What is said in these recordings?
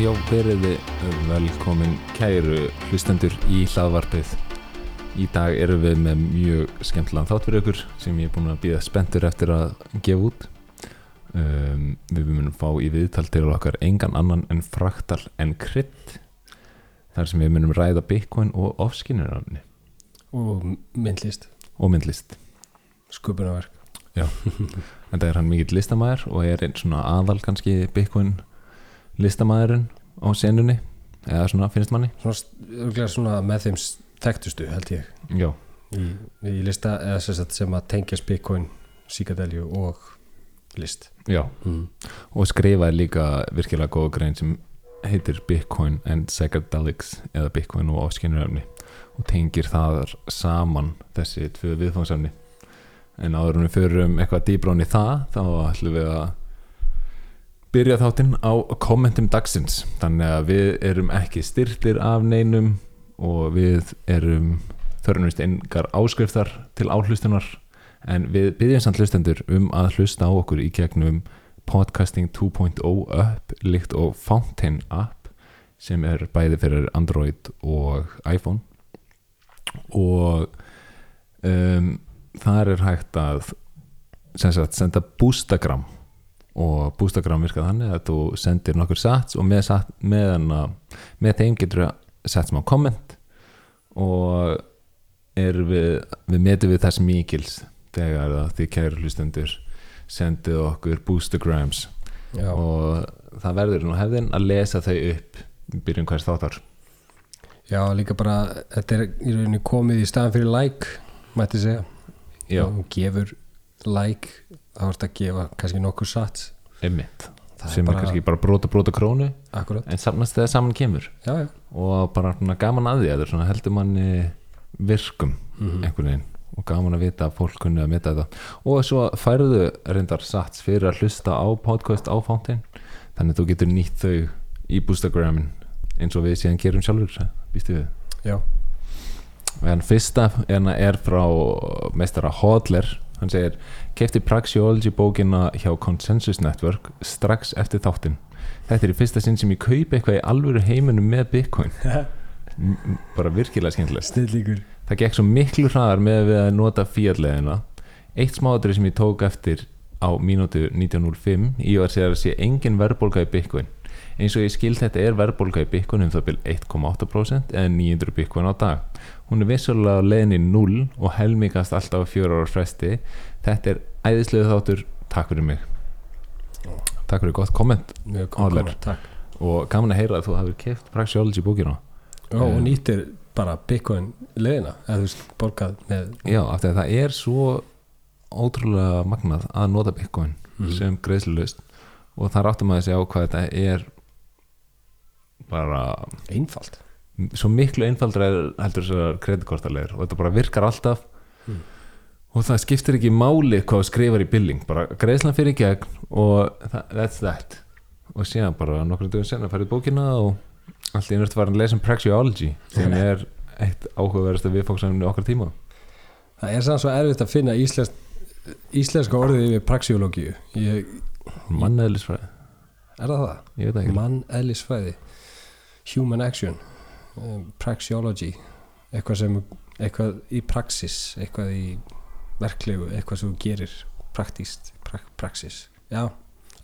Já, veriði velkomin kæru hlustendur í hlaðvarpið. Í dag erum við með mjög skemmtilegan þátt fyrir ykkur sem ég er búin að býða spenntur eftir að gefa út. Um, við munum fá í viðtal til okkar engan annan en fraktal en krydd. Þar sem við munum ræða bitcoin og ofskinnirafni og myndlist, og myndlist. sköpunarverk En það er hann mikill listamæður og er einn svona aðal kannski bitcoin listamæðurinn á senunni eða svona finnst manni. svona, svona með þeim þekktustu held ég Já, í, í lista sem, að tengjast bitcoin, psychedelju og list já. mm. og skrifaði líka virkilega góða grein sem heitir Bitcoin and Psychedelics eða Bitcoin og áskinnuröfni og tengir það saman þessi tvö viðfangsefni en áður en við förum eitthvað dýbrón í það þá ætlum við að byrja þáttinn á kommentum dagsins. Þannig að við erum ekki styrtir af neinum og við erum þörnumist engar áskriftar til áhlustunar en við byggjum samt hlustendur um að hlusta á okkur í gegnum Podcasting 2.0 app líkt og Fountain app sem er bæði fyrir Android og iPhone. Og um, þar er hægt að sagt, senda boostagram og boostagram virkað þannig að þú sendir nokkur sats og með, sat, með, hana, með þeim getur þú sett smá komment og við, við metum við þess mikils þegar þið kæru hlustendur sendið okkur boostagrams Já, og það verður nú hefðin að lesa þau upp í byrjun hvers þáttar. Já, líka bara þetta er í rauninni komið í staðan fyrir like mætti segja. Já, og gefur like þá ertu að gefa kannski nokkur sats einmitt. Það sem er, kannski bara brota brota krónu akkurat, en samnast þegar saman kemur. Já, já. Og bara svona gaman að því að það er heldur manni virkum mm einhvern veginn. Og gaman að vita að fólk kunni að meta þetta. Og svo færðu reyndar sats fyrir að hlusta á podcast á Fountain. Þannig að þú getur nýtt þau í Boostagramin eins og við síðan gerum sjálfur býstu við? Já, en fyrsta er frá meistara Hodler. Hann segir kefti Praxeology bókina hjá Consensus Network strax eftir þáttinn. Þetta er í fyrsta sinn sem ég kaupi eitthvað í alvöru heiminum með Bitcoin. Bara virkilega skemmtilegt. Snillíkur það gekk svo miklu hraðar með við að nota fíatleðina eitt smáðri sem ég tók eftir á mínútu 1905 í var sér að sé engin verðbólga í Bitcoin. Eins og ég skil þetta er verðbólga í Bitcoin um það byrj 1,8% eða 900 Bitcoin á dag hún er vissulega á leiðinni 0 og helmingast alltaf á fjóra ára fresti. Þetta er æðislega þáttur. Takk fyrir mig. Takk fyrir gott komment og gaman að heyra að þú hafið keft Praxeology bókina. Já, og Eh. nýttir bara bitcoin leðina eða þú veist, borgað með Já, af því að það er svo ótrúlega magnað að nota Bitcoin Mhm. sem greiðslulust og þar áttum að segja á hvað þetta er bara einfalt svo miklu einfaldra er heldur þessar kreditkortalegur og þetta bara virkar alltaf. Mm. og það skiptir ekki máli hvað skrifar í billing bara greiðslan fyrir í gegn og það, that's that. Og síðan bara nokkru dögum senna færið bókina og allt í einhvert var að lesa um Praxeology sem er eitt áhugaverðasta viðfóksamni okkar tíma. Það er sann svo erfitt að finna íslensk, íslenska orðið yfir praxeológíu ég, manneðlisfræði, er það það? ég veit ekki. Mann eðlisfræði human action um, praxeology eitthvað sem eitthvað í praxis eitthvað í verklegu eitthvað sem þú gerir praktíst pra, praxis. Já,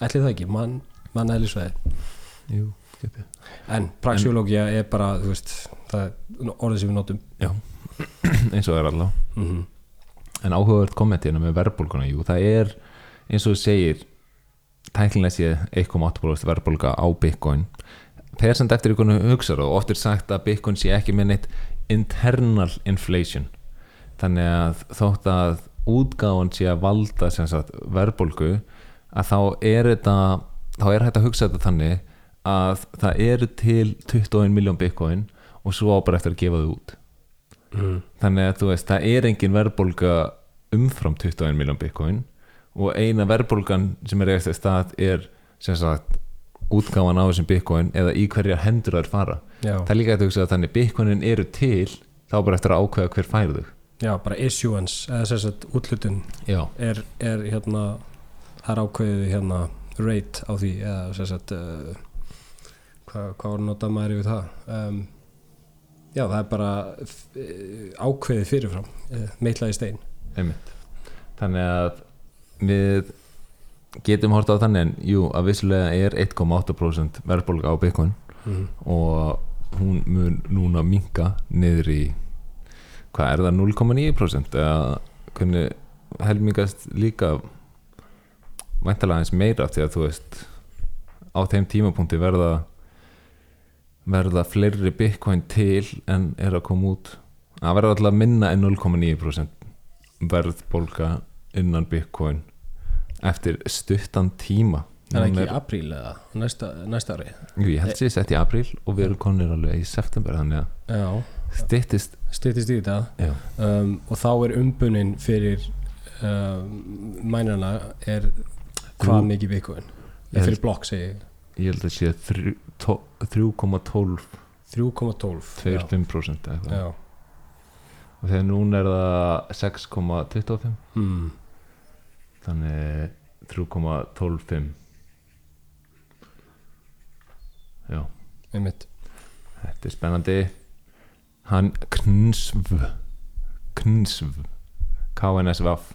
ætli það ekki mann, mann eðlisfræði Jú, geti. en praxeológía er bara þú veist, það er orðið sem við notum. Eins og það er allá mm -hmm. en áhugavert kommentina með verðbólguna jú, það er eins og þú segir tæklinlega sé 1,8% verðbólga á Bitcoin þegar sem eftir ykkur hugsaður og oft er sagt að Bitcoin sé ekki með neitt internal inflation þannig að þótt að útgáfan sé að valda sagt, verðbólgu að þá er þetta þá er hægt að hugsa þetta þannig að það eru til 21 miljón Bitcoin og svo á bara eftir að gefa þau út Mm. þannig að þú veist, það er engin verðbólga umfram 21 miljón bitcoin og eina verðbólgan sem er eigast stað er sem sagt útgáfan á þessum bitcoin eða í hverja hendur þær fara. Já, það er líka að hugsa að þannig bitcoinin eru til þá bara eftir að ákveða hver fær þau. Já, bara issuance eða sagt útlutun er, er hérna það er ákveðið hérna rate á því eða sem sagt uh, hvað, hvað notað maður yfir það? Um, já það er bara eh, ákveðið fyrirfram eh, meitlaði stein. Einmitt. Þannig að við getum hort á þannig en jú, að vissulega er 1,8% verðbólga á Bitcoin mm. og hún mun núna minka niður í hvað er það 0,9% eða hvernig helmingast líka væntalega eins meira því að þú veist á þeim tímapunkti verða verða fleiri bitcoin til en er að koma út að verða alltaf minna en 0,9% verðbólga innan bitcoin eftir stuttan tíma. Er það Hún ekki í apríl eða næsta, næsta ári? Jú, ég held sér sett í apríl og við erum konir alveg í september þannig að já, styttist stýttist í þetta um, og þá er umbunin fyrir um, mænana er hvað mikið Ég fyrir blokk segi ég. ég held að sé þrjú- tó- 3,12 3,12 já. 25% eða eitthvað. Já. og þegar núna er það 6,25 Mm. Þannig 3,125 já, einmitt. Þetta er spennandi. Hann Knsv Knsv KNSVF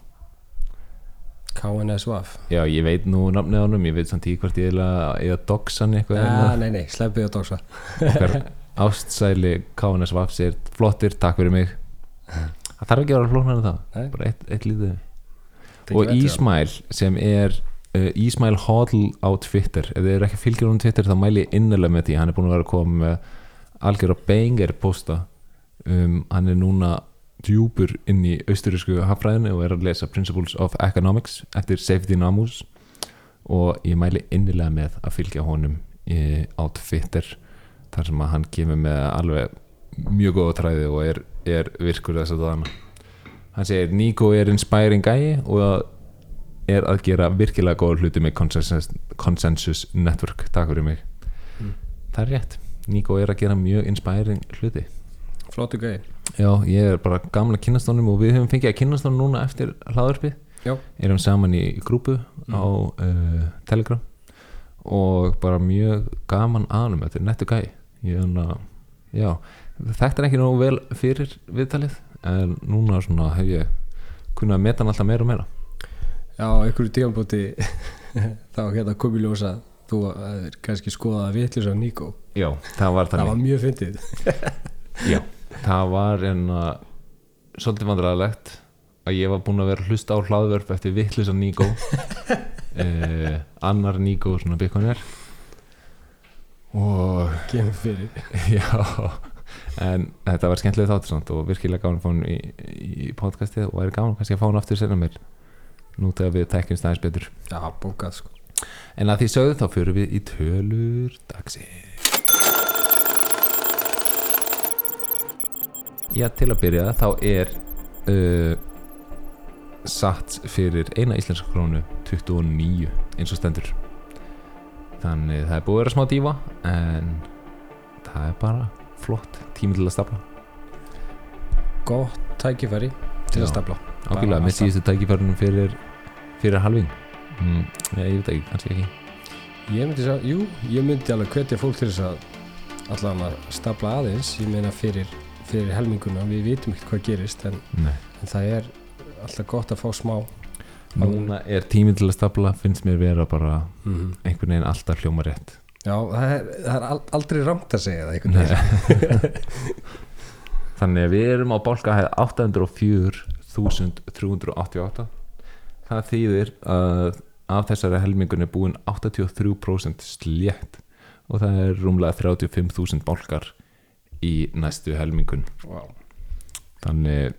KNSVAF já, ég veit nú nafnið á honum ég veit samt í hvort ég eða eða doxan eitthvað ja, hérna. nei, nei, sleppið að okkar ástsæli KNSVF sér flottir, takk fyrir mig. Það þarf ekki að vera flóknar en það. Nei. bara eitt, eitt lítið og það. Ísmail sem er uh, Ísmail Hodl á Twitter. Ef þið eru ekki fylgjur um Twitter þá mæli ég innilega með því. Hann er búin að vera að koma með algjör að banger posta. Um, hann er núna djúpur inn í austurísku hafræðinu og er að lesa Principles of Economics eftir Safety Namus og ég mæli innilega með að fylgja honum í, á Twitter þar sem að hann kemur með alveg mjög góða træði og er, er virkur þess að dana hann segir Nico er inspiring guy og er að gera virkilega góða hluti með consensus, consensus network. Takk fyrir mig. Mm. það er rétt, Nico er að gera mjög inspiring hluti. Flottu gæði já, ég er bara gamla kynastónum og við höfum fengið að kynastónum núna eftir hlaðarpið Já. erum saman í grúpu á uh, Telegram og bara mjög gaman aðnum þetta er nettu gæi. Ég já, þetta er ekki nógu vel fyrir viðtalið en núna svona hef ég kunnað að meta hann alltaf meira og meira. Já, einhverju tímanbúti þá hérna kom í ljósa þú er kannski skoðað að vitlis á Nico. Já, það var það þannig. var mjög fyndið. Já, það var en að svolítið vandræðalegt að ég var búinn að vera að hlusta á hlaðvörf eftir vittlisa Níko eh, annar Níko svona byggunir og kemur fyrir. Já en þetta var skemmtilega þáttur og virkilega gáðan að fá hann í, í podcastið og væri gáðan kannski að fá hann aftur senna mér. Nú þegar við tekjumst aðeins betur. Já, bókað sko. En að því sögðu þá fyrir við í tölur dagsins. Já, til að byrja þá er uh, satt fyrir eina íslenska krónu 29 eins og stendur. Þannig það er búið að vera smá dífa en það er bara flott tími til að stapla gott tækifæri til Já. að stapla Bara með síðustu tækifærunum fyrir, fyrir halving mm, ég, veit ekki, kannski ekki. Ég myndi, sá, jú, ég myndi alveg hvetja fólk til þess að allan að stapla aðeins. Ég meina fyrir, fyrir helminguna við vitum ekki hvað gerist en, en það er alltaf gott að fá smá. Núna er tími til að stapla finnst mér vera bara mm einhvern veginn alltaf hljóma rétt já, það er, það er al- aldrei ramt að segja það Þannig að við erum á bálkahæð 804.388 Það þýðir að af þessari helmingun er búin 83% slétt og það er rúmlega 35.000 bálkar í næstu helmingun. Wow. Þannig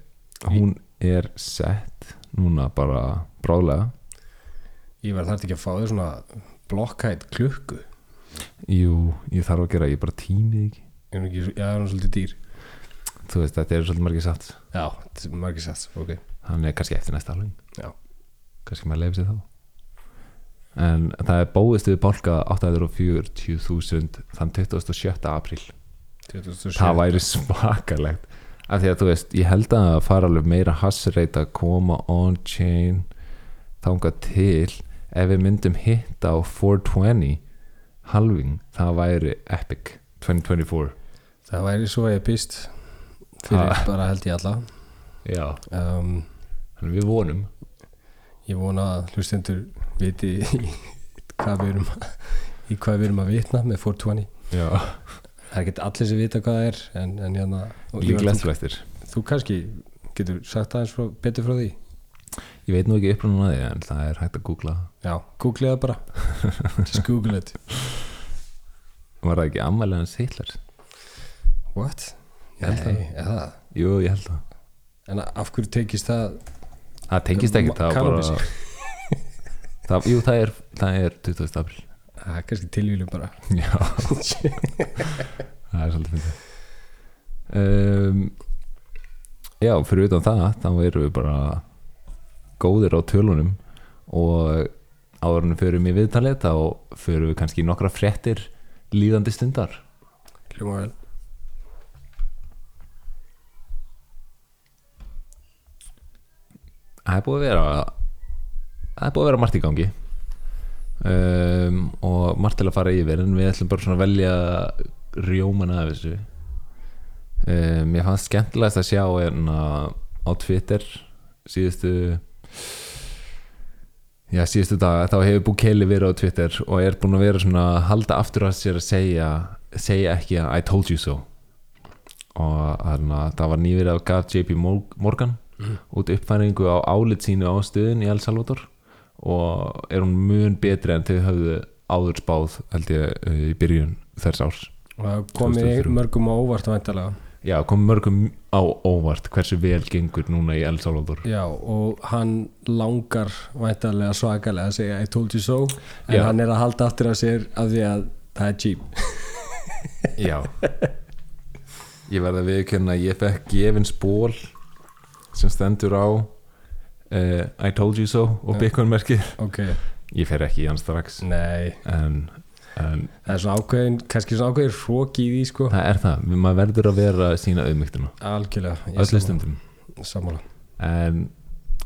hún er sett núna bara bráðlega. Ég var þarf ekki að fá þér svona blokkhætt klukku Jú, ég þarf að gera, ég bara tímið ekki? Er hún ekki, já, er hún svolítið dýr? Þú veist, þetta er svolítið margir satt já, þetta er margir sats, ok. Þannig er kannski eftir næsta halving Já. Kannski maður leifir sér þá. En það er bóðist við bálka 840.000 þann 27. apríl. 2007. Það væri svakalegt. Af því að þú veist, ég held að fara alveg meira hassreit að koma on-chain þangað til ef við myndum hitta á 420 halving það væri epic 2024 það væri svo epist fyrir Ha. bara held ég alla. Já, um, við vonum. ég vona að hlustendur viti í hvað við erum í hvað við erum að vitna með 420 já, það er ekki allir sem vita hvað það er en, en hérna Ívar, líklegt þú, kannski getur sagt aðeins betur frá því. Ég veit nú ekki upprunnan að því en það er hægt að googla. Já, googlega bara. Just google it var það ekki ammælega hans Hitler? What? Ég held Nei, eða? Jú, ég held það. En af hverju tekist það það tengist ekki, það bara það, jú, það er, það er 20. april það er kannski tilvílum bara. Já. Það er svolítið fyndið. Um, já, fyrir utan það þá erum við bara góðir á tölunum og áðurinn förum í viðtalið þá förum við kannski nokkra fréttir líðandi stundar. Hljóma vel. Það er búið að vera það er búið að vera margt í gangi. Um, og margt til að fara yfir en við ætlum bara svona að velja rjóman af þessu. Um, ég fannst skemmtilegast að sjá en á Twitter síðustu já síðustu dag þá hefur Bukeli verið á Twitter og er búin að vera svona að halda aftur að sér að segja segja ekki að I told you so. Og að það var nýverið af gaf JP Morgan út uppfæringu á álit sínu á stöðun í El Salvador og er hún mun betri en þau höfðu áður spáð held ég uh, í byrjun þess árs komið 2003. mörgum á óvart væntalega já, kom mörgum á óvart hversu vel gengur núna í El Salvador. Já og hann langar væntalega svakalega að segja I told you so. En Já. hann er að halda aftur af sér af því að það er cheap. Já. Ég verði að viðkjörna að ég fekk gefins ból sem stendur á uh, I told you so og Já. Bitcoin merkið ok, ég fer ekki í hann strax. Nei. En, en það er svona ákveðin, kannski svona ákveðin hróki í því sko. Það er það, maður verður að vera sína auðmygtuna algjörlega, ég sammála- sammála. En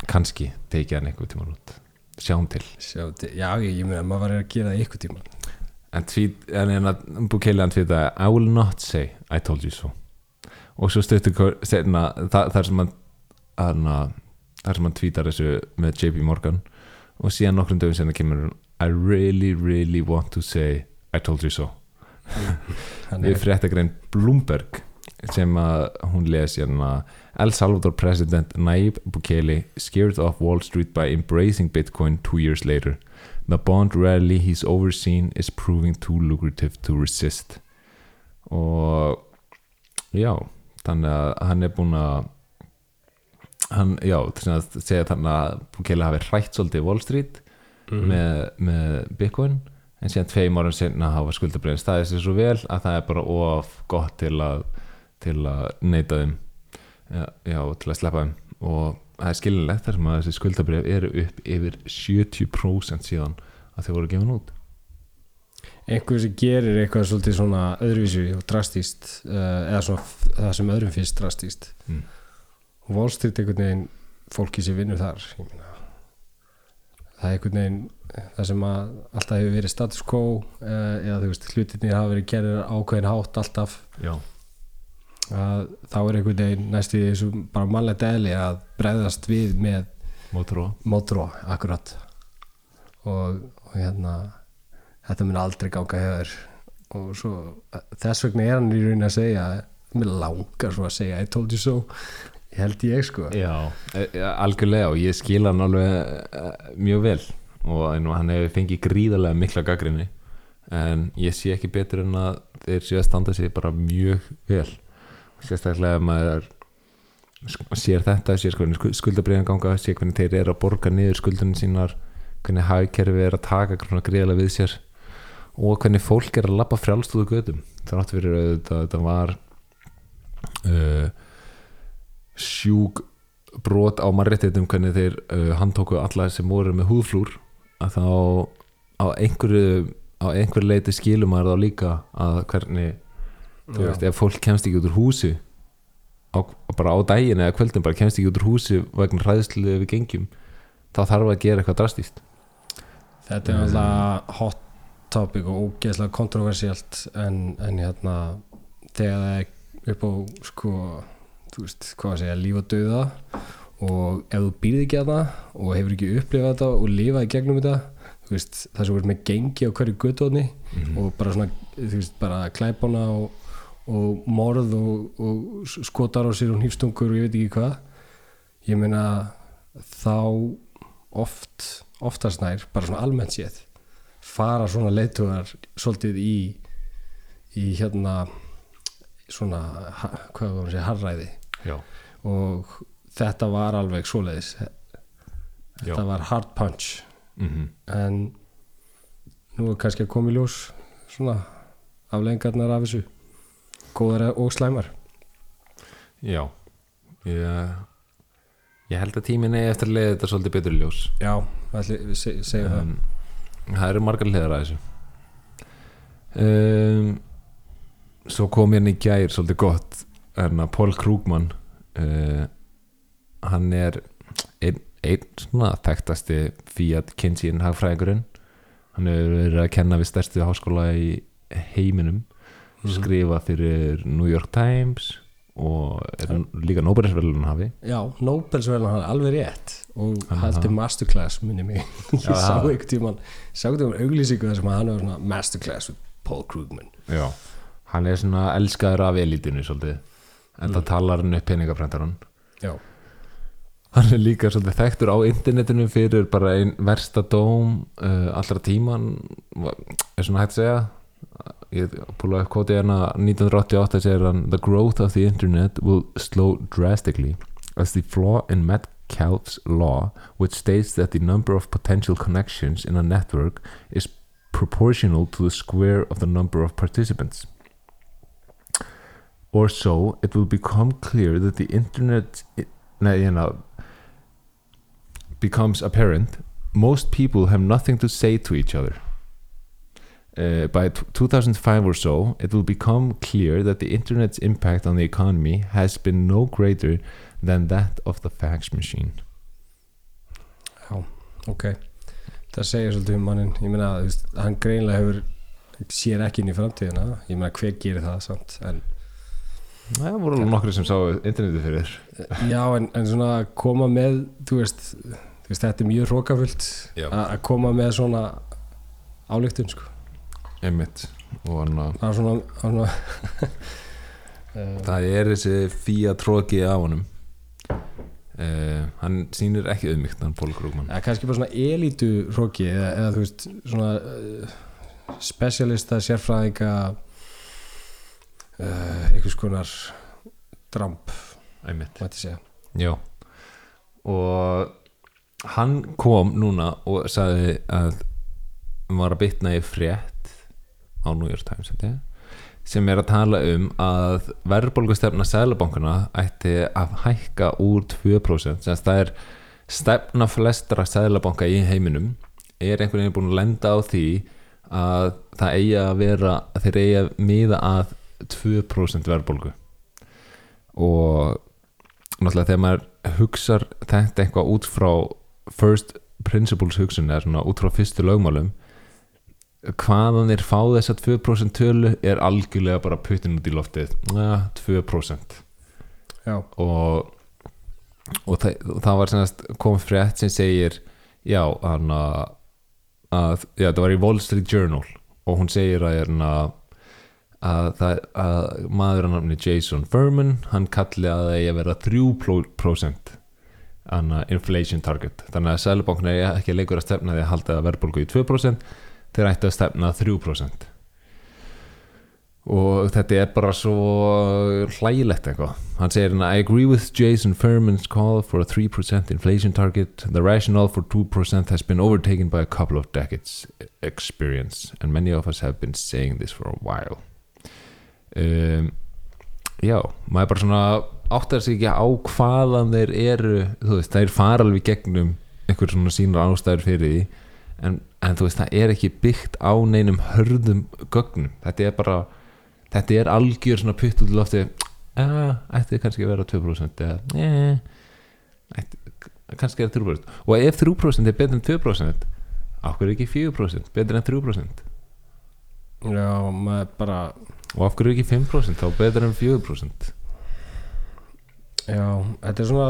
kannski tekið hann einhver tíma út. Sjáum til. Sjá, til- já, ég, ég meina, maður var að gera það ykkur tíma en, tweet, en, en að Bukele hann tvita I will not say I told you so. Og svo stöttu setna, það, þar sem hann- þar sem hann tvítar þessu með JP Morgan. Og síðan nokkrum dögum senna kemur hann I really really want to say I told you so. Hann við fréttagrein Bloomberg sem að hún les hérna El Salvador president Nayib Bukele scared off Wall Street by embracing Bitcoin two years later. The bond rally he's overseen is proving too lucrative to resist. Og já þannig að hann er búin að hann, já, þess að segja þannig að Bukele hafi hrætt svolítið Wall Street Mhm. með, með Bitcoin en síðan tveim árum senna hafa skuldabriðin staðið sér svo vel að það er bara of gott til að, til að neyta þeim já, já, til að sleppa þeim og það er skilinlegt þar sem að þessi skuldabrið eru upp yfir 70% síðan að þau voru gefin út einhver sem gerir eitthvað svolítið svona öðruvísu og drastíst uh, eða svona það sem öðrum finnst drastíst Mm. og Wall Street einhvern veginn fólki sem vinnur þar ég meina, það er einhvern veginn það sem að alltaf hefur verið status quo uh, eða þú veist hlutinni hafa verið gerir ákveðin hátt alltaf. Já, að þá er einhvern veginn næstu því þessu bara mannlegt eðli að bregðast við með mótró akkurat. Og, og hérna þetta mun aldrei ganga hefur og svo þess vegna er hann í raunin að segja mér langar svo að segja I told you so held ég sko. Já, e- e- algjörlega og ég skil hann alveg e, mjög vel. Og hann hefur fengið gríðarlega mikla gaggrinni en ég sé ekki betur en að þeir séu að standa sig bara mjög vel. Sérstaklega ef maður sér þetta, sér skuldabriðan ganga sér hvernig þeir eru að borga niður skuldunum sínar hvernig hagkerfi er að taka gríðarlega við sér og hvernig fólk er að lappa frjálstúðu gödum þrátt fyrir að þetta var uh, sjúk brot á mannréttindum hvernig þeir uh, handtóku alla sem voru með húðflúr að þá á einhverju á einhverju leiti skilum maður þá líka að hvernig þú Já. veist, ef fólk kemst ekki út úr húsi á, bara á daginn eða kvöldin bara kemst ekki út úr húsi vegna hræðslu við gengjum þá þarf að gera eitthvað drastíst þetta er alltaf hot topic og ógeðslega kontroversialt en, en hérna þegar það er upp á sko, veist, hvað að segja líf og dauða. Og ef þú býrð ekki að það og hefur ekki upplifað þetta og lifað í gegnum þetta þú veist, það sem verður með gengi á hverju guttóðni Mhm. og bara svona, þú veist, bara klæpana og, og morð og, og skotar á sér og hýfstungur og ég veit ekki hvað. Ég meina þá oft oftast nær, bara svona almennt séð fara svona leitugar svolítið í í hérna svona, hvað var að segja, harræði já, og þetta var alveg svoleiðis. Þetta já. var hard punch. Mm en nú er kannski að koma í ljós svona aflengarnar af þessu. Góðar og slæmar. Já. Ég, ég held að tíminn er eftir að leiða þetta svolítið betur í ljós. Já, ætli, við se, segjum það. Um, það eru margar hliðar að þessu. Um, svo kom hérna í gær svolítið gott hérna Paul Krugman uh, hann er einn ein svona þekktasti Fiat Kinsey hagfræðingurinn. Hann hefur verið að kenna við stærstu háskóla í heiminum. Mhm. skrifa fyrir New York Times og er líka Nóbelisverðlun hafi já, Nobelsverðan hann er alveg rétt. Og haldi masterclass minni mig. Ég sá einhvern tímann sá einhvern tímann auglýsingu þar sem hann svona masterclass with Paul Krugman. Já. hann er svona elskaður af elítinu svolítið en það talar hann upp peningaprendaran já, hann er líka svolítið þekktur á internetinu fyrir bara einn versta dóm uh, allra tíman er svona hægt að segja. Ég púla upp kvotið hérna 1988 segir hann The growth of the internet will slow drastically as the flaw in Metcalfe's law which states that the number of potential connections in a network is proportional to the square of the number of participants or so it will become clear that the internet nei, hérna, becomes apparent. Most people have nothing to say to each other. Uh, by t- 2005 or so, it will become clear that the internet's impact on the economy has been no greater than that of the fax machine. já, ok. Það segir svolítið um mannin ég meina, hann greinlega hefur sér ekki inn í framtíðina. Ég meina, hver gerir það samt? En Það voru alveg nokkri sem sá internetið fyrir. Já, en, en svona að koma með þú veist, þú veist þetta er mjög hrókafullt að koma með svona ályktun sko Einmitt. Og hann að að svona, svona uh, það er þessi fía tróki af honum. Uh, hann sýnir ekki auðmygt, hann Pól Krúkmann. eða kannski bara svona elítu hróki eða, eða þú veist svona uh, specialista sérfræðinga uh, einhvers konar dramp, og hann kom núna og sagði að hann var að bitna í frétt á New York Times sem er að tala um að verðbólgustefna sælabankana ætti að hækka úr 2% sem það er stefna flestra sælabanka í heiminum. Er einhvern veginn búin að lenda á því að það eigi að vera þeir eigi að miða að 2% verðbólgu. Og náttúrulega þegar maður hugsar þetta eitthvað út frá first principles hugsun eða svona út frá fyrstu lögmálum hvaðan þeir fá þessa 2% tölu er algjörlega bara puttin út í loftið. Ja, 2% Já, og, og það, það var komið frétt sem segir já, hann að að, já, það var í Wall Street Journal og hún segir að, hérna, að, það, að maður að nafni Jason Furman hann kalli að það eigi að vera 3% anna, inflation target. Þannig að Sælubankna er ekki leikur að stefna því að halda verðbólgu í 2% þeir ætti að stefna 3% og þetta er bara svo hlægilegt eitthvað. Hann segir hérna I agree with Jason Furman's call for a 3% inflation target. The rationale for 2% has been overtaken by a couple of decades experience and many of us have been saying this for a while um, já, maður bara svona áttar sig ekki á hvaðan þeir eru þú veist, þeir fara alveg gegnum einhver svona sínar ástæður fyrir því en, en þú veist, það er ekki byggt á neinum hörðum gögnum. Þetta er bara þetta er algjör svona putt út í lofti að, ætti kannski að vera 2% eða, ætti, kannski er 3% og ef 3% er betur en 2% ákveður ekki 4% betur en 3% já, maður bara og af hverju ekki 5% þá betur en 4% já, þetta er svona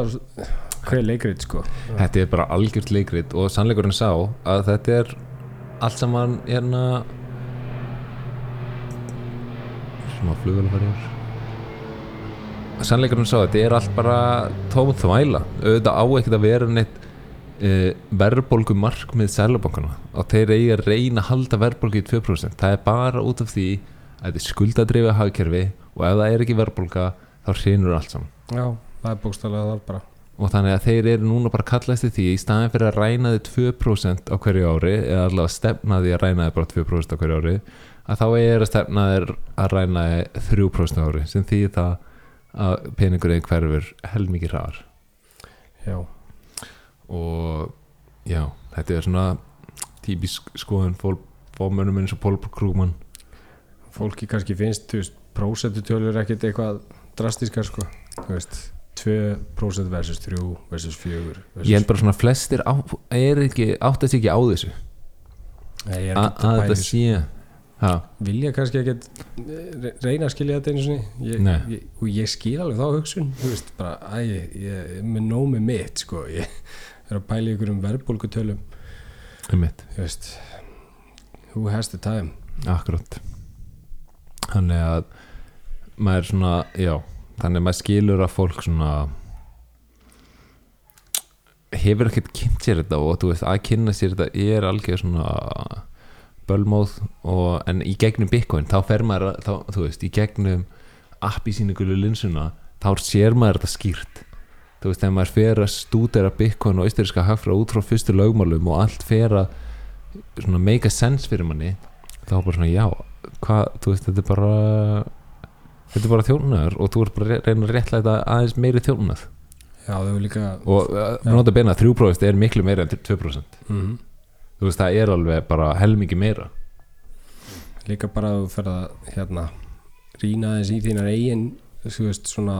hver leikrið sko. Þetta er bara algjört leikrit og sannleikurinn sá að þetta er allt saman hérna smá flugulafæriður sannleikurinn sá að þetta er allt bara tóm þvæla auðvitað á ekkert að vera neitt uh, verðbólgu markmið sælabankana og þeir eigi að reyna að halda verðbólgu í 2% það er bara út af því þetta er skuldadrifið hagkerfi og ef það er ekki verðbólga þá hrinur allt saman. Já, það er bókstæðlega það bara. Og þannig að þeir eru núna bara kallast í því í staðin fyrir að ræna þið 2% á hverju ári eða allavega stefna því að ræna þið bara 2% á hverju ári að þá er að stefna þið að ræna þið 3% á ári sem því það að peningurinn hverfur helmikið hraðar. Já, og já, þetta er svona típisk skoðun fólmönum eins og Pól Krúman fólki kannski finnst þú veist, prósentutölur ekkert eitthvað drastískar sko. Þú veist 2% versus 3 versus 4 versus ég held bara svona flestir á, er ekki, átt að sé ekki á þessu. Nei, ég er að ekki að að þetta sé ha, vilja kannski ekkert eh, reyna að skilja þetta einu sinni? Ég, ég, og ég skil alveg þá hugsun veist, bara, æ, ég, ég er með nóg með mitt sko, ég er að pæla ykkur um verðbólgutölum. Um mitt þú veist who has the time? Akkurat Þannig að maður svona, já þannig að maður skilur að fólk svona hefur ekkert kynnt sér þetta og þú veist að kynna sér þetta er algjör svona bölmóð og, en í gegnum Bitcoin þá fer maður, að- þá, þú veist, í gegnum app í sínu gulu linsuna þá sér maður þetta skýrt. Þú veist, þegar maður fer að stúdera Bitcoin og austríska hagfra út frá fyrstu lögmálum og allt fer að make a sense fyrir manni þá bara svona já hvað, þú veist, þetta er bara þetta er bara þjónunar og þú ert bara að reyna að réttla þetta aðeins meiri þjónunar já, þau eru líka og uh, nota beina 3% er miklu meira en 2% mm, þú veist, það er alveg bara helmingi meira. Líka bara að þú fer að hérna rýna aðeins í þínar eigin þú veist svona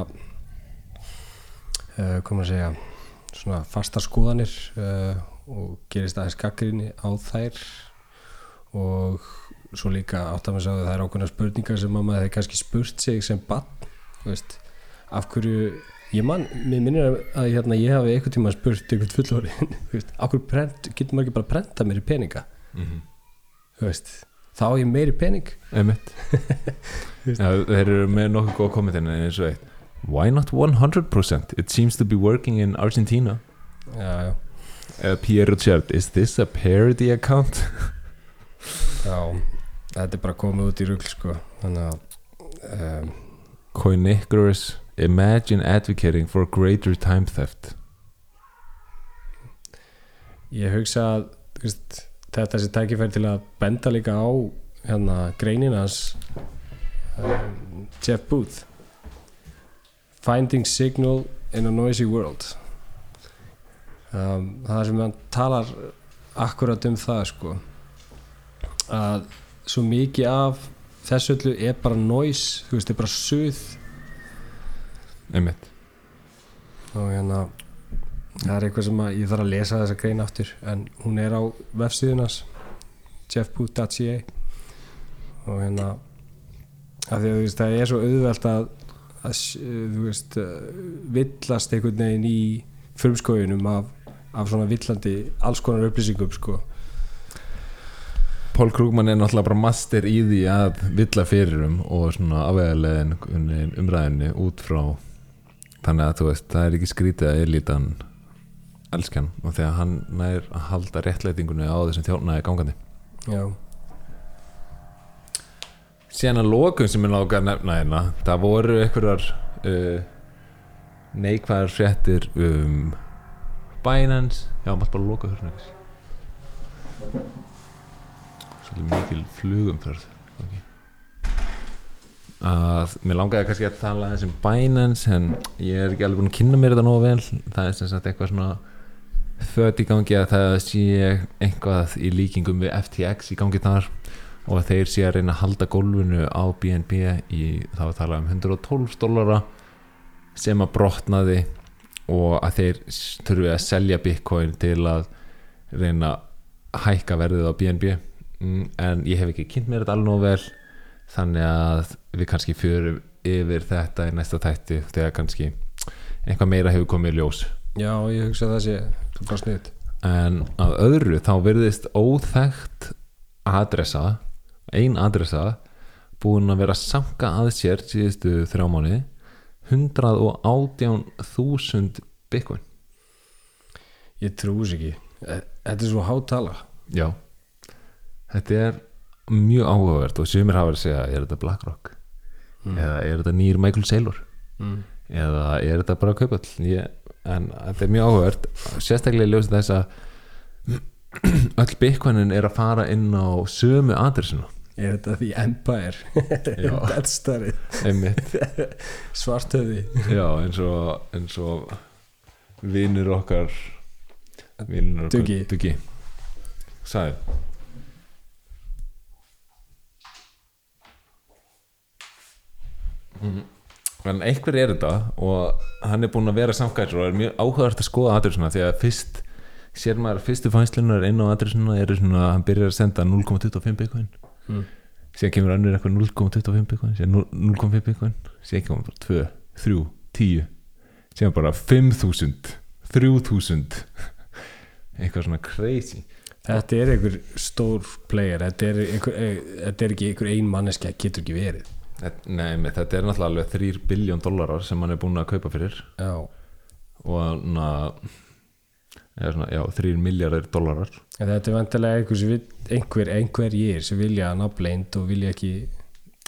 uh, koma að segja svona fasta skoðanir uh, og gerist aðeins gaggrinni á þær. Og svo líka átt að maður sagði það er ákveðna spurningar sem að maður hefði kannski spurt sig sem bann veist, af hverju ég man, mér minnir að, að hérna, ég hafi einhvern tíma spurt einhvern fullorinn veist, af hverju prent, getur maður ekki bara prenta mér í peninga? Mm -hmm. veist, þá á ég meiri pening. Einmitt. Já, þeir eru með nokkuð góð kommentin eins og eitt. Why not 100% it seems to be working in Argentina. Já, já, uh, Pierre Richard, is this a parody account? já þetta er bara komið út í rugl sko. Þannig að um, Coinicorous imagine advocating for greater time theft. Ég hugsa að veist, þetta sé tækifæri til að benda líka á hérna greinina hans um, Jeff Booth. Finding Signal in a Noisy World. Um, það sem hann talar akkurat um það sko að svo mikið af þessu öllu er bara noise þú veist, er bara suð. Einmitt. Og hérna það er eitthvað sem að ég þarf að lesa þessa grein aftur en hún er á vefsíðunas jeffbooth.ca og hérna af því að þú veist það er svo auðvelt að, að þú veist villast einhvern veginn í frumskójunum af, af svona villandi alls konar upplýsingum sko Paul Krugman er náttúrulega bara master í því að villa fyrir um og svona afvegalegin umræðinni út frá þannig að þú veist, það er ekki skrítið að elítan elskan og þegar hann nær að halda réttlætingunni á þessum þjónaði gangandi. Já, síðan að lokum sem ég láka að nefna hérna það voru einhverjar uh, neikvæðar fréttir um Binance já, maður bara loka hörna svolítið mikil flugumferð okay. að mér langaði kannski að tala aðeins um Binance en ég er ekki alveg búin að kynna mér þetta nógu vel það er sem sagt eitthvað svona þöt í gangi að það sé einhvað í líkingum við FTX í gangi þar og þeir sé að reyna að halda gólfinu á BNB í þá að tala um 112 dólara sem að brotnaði og að þeir þurfi að selja bitcoin til að reyna að hækka verðið á BNB en ég hef ekki kynnt mér þetta alveg nóg vel þannig að við kannski förum yfir þetta í næsta þætti þegar kannski eitthvað meira hefur komið í ljós. Já, ég hugsa að það sé bara sniðt en af öðru þá verðist óþekkt adressa ein adressa búin að vera sanka að sér síðustu þrjá mánuði 118.000 bitcoin. Ég trúi þess ekki. Þetta er svo hátala já þetta er mjög áhugavert og sumir hafa verið að segja er þetta BlackRock Mm. eða er þetta nýr Michael Saylor? Mm. eða er þetta bara kaupall ég, en þetta er mjög áhugavert sérstaklega ljósið þess að öll bitcoinin er að fara inn á sömu adressuna. Er þetta því Empire. Deathstarið einmitt. Svartöði já eins og eins og vinnur okkar vinnur okkar. Duggi. Sagði mm. en einhver er þetta og hann er búinn að vera samkvæður og er mjög áhugavert að skoða adressuna því að fyrst sér maður að fyrstu fænslunar inn á adressuna eru svona, hann byrjar að senda 0,25 bitcoin mm. síðan kemur önnur eitthvað 0,25 bitcoin síðan 0,5 bitcoin síðan kemur bara 2, 3, 10 síðan bara 5.000 3.000 eitthvað svona crazy þetta er einhver stór player þetta er, einhver, e, þetta er ekki einhver ein manneskja getur ekki verið Nei, með, þetta er náttúrulega alveg 3 biljón dólarar sem hann er búinn að kaupa fyrir. Já, og na, svona, já, 3 miljardir dólarar þetta er vantilega einhver, einhver, einhver ég sem vilja nafnleind og vilja ekki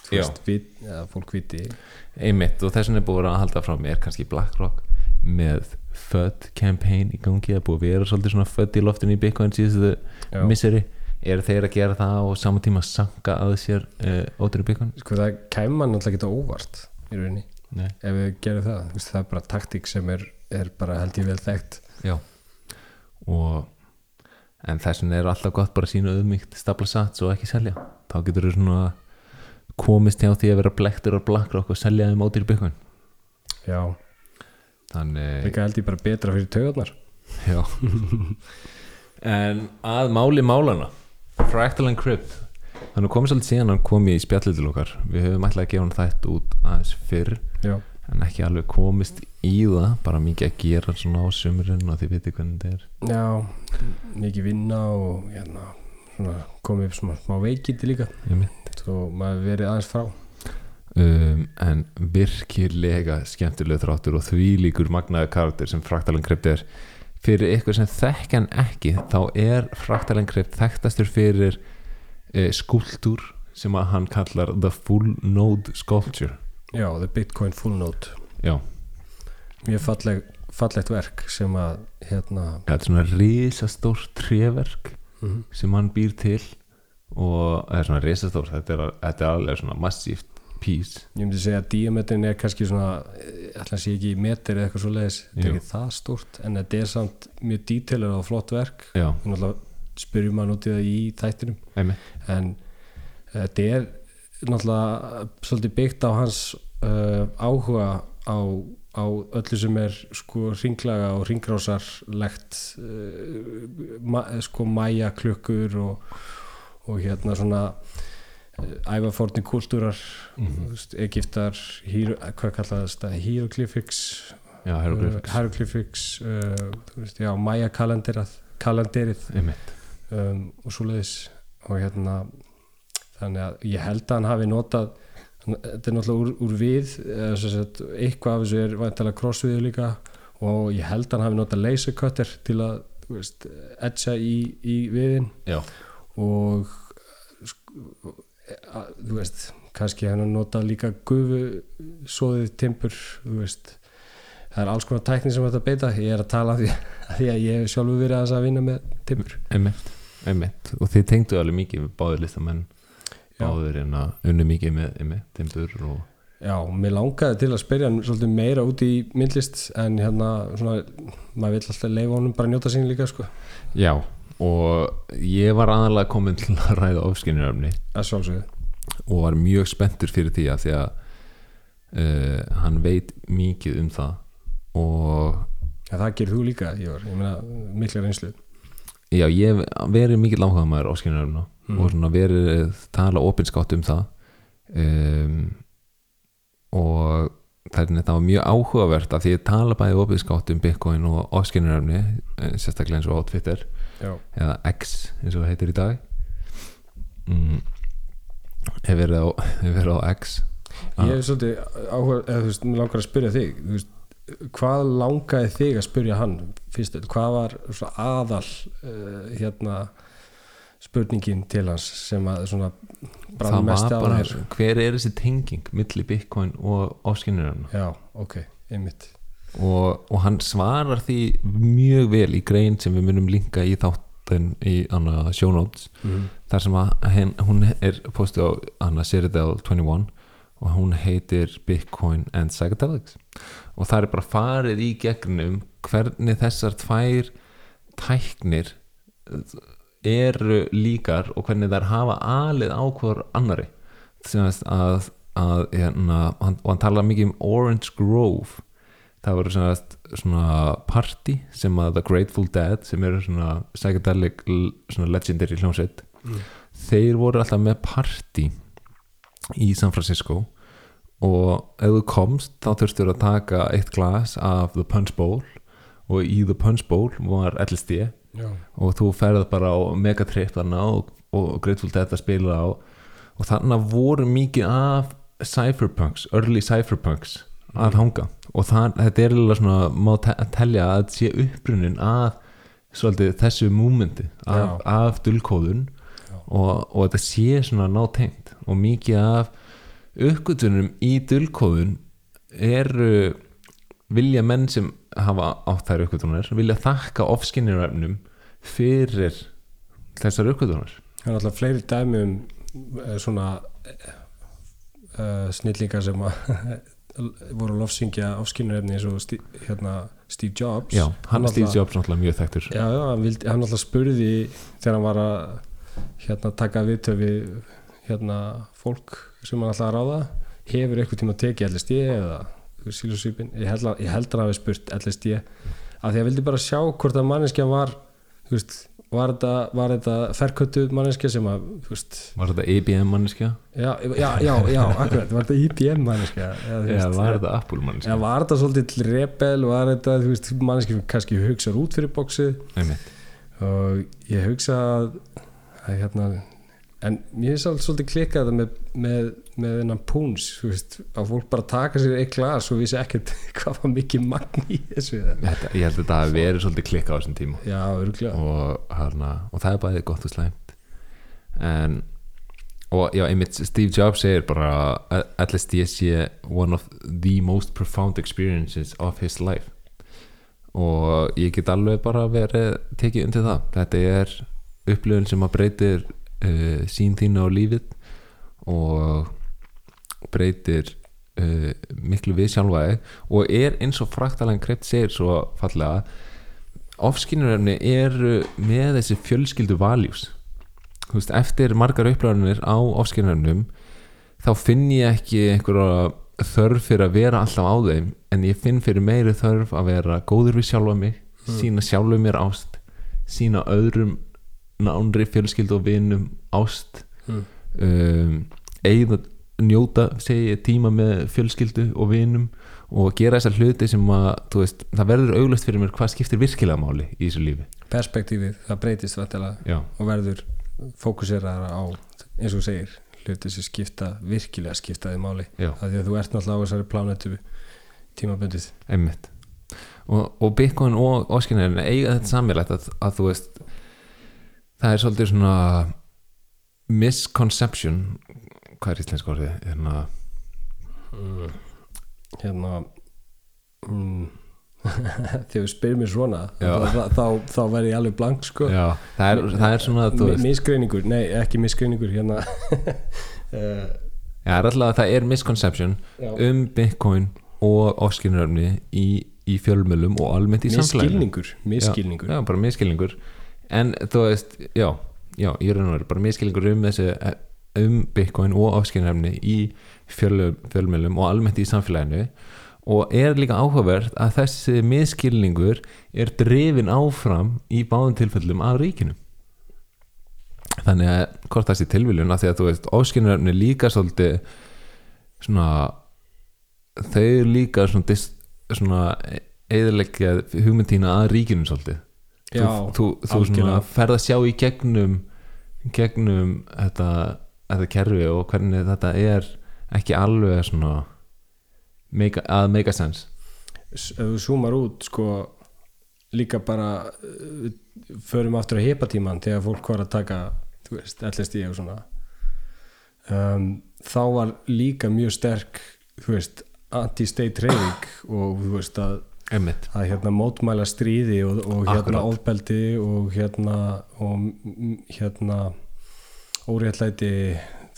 veist, vit, eða fólk viti. Einmitt og þess vegna er búið að að halda fram er kannski BlackRock með FUD campaign í gangi er búið að vera svolítið svona FUD í loftinu í Bitcoin síðustu misseri er þeir að gera það og saman tíma sanka að sér uh, ótrúi Bitcoin sko það mann alltaf ekki óvart í rauninni, Nei. ef við gerum það. Þú veist, það er bara taktík sem er, er bara held ég vel þekkt. Já. Og en þess vegna er alltaf gott bara að sína auðmygt stapla sats og ekki selja. Þá getur þú svona komist hjá því að vera blektur á BlackRock og selja þeim ótrúi Bitcoin já, þannig líka held ég bara betra fyrir taugarnar. Já. En að máli málana Fractal Encrypt Þannig komið svolítið síðan hann kom í spjallið til okkar. Við höfum ætlaði að gefa hann þætt út aðeins fyrr já, En ekki alveg komist í það Bara mikið að gera svona á sumurinn Og þið viti hvernig þetta er. Já mikið vinna og hérna, svona, komið upp svona smá veikindi líka. Svo maður verið aðeins frá. Um, En virkilega skemmtileg þráttur Og því líkur magnaði karakter sem Fractal Encrypt er Fyrir ykkur sem þekkjan ekki Þá er Fractal Encrypt þekktastur fyrir uh, skúltúr sem að hann kallar The Full Node Sculpture. Já, The Bitcoin Full Node. Já, mjög falleg, fallegt verk sem að hérna þetta er svona risastórt tréverk mm, sem hann býr til og það er svona risastórt þetta er, þetta er alveg svona massíft piece. Ég myndi segja að diametrin er kannski svona ætla að sé ekki meter eða eitthvað svo leiðis þetta er ekki það stórt en þetta er samt mjög dítilur og flott verk. Spyrjum út í það í þættinum. Einmitt. En þetta er náttúrulega svolítið byggt á hans uh, áhuga á, á öllu sem er sko ringlaga og ringrásarlegt uh, ma, sko mæja klukkur og, og hérna svona ævaforni kultúrar Mhm. mm Egiptar, híru, hvað kallaðast það? Hieroglyphics Já, uh, hieroglyphics. hieroglyphics uh, já, mæja kalenderið. Um, og svoleiðis. Og hérna þannig að ég held að hann hafi notað þetta er náttúrulega úr, úr við sagt, eitthvað af þessu er vantilega crossviðu líka. Og ég held að hann hafi notað laser cutter til að veist, etcha í, í viðin Já, og sko, að, þú veist kannski hann notað líka gufu svoðið timpur þú veist. Það er alls konar tækni sem þetta beita. Ég er að tala af því, af því að ég hef sjálfur verið aðeins að vinna með timpur einmitt, einmitt. Og þið tengdu alveg mikið við báðir listamenn. Já. báðir en að unnu mikið með einmitt, timbur og Já, mér langaði til að spyrja svolítið meira út í myndlist en hérna, svona, maður vill alltaf leifa honum bara að njóta sín líka, sko. Já, og ég var aðalega komin til að ræða að sjálfsögðu. Og var mjög spenntur fyrir því að því að uh, hann veit mikið um það. Og ja, það gerir þú líka, Ívar, ég meina mikla reynslu. Já, ég verið mikið áhuga maður ofskinnuröfna Mm. og svona verið tala opinskátt um það. Um, og þannig það var mjög áhugavert að því ég tala bæði opinskátt um Bitcoin og ofskinnuröfni sérstaklega eins og á Twitter já, eða X eins og það heitir í dag. Mm, hef verið á, hef verið á X. Ég er svolítið áhuga, eða þú veist, mér langar að spyrja þig veist, hvað langaði þig að spyrja hann fyrst, hvað var aðal uh, hérna spurningin til hans sem að svona brann mest á þér? hver er þessi tenging milli Bitcoin og ofskinnuröfna já, ok, einmitt og, og hann svarar því mjög vel í grein sem við munum linka í þáttin í notes mm. þar sem henn, hún er postið á Citadel 21 og hún heitir Bitcoin and Psychedelics. Og það er bara farið í gegnum hvernig þessar tvær tæknir eru líkar og hvernig þær hafa alið á hvort annari að, að, að hérna, hann, og hann tala mikið um Orange Grove það voru svona, svona party sem að The Grateful Dead sem eru svona psychedelic svona legendary hljómsveit Mm. þeir voru alltaf með party í San Francisco og ef þú komst þá þurftur að taka eitt glas af The Punch Bowl og í The Punch Bowl var LSD já, og þú ferð bara á megatrip þarna og, og Grateful Dead að spila á og þannig voru mikið af cypherpunks, early cypherpunks að hanga og það, þetta er alveg svona má te telja að þetta sé upprunin að svolítið þessu múmenti af, af dulkóðun Já. og, og þetta sé svona nátengt. Og mikið af uppgötunum í dulkóðun eru vilja menn sem hafa átt þær uppgötunar vilja þakka ofskinniröfnum fyrir þessar uppgötunar það er alltaf fleiri dæmi um eh, svona uh, snillingar sem að voru að lofsingja áskinnurefni eins og Stí, hérna, Steve Jobs. Já, hann alltaf- Steve Jobs náttúrulega mjög þekktur. Já, já, hann, vildi, hann alltaf spurði þegar hann var að hérna, taka viðtöfi hérna, fólk sem hann alltaf að ráða hefur eitthvað tíma tekið LSD eða sílusvípin, ég held að að hann hafi spurt LSD af því að vildi bara sjá hvort að manneskja var þú veist, var þetta, var þetta ferköttu manneskja sem að veist, var þetta IBM manneskja? já, já, já, já, akkurat var þetta IBM manneskja eða, þú eða veist, var þetta Apple manneskja? eða var þetta svolítið rebel var þetta, veist, manneskja sem kannski hugsar út fyrir Einmitt. og ég hugsa að, að hérna en mér er svolítið, svolítið klikkað þetta með, með, með þennan púns að fólk bara taka sér eitt glas og vissi ekkert hvað var mikið magn í þessu Þetta, ég held að þetta hafi verið svolítið klikka á þessum tíma. Já, og, hana, og það er bæðið gott og slæmt. En og já, einmitt Steve Jobs segir bara að LSD sé one of the most profound experiences of his life. Og ég get alveg bara verið tekið undir það. Þetta er upplifun sem að breytir uh, sín þínu á lífið og breytir uh, miklu við sjálfaði og er eins og fraktalega krept segir svo fallega ofskinnurefni eru með þessi fjölskyldu valjús eftir margar upplöðunir á ofskinnurefnum þá finn ég ekki einhverja þörf fyrir að vera alltaf á þeim en ég finn fyrir meiri þörf að vera góður við sjálfa mig Mm. sína sjálfu mér ást sína öðrum nánri fjölskyldu og vinum ást Mm. um, eigða njóta segi tíma með fjölskyldu og vinum og gera þessar hluti sem að veist, það verður auglust fyrir mér hvað skiptir virkilega máli í þessu lífi. Perspektífið, það breytist vantilega og verður fókuseraðar á eins og segir, hluti sem skipta virkilega skiptaði máli. Af því að þú ert náttúrulega á þessari plánetu tímabundið. Einmitt. Og, og Bitcoin og óskinarinn eiga þetta samilegt að, að þú veist það er svolítið svona misconception hvað er íslensk orðið hérna, mm. hérna mm. þegar þú spyrir mér svona Já. þá, þá, þá verð ég alveg blank sko já, það er, það er svona Mi- misgreiningur, nei ekki misgreiningur hérna uh, já, alltaf að það er misconception já. um Bitcoin og óskinaröfni í, í fjölmölum og almennt í samfélaginu misskilningur misskilningur já, bara miskilningur en þú veist, já, já ég er einhverjum bara miskilningur um þessi um Bitcoin og áskynarefni í fjöl, fjölmjölum og almennt í samfélaginu. Og er líka áhugavert að þessi miskilningur er drifin áfram í báðum tilfellum af ríkinu. Þannig að hvort það sé tilviljun af því að þú veist, ofskynurefni líka svolítið svona þau líka svona, svona eðilegja hugmyndtína að ríkinu svolítið. Já, þú, þú, þú ferð að sjá í gegnum gegnum þetta, þetta kerfi og hvernig þetta er ekki alveg svona make, að make a sense. Ef þú zoomar út sko líka bara uh, förum aftur að hepatíman þegar fólk var að taka þú veist, LSD og svona. Um, þá var líka mjög sterk þú veist, anti-state reyning og þú veist að, einmitt, að hérna mótmæla stríði og, og hérna ofbeldi og hérna og mm, hérna óréttlæti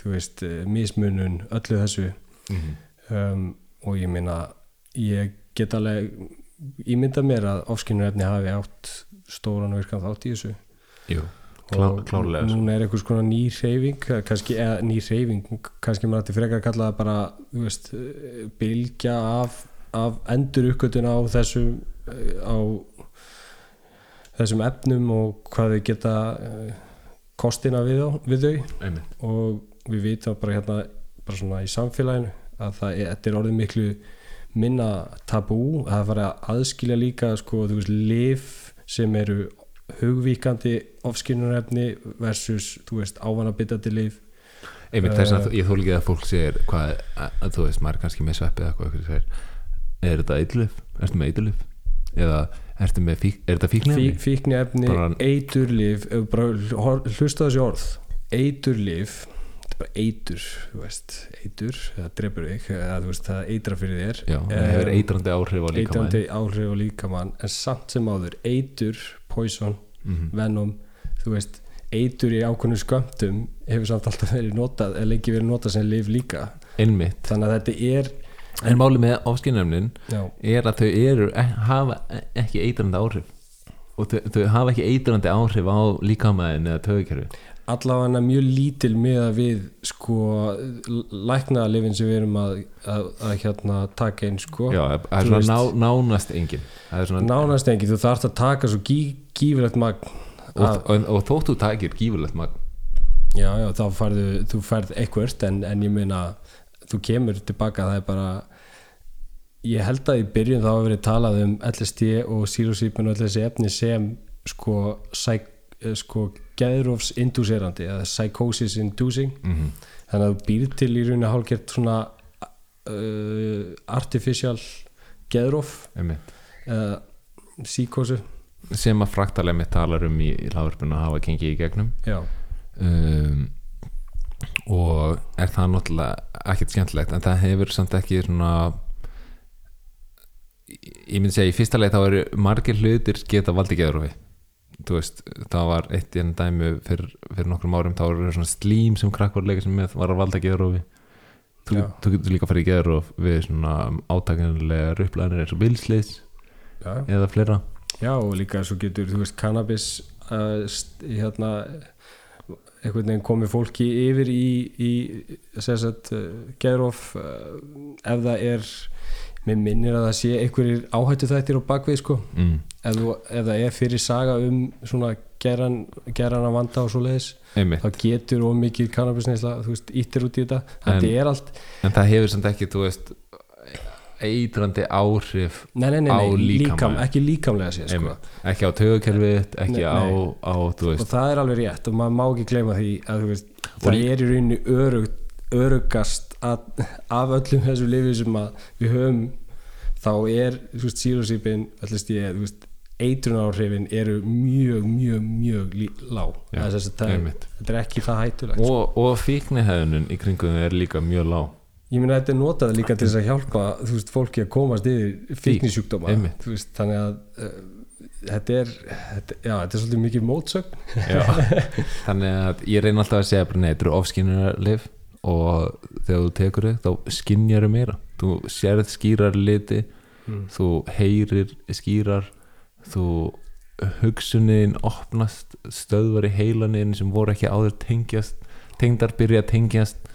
þú veist, mismunun öllu þessu. Mm um, og ég meina ég get alveg ímynda mér að ofskinnurefni hafi átt stóran virkan þátt í þessu. Jú, klá, klárlega sko. núna er einhvers konar ný reyfing kannski, eða ný reyfing kannski maður ætti frekar að kalla það bara þú veist, bylgja af, af endur uppgötun á þessum eh, á þessum efnum og hvað þau geta eh, kostina við, þá, við þau. Einmitt, og við vitum bara hérna bara svona í samfélaginu að það er, er orðið miklu minna tabú. Það var að aðskilja líka sko, þú veist, lif sem eru hugvíkandi ofskinnunarefni versus, þú veist, ávanabitandi lif einmitt þess Eh. að ég þóla ekki að fólk segir hvað, að, að þú veist, maður er kannski með sveppi eða eitthvað, eitthvað er þetta eitthulif ertu með eitthulif eða ertu með fík, er þetta fíknefni Fí, fíkniefni, Bara- eiturlif hlusta þessi orð. Eiturlif þetta er bara eitur, þú veist, eitur það drefur eða þú veist, það eitra fyrir þér. Já, það hefur Em, eitrandi áhrif á líka eitrandi áhrif á líkamann en samt sem áður, eitur poison, mm venom þú veist, eitur í ákveðnum skömmtum hefur samt alltaf verið notað eða lengi verið notað sem lif líka. Einmitt, þannig að þetta er en máli með ofskinnefnin já, er að þau eru e- hafa ekki eitrandi áhrif. Og þau, þau hafa ekki eitrandi áhrif á líkamæðin eða tögukerfi allavega mjög lítil með að við sko læknaðalifin sem við erum að, að, að hérna taka inn sko. Já, það er svona ná, nánast engin. Svona nánast engi, þú þarfst að taka svo gí, gífilegt magn og, og, og þótt þú takir gífurlegt magn. Já, já, þá færðu þú færð eitthvert en, en ég meina þú kemur tilbaka það er bara ég held að í byrjun þá hafa verið talað um LSD og psilocybin og allir þessi efni sem sko, eh, sko geðrófs indúserandi eða psychosis inducing. Mm þannig að þú býr til í rauninni hálfgert svona uh, artificial geðróf einmitt. eða síkósu. Sem að fraktalega mitt talar um í, í láðurpuna að hafa gengið í gegnum. Um, og er það náttúrulega ekkert skemmtilegt en það hefur samt ekki svona ég myndi segja í fyrsta leið þá eru margir hlutir geta valdi geðrófi þú veist, það var eitt í enn dæmi fyrir, fyrir nokkrum árum, þá eru svona slím sem krakk var leika sem var að valda geðrófi þú, Já. þú getur líka að fara í geðróf við svona átakanlega rupplaðinir eins og bilsliðs já, eða fleira. Já og líka svo getur þú veist cannabis uh, hérna einhvern veginn komið fólki yfir í, í sagt, uh, geðróf uh, ef það er mér minnir að það sé einhverjir áhættu þættir á bakvið sko. Mm, ef, þú, ef það er fyrir saga um svona geran, geran að vanda og svo leiðis þá getur of mikið kannabisneisla þú veist, íttir út í þetta. Þetta En- er allt, en það hefur samt ekki, þú veist eitrandi áhrif nei nei nei, á líkam, ekki líkamlega séð sko. Ekki á tögukerfið, ekki á, á og það er alveg rétt og maður má ekki gleyma því að veist, það er í rauninni örugt, örugast að, af öllum þessu lifi sem við höfum þá er, þú veist eitrunáhrifin eru mjög, mjög, mjög lág. Já, Það það- þetta er ekki það hættulegt sko. og, og fíknihæðunum í kringum er líka mjög lág ég meina þetta er notað líka til þess að hjálpa þú veist, fólki að komast yfir fíknisjúkdóma veist, þannig að uh, þetta er þetta, já, þetta er svolítið mikið mótsögn. Þannig að ég reyna alltaf að segja bara nei, þetta eru ofskinnarlif og þegar þú tekur þau þá skinjar þau meira. Þú sérð skýrar liti mm. þú heyrir skýrar þú hugsunin opnast stöðvar í heilanin sem voru ekki áður tengjast tengdar byrja að tengjast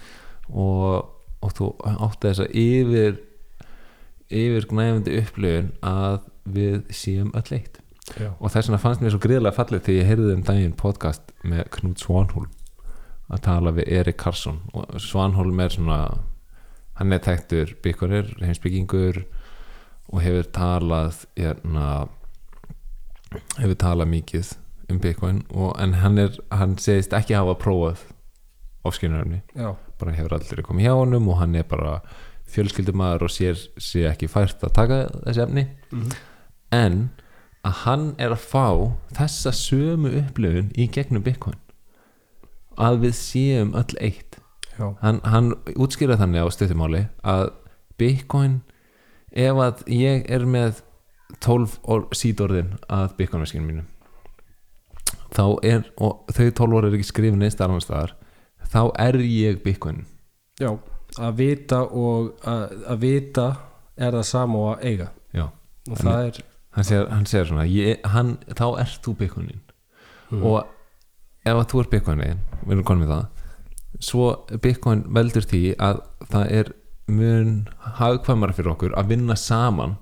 og, og þú átti þess að yfir yfir gnæfandi upplifun að við séum öll eitt. Já. og þess vegna fannst mér svo gríðlega fallið þegar ég heyrði um daginn podcast með Knut Svanholm að tala við Erik Karlsson. Og Svanholm er svona hann er tektur byggurir, heimsbyggingur og hefur talað hérna hefur talað mikið um Bitcoin og, en hann, er, hann segist ekki hafa prófað ofskynaröfni bara hefur aldrei komið hjá honum og hann er bara fjölskyldumæður og sér sér ekki fært að taka þessi efni. Mhm. en að hann er að fá þessa sömu upplifun í gegnum Bitcoin. Að við séum öll eitt. Hann, hann útskýra þannig á stuttumáli að Bitcoin ef að ég er með 12 or, síðorðin að Bitcoin-maskinu mínu þá er, og þau 12 orð er ekki skrifin neist annar staðar þá er ég Bitcoin. Já að vita og að, að vita er það sama og að eiga. Já, og það er hann segir, hann segir svona ég, hann, þá ert þú Bitcoinin Mhm. og ef að þú ert Bitcoinin við erum konum við það svo Bitcoin veldur því að það er mun hagkvæmara fyrir okkur að vinna saman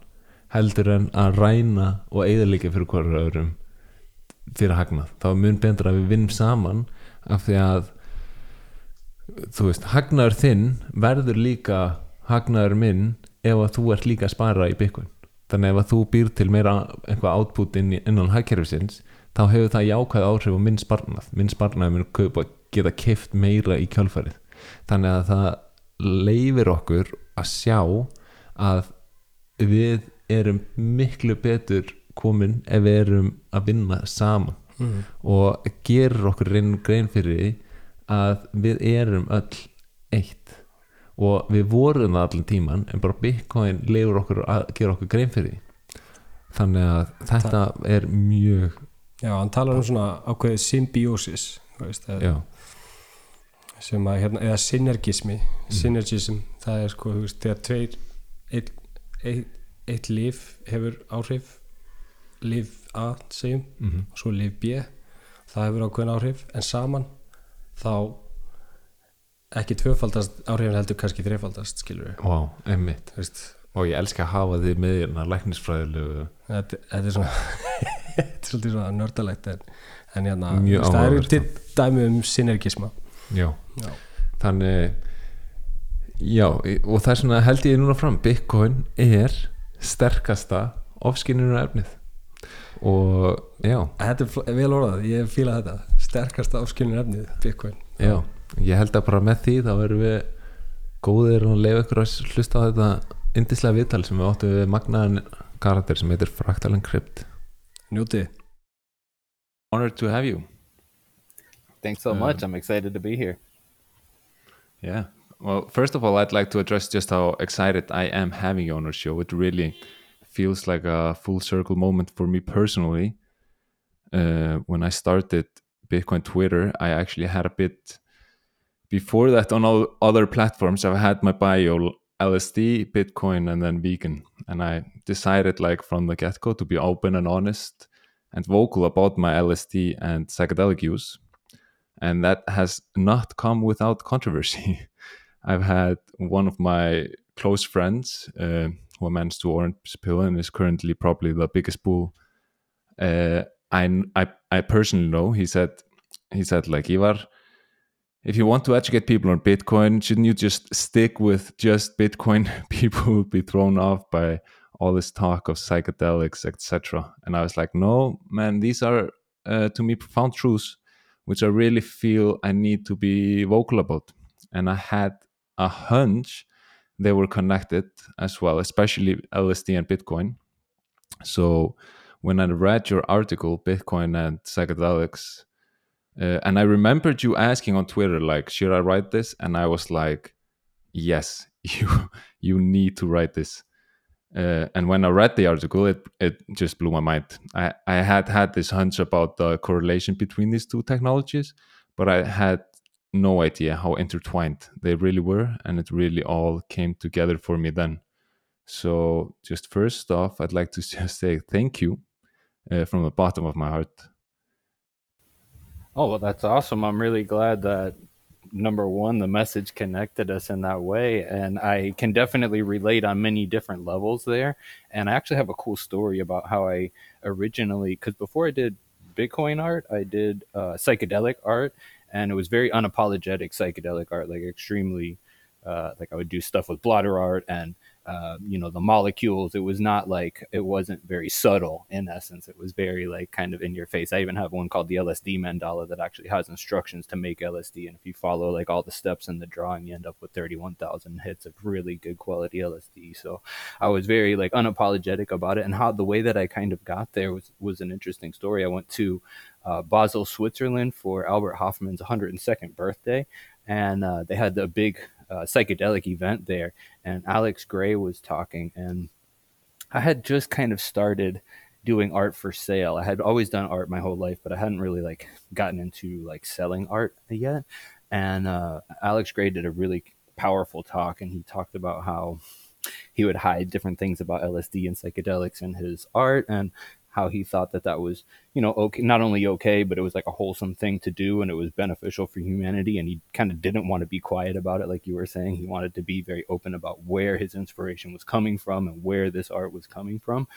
heldur en að ræna og eðalíka fyrir hverju öðrum fyrir hagnað þá er mun betra að við vinnum saman af því að þú veist, hagnaður þinn verður líka hagnaður minn ef að þú ert líka að spara í Bitcoin. Þannig ef að þú býr til meira eitthvað output inn, innan hagkerfisins þá hefur það jákvæð áhrif á minn sparnað. Minn sparnað mun kaupa, geta kift meira í kjálfarið þannig að það leifir okkur að sjá að við erum miklu betur komin ef við erum að vinna saman mm. og gerir okkur reyn grein fyrir því að við erum öll eitt. Og við vorum það allan tíman en bara Bitcoin leifur okkur að gera okkur grein fyrir þannig að þetta er mjög já, hann talar um svona ákveðið symbiosis veist, já, sem að hérna, eða synergismi synergism, það er sko veist, þegar tveir eitt, eitt, eitt líf hefur áhrif líf A segjum mm og svo líf B það hefur ákveðin áhrif en saman þá ekki tvöfaldast áhrifin heldur kannski þrefaldast skilur við wow, einmitt veist, og ég elska að hafa því með hérna læknisfræðilegu þetta, þetta er svona þetta er svolítið svona nördalegt en, en hérna, það eru til dæmi um synergisma. Já, já, þannig já, og það er svona held ég núna fram Bitcoin er sterkasta ofskinninu efnið. Og já, þetta er vel orðað, ég fíla þetta sterkasta áskilin efnið, Bitcoin já ég held að bara með því þá erum við góðir og leiða ykkur að hlusta á þetta indislega viðtal sem við áttum við magnaðan karakter sem heitir Fractal Encrypt njótið Honored to have you Thanks so Um, much. I'm excited to be here. Yeah. Well, first of all, I'd like to address just how excited I am having you on our show. It really feels like a full circle moment for me personally. Uh, when I started Bitcoin Twitter, I actually had a bit before that on all other platforms. I've had my bio LSD, Bitcoin, and then vegan. And I decided, like, from the get go to be open and honest and vocal about my LSD and psychedelic use and that has not come without controversy. I've had one of my close friends uh, who managed to orange pill and is currently probably the biggest bull. Uh, I, I I personally know. He said he said like Ivar, if you want to educate people on Bitcoin, shouldn't you just stick with just Bitcoin? People will be thrown off by all this talk of psychedelics, etc. And I was like, no, man, these are uh, to me profound truths which I really feel I need to be vocal about. And I had a hunch they were connected as well, especially LSD and Bitcoin. So when I read your article, Bitcoin and psychedelics, uh, and I remembered you asking on Twitter, like, should I write this? And I was like, yes, you you need to write this. Uh, and when I read the article, it it just blew my mind. I, I had had this hunch about the correlation between these two technologies, but I had no idea how intertwined they really were, and it really all came together for me then. So, just first off, I'd like to just say thank you uh, from the bottom of my heart. Oh, well, that's awesome. I'm really glad that number one, the message connected us in that way. And I can definitely relate on many different levels there. And I actually have a cool story about how I originally, because before I did Bitcoin art, I did uh, psychedelic art. and it was very unapologetic psychedelic art, like extremely. Uh, like I would do stuff with blotter art and uh, you know the molecules it was not like it wasn't very subtle in essence. It was very like kind of in your face. I even have one called the lsd mandala that actually has instructions to make lsd and if you follow like all the steps in the drawing you end up with 31000 hits of really good quality lsd so i was very like unapologetic about it and how the way that i kind of got there was was an interesting story. I went to uh, basel switzerland for albert hofmann's 102nd birthday and uh, they had a big uh, psychedelic event there, and Alex Grey was talking, and I had just kind of started doing art for sale. I had always done art my whole life, but I hadn't really like gotten into like selling art yet. And uh, Alex Grey did a really powerful talk, and he talked about how he would hide different things about LSD and psychedelics in his art, and how he thought that that was, you know, okay, not only okay, but it was like a wholesome thing to do and it was beneficial for humanity. And he kind of didn't want to be quiet about it, like you were saying. He wanted to be very open about where his inspiration was coming from and where this art was coming from.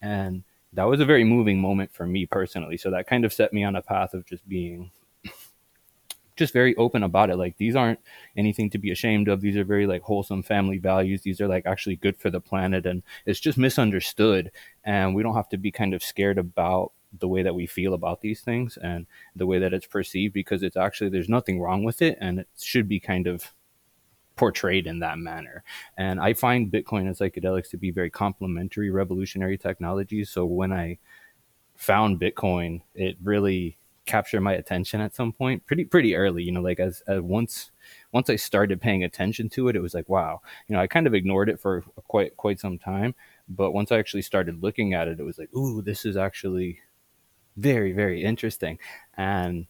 And that was a very moving moment for me personally. So that kind of set me on a path of just being just very open about it. Like these aren't anything to be ashamed of. These are very like wholesome family values. These are like actually good for the planet and it's just misunderstood. And we don't have to be kind of scared about the way that we feel about these things and the way that it's perceived because it's actually there's nothing wrong with it and it should be kind of portrayed in that manner. And I find Bitcoin and psychedelics to be very complementary revolutionary technologies. So when I found Bitcoin, it really capture my attention at some point pretty pretty early you know like as, as once once i started paying attention to it it was like wow you know i kind of ignored it for quite quite some time but once i actually started looking at it it was like ooh this is actually very very interesting. And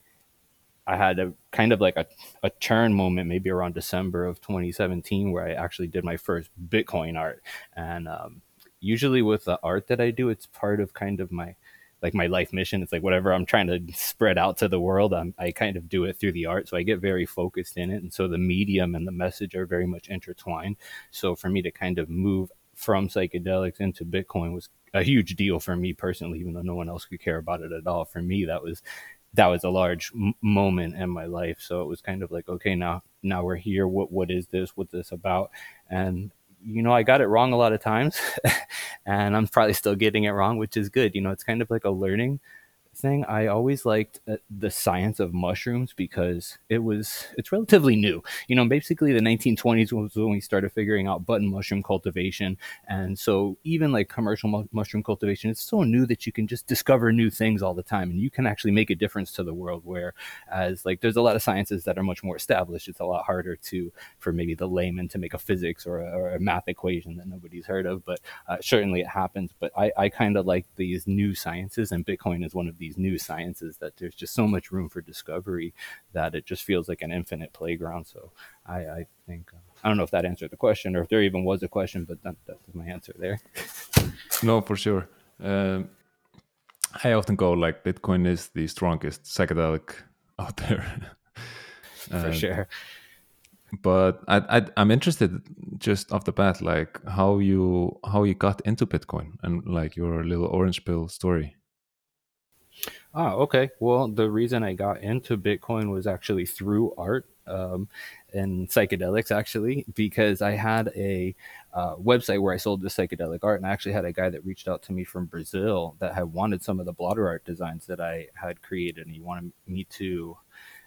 i had a kind of like a, a turn moment maybe around december of 2017 where i actually did my first bitcoin art. And um, usually with the art that i do it's part of kind of my like my life mission. It's like whatever I'm trying to spread out to the world, I'm, I kind of do it through the art. So I get very focused in it. And so the medium and the message are very much intertwined. So for me to kind of move from psychedelics into Bitcoin was a huge deal for me personally, even though no one else could care about it at all. For me, that was that was a large m- moment in my life. So it was kind of like, okay, now now we're here. What what is this? What's this about? And you know, I got it wrong a lot of times and I'm probably still getting it wrong, which is good. You know, it's kind of like a learning thing, I always liked uh, the science of mushrooms because it was it's relatively new. You know, basically the 1920s was when we started figuring out button mushroom cultivation, and so even like commercial mu- mushroom cultivation, it's so new that you can just discover new things all the time, and you can actually make a difference to the world. Whereas like there's a lot of sciences that are much more established. It's a lot harder to for maybe the layman to make a physics or a, or a math equation that nobody's heard of, but uh, certainly it happens. But I, I kind of like these new sciences, and Bitcoin is one of these these new sciences that there's just so much room for discovery that it just feels like an infinite playground. So I, I think uh, I don't know if that answered the question or if there even was a question, but that, that's my answer there. no, for sure. Um, I often go like Bitcoin is the strongest psychedelic out there. for sure but I, I i'm interested just off the bat like how you how you got into bitcoin and like your little orange pill story Ah, okay. Well, the reason I got into Bitcoin was actually through art um, and psychedelics, actually, because I had a uh, website where I sold the psychedelic art, and I actually had a guy that reached out to me from Brazil that had wanted some of the blotter art designs that I had created, and he wanted me to.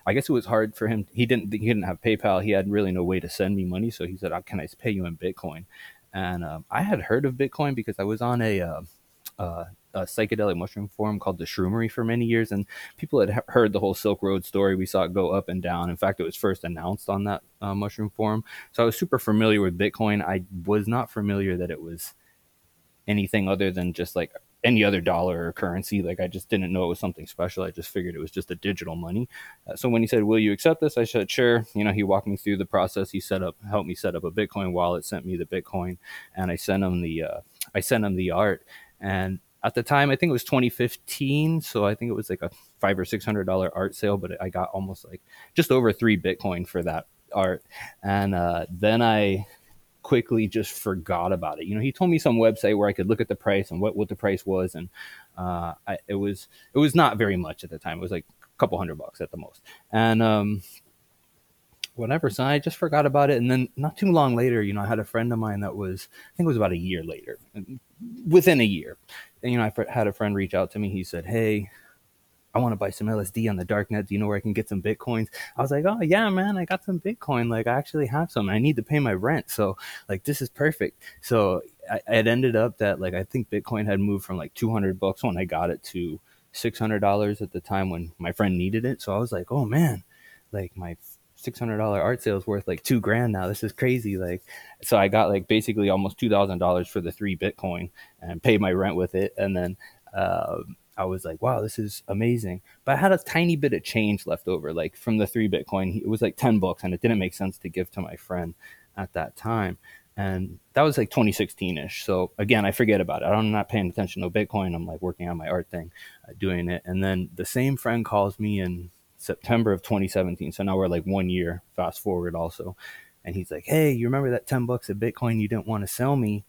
I guess it was hard for him. He didn't. He didn't have PayPal. He had really no way to send me money, so he said, oh, "Can I pay you in Bitcoin?" And um, I had heard of Bitcoin because I was on a uh, uh, a psychedelic mushroom forum called the Shroomery for many years, and people had heard the whole Silk Road story. We saw it go up and down. In fact, it was first announced on that uh, mushroom forum, so I was super familiar with Bitcoin. I was not familiar that it was anything other than just like any other dollar or currency. Like I just didn't know it was something special. I just figured it was just a digital money. Uh, so when he said, "Will you accept this?" I said, "Sure." You know, he walked me through the process. He set up, helped me set up a Bitcoin wallet, sent me the Bitcoin, and I sent him the, uh, I sent him the art. And at the time, I think it was 2015. So I think it was like a five or six hundred dollar art sale, but I got almost like just over three Bitcoin for that art. And uh, then I quickly just forgot about it. You know, he told me some website where I could look at the price and what, what the price was, and uh, I, it was it was not very much at the time. It was like a couple hundred bucks at the most. And um, whatever. So I just forgot about it. And then not too long later, you know, I had a friend of mine that was, I think it was about a year later, within a year. And, you know, I had a friend reach out to me. He said, Hey, I want to buy some LSD on the dark net. Do you know where I can get some Bitcoins? I was like, oh yeah, man, I got some Bitcoin. Like I actually have some. I need to pay my rent. So like this is perfect. So I, it ended up that like I think Bitcoin had moved from like 200 bucks when I got it to $600 at the time when my friend needed it. So I was like, oh man, like my $600 art sale is worth like two grand now. This is crazy. Like, so I got like basically almost $2,000 for the three Bitcoin and paid my rent with it. And then, uh, I was like, wow, this is amazing. But I had a tiny bit of change left over, like from the three Bitcoin. It was like 10 bucks, and it didn't make sense to give to my friend at that time. And that was like 2016 ish. So again, I forget about it. I'm not paying attention to Bitcoin. I'm like working on my art thing, uh, doing it. And then the same friend calls me in September of 2017. So now we're like one year fast forward also. And he's like, Hey, you remember that 10 bucks of Bitcoin you didn't want to sell me?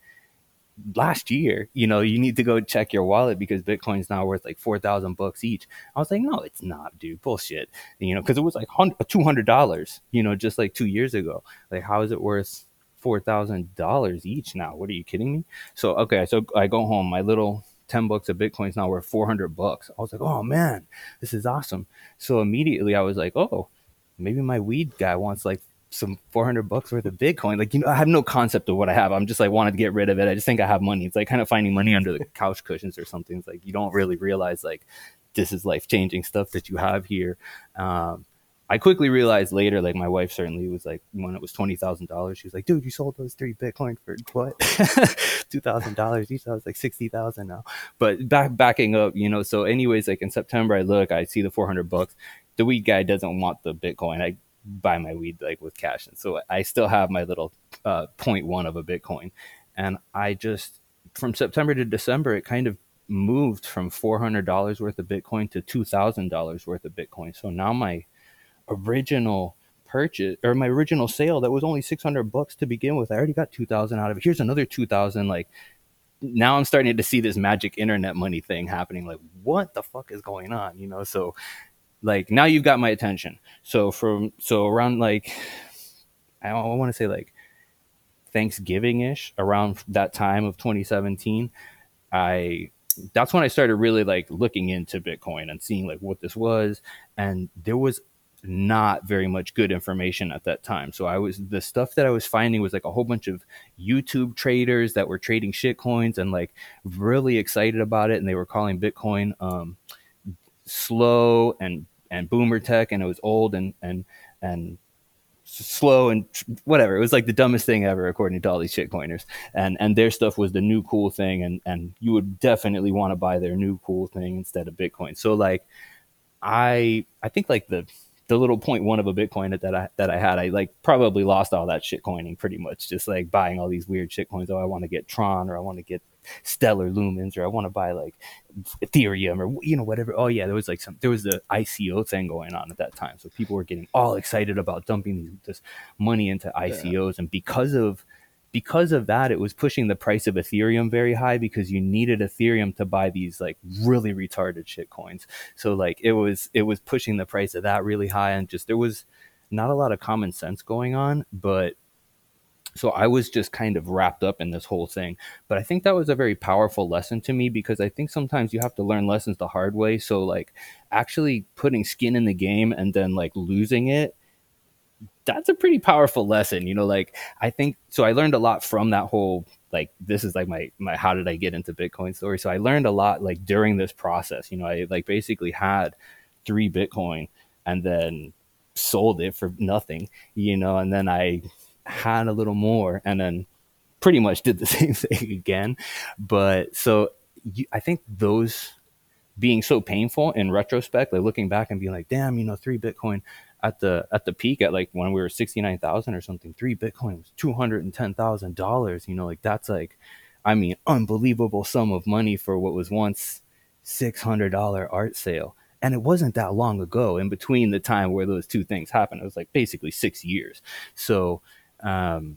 last year, you know, you need to go check your wallet because Bitcoin's now worth like 4,000 bucks each. I was like, no, it's not, dude, bullshit. You know, cause it was like uh, $200, you know, just like two years ago. Like, how is it worth $4,000 each now? What are you kidding me? So, okay. So I go home, my little 10 bucks of Bitcoin's now worth 400 bucks. I was like, oh man, this is awesome. So immediately I was like, oh, maybe my weed guy wants like some 400 bucks worth of Bitcoin. Like, you know, I have no concept of what I have. I'm just like, wanted to get rid of it. I just think I have money. It's like kind of finding money under the couch cushions or something. It's like, you don't really realize like this is life changing stuff that you have here. Um, I quickly realized later, like my wife certainly was like, when it was twenty thousand dollars, she was like, "Dude, you sold those three Bitcoin for what? Two thousand dollars each? That was like sixty thousand now." But back backing up, you know. So, anyways, like in September, I look, I see the four hundred bucks. The weed guy doesn't want the Bitcoin. I buy my weed like with cash, and so I still have my little uh, 0.1 of a Bitcoin, and I just from September to December, it kind of moved from four hundred dollars worth of Bitcoin to two thousand dollars worth of Bitcoin. So now my original purchase or my original sale that was only 600 bucks to begin with. I already got 2000 out of it. Here's another 2000 like now i'm starting to see this magic internet money thing happening like what the fuck is going on you know? So like now you've got my attention. So from so around like i, I want to say like thanksgiving ish around that time of 2017 i that's when i started really like looking into bitcoin and seeing like what this was. And there was not very much good information at that time. So I was the stuff that I was finding was like a whole bunch of YouTube traders that were trading shit coins and like really excited about it, and they were calling Bitcoin um, slow and and boomer tech, and it was old and and and slow and whatever. It was like the dumbest thing ever, according to all these shitcoiners. And and their stuff was the new cool thing, and and you would definitely want to buy their new cool thing instead of Bitcoin. So like, I I think like the the little point one of a Bitcoin that I that I had, I like probably lost all that shit coining pretty much, just like buying all these weird shit coins. Oh, I want to get Tron or I want to get Stellar Lumens or I want to buy like Ethereum or you know whatever. Oh yeah, there was like some there was the ICO thing going on at that time, so people were getting all excited about dumping this money into ICOs, yeah. and because of because of that, it was pushing the price of Ethereum very high because you needed Ethereum to buy these like really retarded shit coins. So like it was it was pushing the price of that really high and just there was not a lot of common sense going on, but so I was just kind of wrapped up in this whole thing. But I think that was a very powerful lesson to me because I think sometimes you have to learn lessons the hard way. So like actually putting skin in the game and then like losing it that's a pretty powerful lesson you know like i think so i learned a lot from that whole like this is like my my how did i get into bitcoin story? So i learned a lot like during this process you know i like basically had three bitcoin and then sold it for nothing you know and then i had a little more and then pretty much did the same thing again. But so you, i think those being so painful in retrospect like looking back and being like damn you know three bitcoin at the at the peak at like when we were 69,000 or something, three Bitcoin was $210,000. You know, like that's like, I mean, unbelievable sum of money for what was once $600 art sale. And it wasn't that long ago in between the time where those two things happened. It was like basically six years. So, um,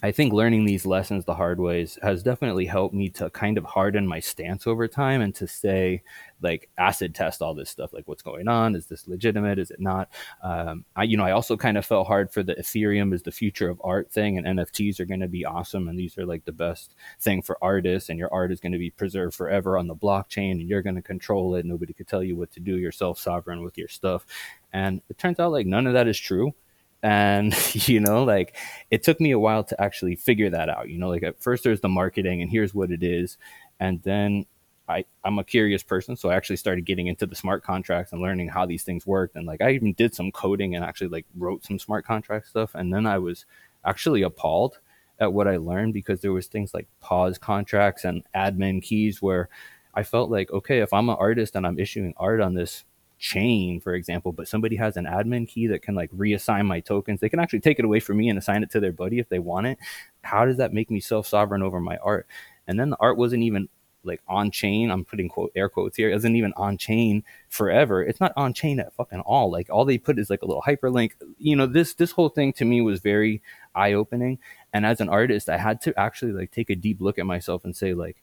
I think learning these lessons the hard ways has definitely helped me to kind of harden my stance over time and to say, like, acid test all this stuff. Like, what's going on? Is this legitimate? Is it not? Um, I, you know, I also kind of felt hard for the Ethereum is the future of art thing, and NFTs are going to be awesome, and these are like the best thing for artists, and your art is going to be preserved forever on the blockchain, and you're going to control it. Nobody could tell you what to do. You're self sovereign with your stuff, and it turns out like none of that is true and you know like it took me a while to actually figure that out you know like at first there's the marketing and here's what it is and then I, I'm a curious person, so I actually started getting into the smart contracts and learning how these things worked. And like I even did some coding and actually like wrote some smart contract stuff. And then I was actually appalled at what I learned because there was things like pause contracts and admin keys where I felt like, okay, if I'm an artist and I'm issuing art on this chain, for example, but somebody has an admin key that can like reassign my tokens. They can actually take it away from me and assign it to their buddy if they want it. How does that make me self sovereign over my art? And then the art wasn't even like on chain. I'm putting quote air quotes here. Isn't even on chain forever. It's not on chain at fucking all. Like all they put is like a little hyperlink. You know, this this whole thing to me was very eye opening. And as an artist, I had to actually like take a deep look at myself and say like,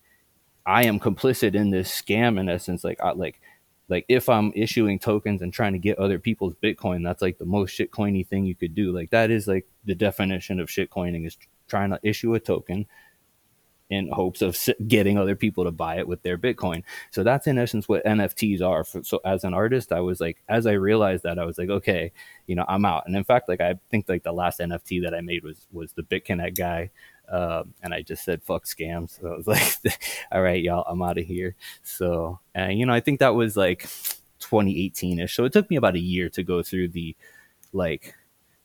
I am complicit in this scam in essence. Like, I, like like if I'm issuing tokens and trying to get other people's Bitcoin, that's like the most shitcoiny thing you could do. Like that is like the definition of shit shitcoining is trying to issue a token in hopes of getting other people to buy it with their Bitcoin. So that's in essence what NFTs are. So as an artist, I was like, as I realized that, I was like, okay, you know, I'm out. And in fact, like I think like the last NFT that I made was was the BitConnect guy um, and I just said fuck scams. So I was like, all right, y'all, I'm out of here. So, and you know, I think that was like 2018 ish. So it took me about a year to go through the like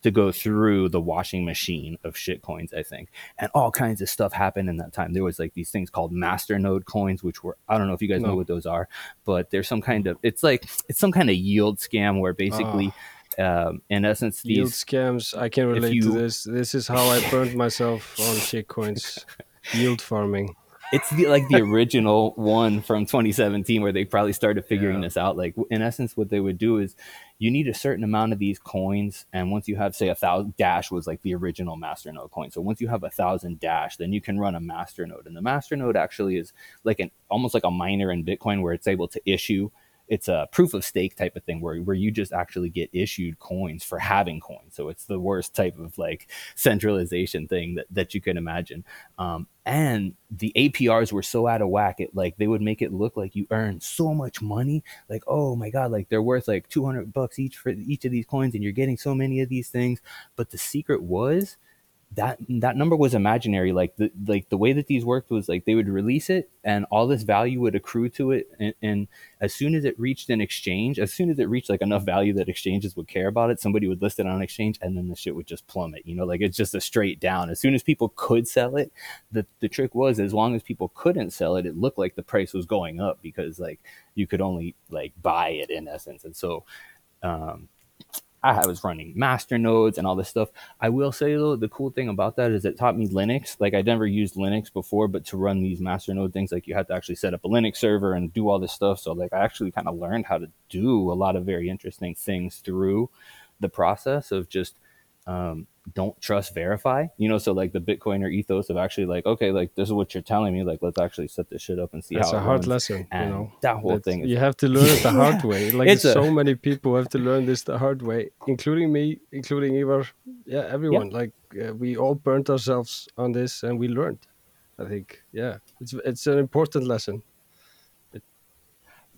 to go through the washing machine of shit coins, I think. And all kinds of stuff happened in that time. There was like these things called masternode coins, which were I don't know if you guys no. know what those are, but there's some kind of it's like it's some kind of yield scam where basically oh um, in essence, these yield scams. I can relate you, to this. This is how I burned myself on shitcoins. yield farming. It's the, like the original one from 2017 where they probably started figuring yeah. this out. Like in essence, what they would do is you need a certain amount of these coins, and once you have, say, a thousand dash was like the original masternode coin. So once you have a thousand dash, then you can run a masternode, and the masternode actually is like an almost like a miner in Bitcoin where it's able to issue it's a proof of stake type of thing where, where you just actually get issued coins for having coins. So it's the worst type of like centralization thing that, that you can imagine. Um, and the APRs were so out of whack. It like they would make it look like you earn so much money. Like, oh my God, like they're worth like 200 bucks each for each of these coins and you're getting so many of these things. But the secret was that that number was imaginary. Like the like the way that these worked was like they would release it and all this value would accrue to it. And, and, as soon as it reached an exchange as soon as it reached like enough value that exchanges would care about it somebody would list it on an exchange and then the shit would just plummet you know? Like it's just a straight down. As soon as people could sell it the, the trick was as long as people couldn't sell it it looked like the price was going up because like you could only like buy it in essence. And so um, I was running master nodes and all this stuff. I will say though, the cool thing about that is it taught me Linux. Like I'd never used Linux before, but to run these master node things, like you had to actually set up a Linux server and do all this stuff. So like I actually kind of learned how to do a lot of very interesting things through the process of just um, don't trust verify you know so like the bitcoiner ethos of actually like okay like this is what you're telling me like let's actually set this shit up and see That's how a hard runs. lesson and you know? that whole thing you have to learn it the hard way. Like so many people have to learn this the hard way including me including Ivar. Yeah everyone. Yeah. like uh, we all burnt ourselves on this and we learned i think. Yeah it's it's an important lesson.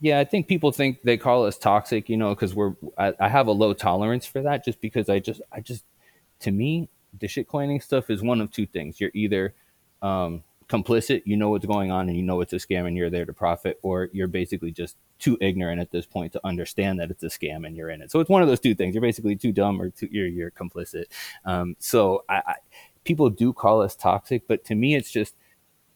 Yeah, I think people think they call us toxic, you know, because we're I, I, have a low tolerance for that, just because I just I just to me, the shitcoining stuff is one of two things. You're either um, complicit, you know what's going on, and you know it's a scam, and you're there to profit, or you're basically just too ignorant at this point to understand that it's a scam and you're in it. So it's one of those two things. You're basically too dumb or too, you're you're complicit. Um, so I, I, people do call us toxic, but to me, it's just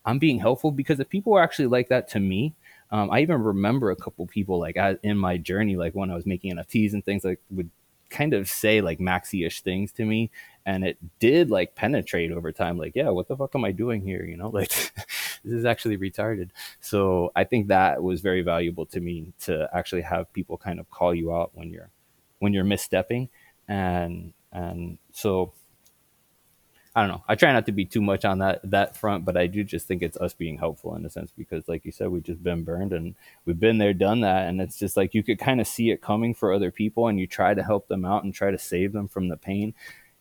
I'm being helpful because if people were actually like that to me, um, I even remember a couple people like I, in my journey, like when I was making NFTs and things, like would kind of say like maxi-ish things to me and it did like penetrate over time like yeah what the fuck am i doing here? You know like this is actually retarded. So i think that was very valuable to me to actually have people kind of call you out when you're when you're misstepping and and so I don't know. I try not to be too much on that that front, but I do just think it's us being helpful in a sense because, like you said, we've just been burned and we've been there, done that, and it's just like you could kind of see it coming for other people, and you try to help them out and try to save them from the pain.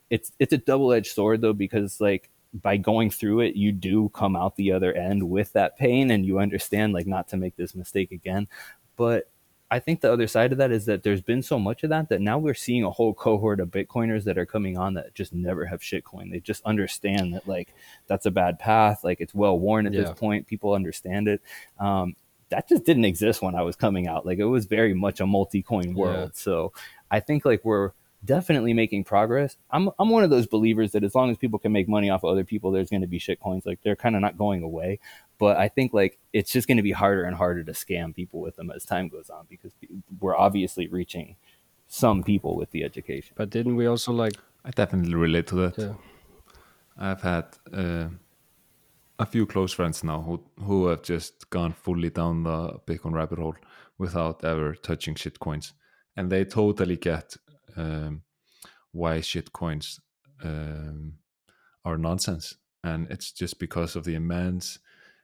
It's it's a double edged sword though because like by going through it, you do come out the other end with that pain, and you understand like not to make this mistake again. But I think the other side of that is that there's been so much of that that now we're seeing a whole cohort of Bitcoiners that are coming on that just never have shitcoin. They just understand that like that's a bad path. Like it's well worn at yeah. this point. People understand it. Um, that just didn't exist when I was coming out. Like it was very much a multi-coin world. Yeah. So I think like we're definitely making progress. I'm I'm one of those believers that as long as people can make money off of other people, there's going to be shit coins. Like they're kind of not going away. But I think like it's just going to be harder and harder to scam people with them as time goes on because we're obviously reaching some people with the education. But didn't we also like? I definitely relate to that. Yeah. I've had uh, a few close friends now who who have just gone fully down the Bitcoin rabbit hole without ever touching shit coins, and they totally get um, why shit coins um, are nonsense, and it's just because of the immense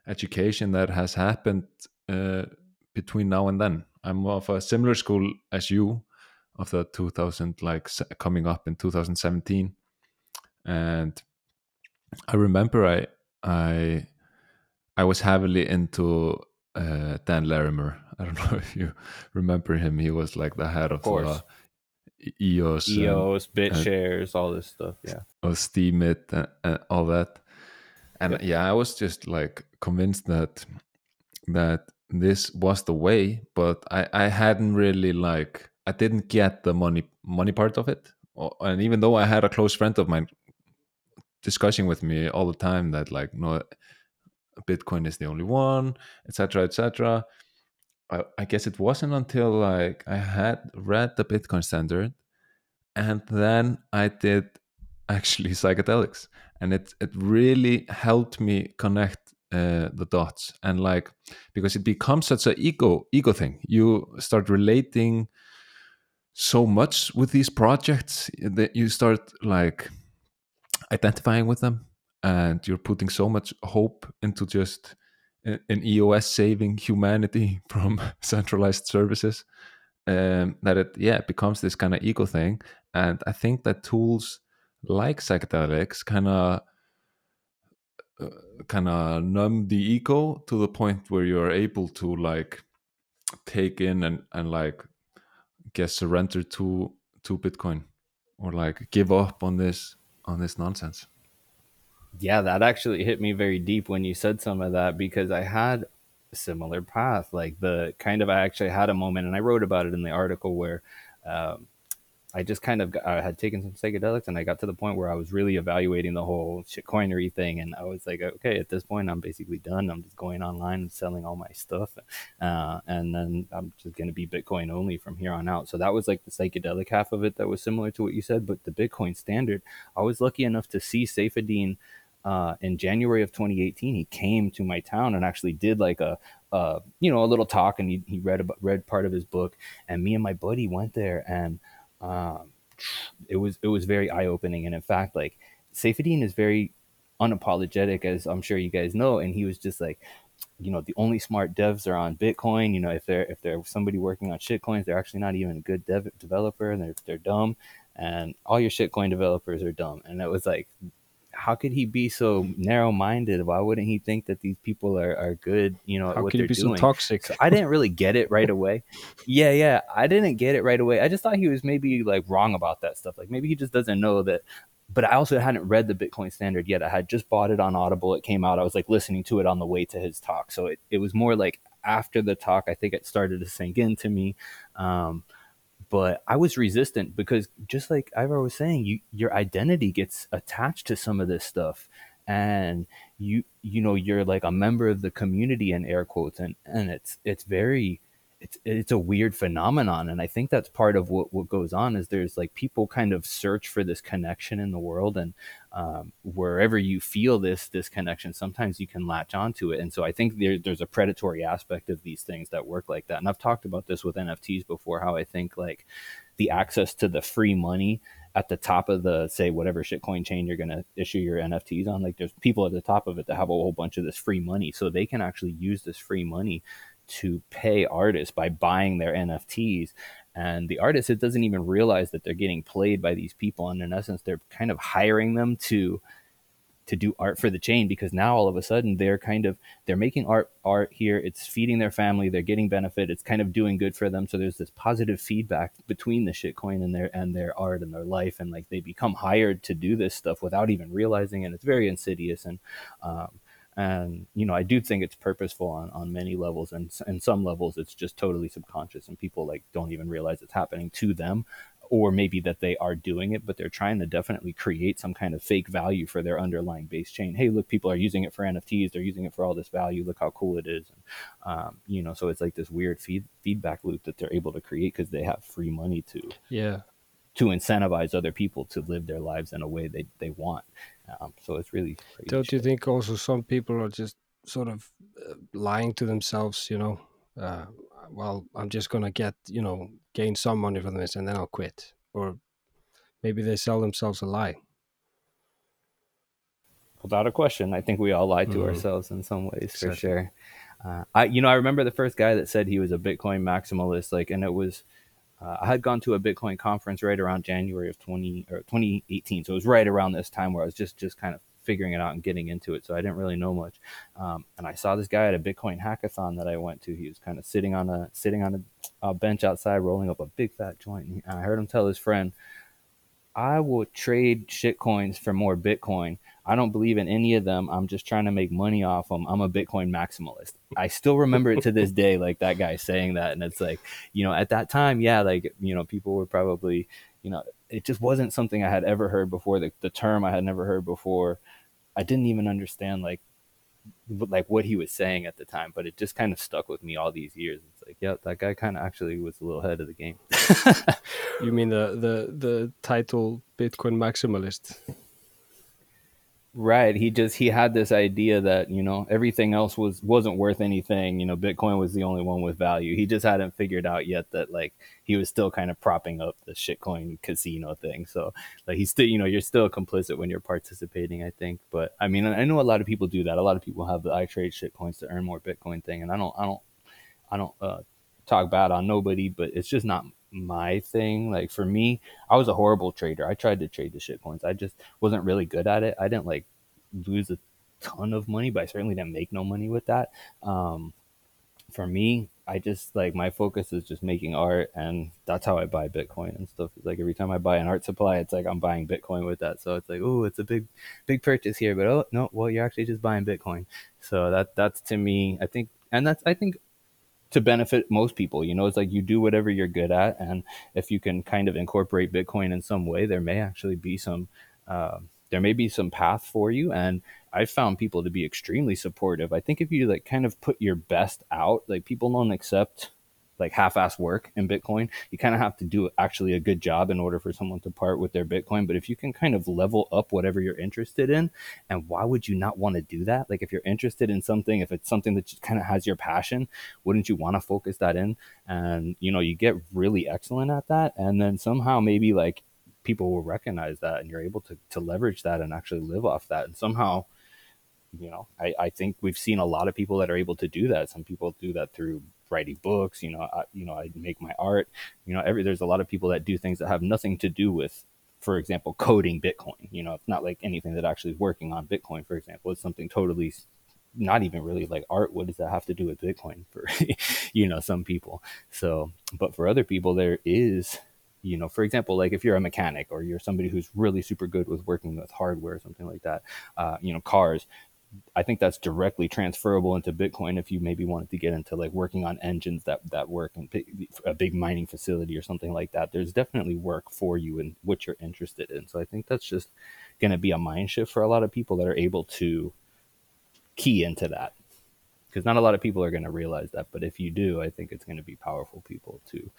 education that has happened uh, between now and then. I'm of a similar school as you, of the 2000 like coming up in 2017, and I remember I I I was heavily into uh, Dan Larimer. I don't know if you remember him. He was like the head of, of the EOS, EOS, and, BitShares, all this stuff. Yeah, of Steemit and, and all that. And yeah. yeah, I was just like convinced that that this was the way, but I I hadn't really like I didn't get the money money part of it. And even though I had a close friend of mine discussing with me all the time that like no Bitcoin is the only one, etc., etc. I, I guess it wasn't until like I had read the Bitcoin standard and then I did actually psychedelics. And it it really helped me connect uh, the dots. And like because it becomes such an ego ego thing. You start relating so much with these projects that you start like identifying with them. And you're putting so much hope into just an EOS saving humanity from centralized services um, that it yeah it becomes this kind of ego thing. And I think that tools like psychedelics kind of uh, kind of numb the ego to the point where you're able to like take in and and like get surrender to to Bitcoin or like give up on this on this nonsense yeah, that actually hit me very deep when you said some of that because I had a similar path. Like the kind of, I actually had a moment and I wrote about it in the article where um, I just kind of got, I had taken some psychedelics and I got to the point where I was really evaluating the whole shitcoinery thing. And I was like, okay, at this point, I'm basically done. I'm just going online and selling all my stuff. Uh, and then I'm just going to be Bitcoin only from here on out. So that was like the psychedelic half of it that was similar to what you said. But the Bitcoin standard, I was lucky enough to see Saifedean uh, in January of 2018, he came to my town and actually did like a, you know, a little talk, and he, he read about, read part of his book, and me and my buddy went there, and um, it was it was very eye opening, and in fact, like Saifedean is very unapologetic, as I'm sure you guys know, and he was just like, you know, the only smart devs are on Bitcoin. You know, if they're if they're somebody working on shitcoins, they're actually not even a good dev- developer, and they're they're dumb, and all your shitcoin developers are dumb, and it was like how could he be so narrow minded? Why wouldn't he think that these people are, are good, you know, how what could they're he be doing? so toxic? So I didn't really get it right away. yeah, yeah. I didn't get it right away. I just thought he was maybe like wrong about that stuff. Like maybe he just doesn't know that but I also hadn't read the Bitcoin standard yet. I had just bought it on Audible. It came out. I was like listening to it on the way to his talk. So it, it was more like after the talk, I think it started to sink into me. Um, but I was resistant because just like Ivar was saying, you your identity gets attached to some of this stuff. And you you know you're like a member of the community in air quotes and and it's it's very it's it's a weird phenomenon. And i think that's part of what what goes on is there's like people kind of search for this connection in the world. And um, wherever you feel this this connection sometimes you can latch onto it. And so i think there, there's a predatory aspect of these things that work like that. And i've talked about this with nfts before how i think like the access to the free money at the top of the say whatever shitcoin chain you're going to issue your nfts on like there's people at the top of it that have a whole bunch of this free money. So they can actually use this free money to pay artists by buying their nfts and the artist it doesn't even realize that they're getting played by these people and in essence they're kind of hiring them to to do art for the chain because now all of a sudden they're kind of they're making art art here it's feeding their family they're getting benefit it's kind of doing good for them so there's this positive feedback between the shitcoin and their and their art and their life and like they become hired to do this stuff without even realizing it it's very insidious and um, and you know i do think it's purposeful on, on many levels and and some levels it's just totally subconscious and people like don't even realize it's happening to them or maybe that they are doing it, but they're trying to definitely create some kind of fake value for their underlying base chain. Hey, look, people are using it for NFTs. They're using it for all this value. Look how cool it is. And, um, you know, so it's like this weird feed, feedback loop that they're able to create because they have free money to yeah to incentivize other people to live their lives in a way they, they want. Um, so it's really Don't shit. you think also some people are just sort of uh, lying to themselves, you know? Uh, well, I'm just going to get, you know, gain some money from this and then I'll quit. Or maybe they sell themselves a lie. Without a question, I think we all lie to mm. ourselves in some ways for sure. Uh, I, you know, I remember the first guy that said he was a Bitcoin maximalist, like, and it was, uh, I had gone to a Bitcoin conference right around January of 20 or 2018. So it was right around this time where I was just, just kind of figuring it out and getting into it. So I didn't really know much. Um, and I saw this guy at a Bitcoin hackathon that I went to. He was kind of sitting on a sitting on a, a bench outside, rolling up a big fat joint. And I heard him tell his friend, "I will trade shitcoins for more Bitcoin. I don't believe in any of them. I'm just trying to make money off them. I'm a Bitcoin maximalist." I still remember it to this day, like that guy saying that, and it's like, you know, at that time, yeah, like you know, people were probably, you know, it just wasn't something I had ever heard before. The, the term I had never heard before. I didn't even understand like like what he was saying at the time, but it just kind of stuck with me all these years. It's like, yeah, that guy kind of actually was a little ahead of the game. you mean the the the title Bitcoin maximalist? Right. He just he had this idea that, you know, everything else was wasn't worth anything. You know, Bitcoin was the only one with value. He just hadn't figured out yet that like he was still kind of propping up the shitcoin casino thing. So like he's still, you know, you're still complicit when you're participating, I think. But I mean, I know a lot of people do that. A lot of people have the I trade shitcoins to earn more Bitcoin thing. And I don't I don't I don't uh, talk bad on nobody, but it's just not my thing. Like for me, I was a horrible trader. I tried to trade the shit coins. I just wasn't really good at it. I didn't like lose a ton of money, but I certainly didn't make no money with that. Um, for me, I just like my focus is just making art, and that's how I buy Bitcoin and stuff. It's like every time I buy an art supply, it's like I'm buying Bitcoin with that. So it's like, oh, it's a big, big purchase here, but oh no, well, you're actually just buying Bitcoin. So that that's to me, I think, and that's I think to benefit most people. You know, it's like you do whatever you're good at, and if you can kind of incorporate Bitcoin in some way, there may actually be some uh, there may be some path for you. And I've found people to be extremely supportive. I think if you like kind of put your best out, like people don't accept like half-ass work in Bitcoin. You kind of have to do actually a good job in order for someone to part with their Bitcoin. But if you can kind of level up whatever you're interested in, and why would you not want to do that? Like if you're interested in something, if it's something that kind of has your passion, wouldn't you want to focus that in? And you know, you get really excellent at that, and then somehow maybe like people will recognize that and you're able to, to leverage that and actually live off that and somehow you know I, I think we've seen a lot of people that are able to do that some people do that through writing books. You know, I, you know, I make my art. You know, every there's a lot of people that do things that have nothing to do with, for example, coding Bitcoin. You know, it's not like anything that actually is working on Bitcoin. For example, it's something totally not even really like art what does that have to do with bitcoin for you know some people so but for other people there is you know for example like if you're a mechanic or you're somebody who's really super good with working with hardware or something like that uh, you know cars I think that's directly transferable into Bitcoin if you maybe wanted to get into like working on engines that that work in a big mining facility or something like that. There's definitely work for you and what you're interested in. So I think that's just going to be a mind shift for a lot of people that are able to key into that because not a lot of people are going to realize that. But if you do, I think it's going to be powerful people to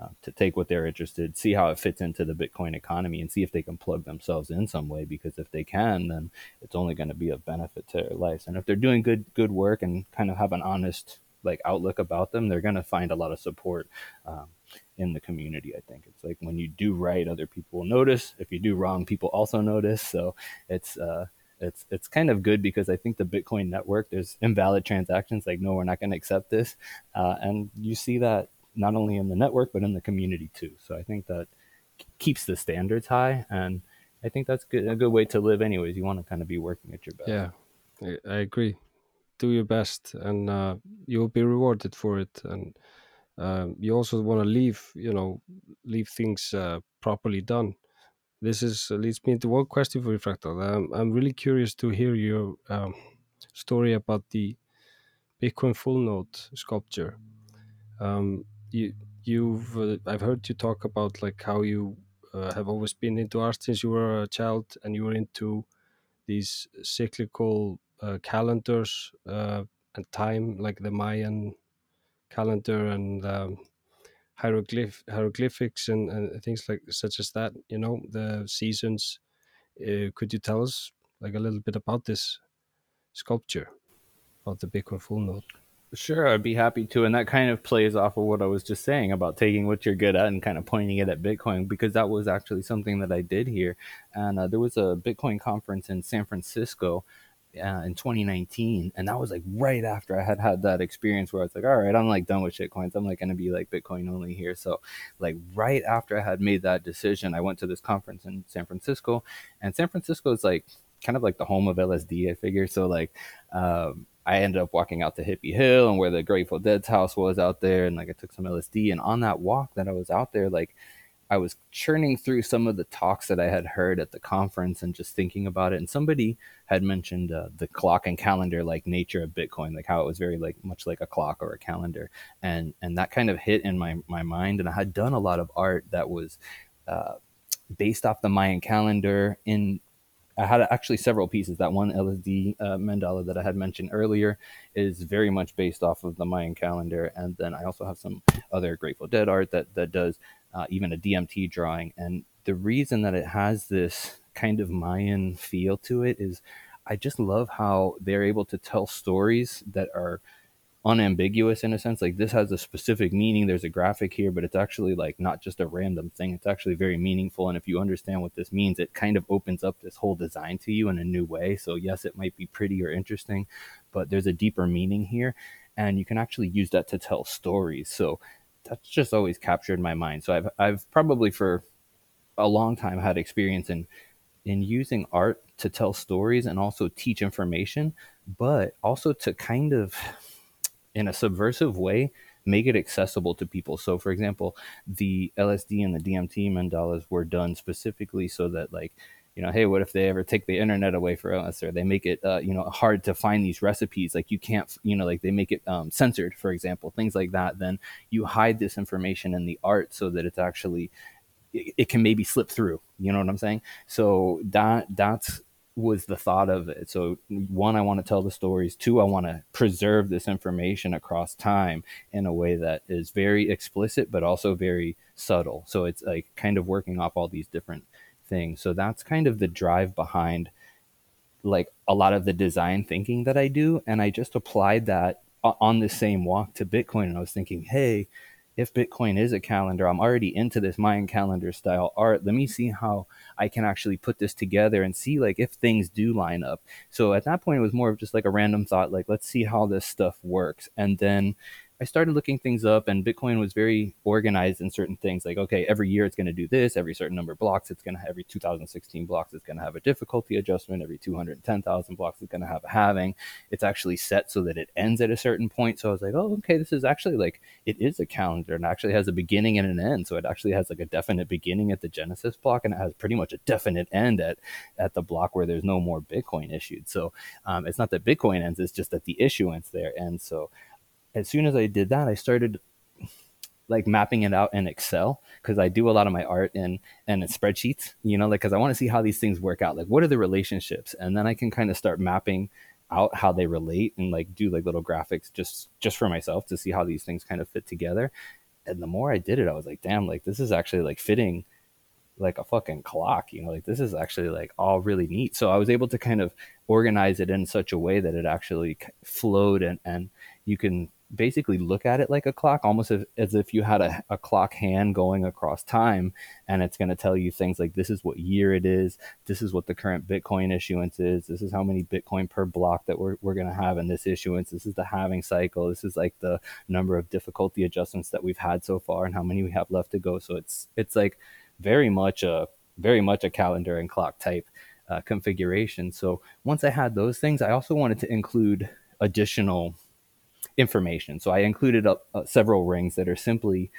uh, to take what they're interested, see how it fits into the Bitcoin economy, and see if they can plug themselves in some way. Because if they can, then it's only going to be of benefit to their lives. And if they're doing good good work and kind of have an honest like outlook about them, they're going to find a lot of support. Um, in the community. I think it's like when you do right, other people will notice. If you do wrong, people also notice. So it's uh, it's it's kind of good because I think the Bitcoin network there's invalid transactions. Like no, we're not going to accept this, uh, and you see that not only in the network but in the community too. So I think that keeps the standards high, and I think that's good, a good way to live. Anyways, you want to kind of be working at your best. Yeah, I agree. Do your best, and uh, you'll be rewarded for it. And um, you also want to leave, you know, leave things uh, properly done. This is uh, leads me into one question for you, Fractal. Um, I'm really curious to hear your um, story about the Bitcoin full node sculpture. Um, you, you've, uh, I've heard you talk about like how you uh, have always been into art since you were a child, and you were into these cyclical uh, calendars uh, and time, like the Mayan calendar and um, hieroglyph hieroglyphics and, and, things like such as that. You know, the seasons. Uh, could you tell us like a little bit about this sculpture, about the Bitcoin full node? Sure, I'd be happy to. And that kind of plays off of what I was just saying about taking what you're good at and kind of pointing it at Bitcoin, because that was actually something that I did here. And uh, there was a Bitcoin conference in San Francisco uh, in 2019. And that was like right after I had had that experience where I was like, all right, I'm like done with shitcoins. I'm like to be like Bitcoin only here. So, like, right after I had made that decision, I went to this conference in San Francisco. And San Francisco is like, kind of like the home of LSD, I figure. So like, um, I ended up walking out to Hippie Hill and where the Grateful Dead's house was out there, and like I took some LSD. And on that walk that I was out there, like I was churning through some of the talks that I had heard at the conference and just thinking about it. And somebody had mentioned uh, the clock and calendar like nature of Bitcoin, like how it was very like much like a clock or a calendar, and and that kind of hit in my my mind. And I had done a lot of art that was. Uh, based off the Mayan calendar in I had actually several pieces. That one LSD uh, mandala that I had mentioned earlier is very much based off of the Mayan calendar, and then I also have some other Grateful Dead art that that does uh, even a DMT drawing. And the reason that it has this kind of Mayan feel to it is, I just love how they're able to tell stories that are unambiguous in a sense. Like this has a specific meaning. There's a graphic here but it's actually like not just a random thing. It's actually very meaningful. And if you understand what this means it kind of opens up this whole design to you in a new way. So yes it might be pretty or interesting but there's a deeper meaning here. And you can actually use that to tell stories. So that's just always captured my mind so i've i've probably for a long time had experience in in using art to tell stories and also teach information but also to kind of in a subversive way make it accessible to people. So, for example, the LSD and the DMT mandalas were done specifically so that, like, you know, hey, what if they ever take the internet away from us, or they make it, uh, you know, hard to find these recipes? Like, you can't, you know, like they make it um, censored, for example, things like that. Then you hide this information in the art so that it's actually it, it can maybe slip through. You know what I'm saying? So that that's was the thought of it. So one, I want to tell the stories. Two, I want to preserve this information across time in a way that is very explicit, but also very subtle. So it's like kind of working off all these different things. So that's kind of the drive behind like a lot of the design thinking that I do. And I just applied that on the same walk to Bitcoin. And I was thinking, hey, if Bitcoin is a calendar, I'm already into this Mayan calendar style art. Let me see how I can actually put this together and see like if things do line up. So at that point, it was more of just like a random thought, like let's see how this stuff works. And then I started looking things up, and Bitcoin was very organized in certain things. Like, okay, every year it's going to do this. Every certain number of blocks, it's going to every 2016 blocks, it's going to have a difficulty adjustment. Every 210,000 blocks, it's going to have a halving. It's actually set so that it ends at a certain point. So I was like, oh, okay, this is actually like it is a calendar, and actually has a beginning and an end. So it actually has like a definite beginning at the Genesis block, and it has pretty much a definite end at at the block where there's no more Bitcoin issued. So um, it's not that Bitcoin ends; it's just that the issuance there ends. So as soon as I did that, I started like mapping it out in Excel because I do a lot of my art in and in spreadsheets, you know, like because I want to see how these things work out. Like, what are the relationships, and then I can kind of start mapping out how they relate and like do like little graphics just just for myself to see how these things kind of fit together. And the more I did it, I was like, damn, like this is actually like fitting like a fucking clock, you know, like this is actually like all really neat. So I was able to kind of organize it in such a way that it actually flowed and and you can basically look at it like a clock, almost as, as if you had a, a clock hand going across time. And it's going to tell you things like this is what year it is, this is what the current Bitcoin issuance is, this is how many Bitcoin per block that we're, we're going to have in this issuance, this is the halving cycle, this is like the number of difficulty adjustments that we've had so far and how many we have left to go. So it's it's like very much a very much a calendar and clock type uh, configuration. So once I had those things, I also wanted to include additional information. So I included uh, several rings that are simply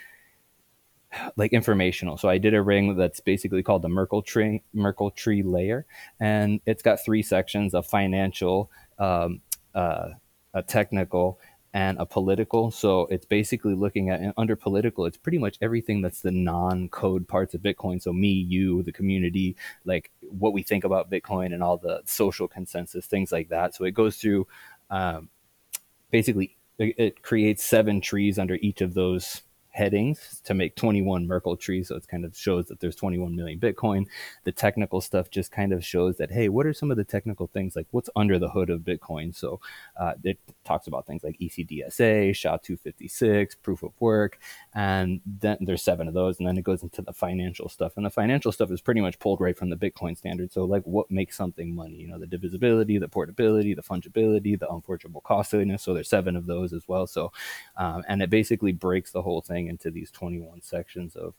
like informational. So I did a ring that's basically called the Merkle tree Merkle tree layer, and it's got three sections: a financial, um, uh, a technical, and a political. So it's basically looking at under political, it's pretty much everything that's the non-code parts of Bitcoin. So me, you, the community, like what we think about Bitcoin and all the social consensus, things like that. So it goes through um, basically it, creates seven trees under each of those headings to make 21 Merkle trees. So it kind of shows that there's 21 million Bitcoin. The technical stuff just kind of shows that, hey, what are some of the technical things like what's under the hood of Bitcoin? So uh, it talks about things like ECDSA, SHA 256, proof of work, and then there's seven of those. And then it goes into the financial stuff. And the financial stuff is pretty much pulled right from the Bitcoin standard. So, like, what makes something money? You know, the divisibility, the portability, the fungibility, the unforgeable costliness. So there's seven of those as well. So, um, and it basically breaks the whole thing into these 21 sections of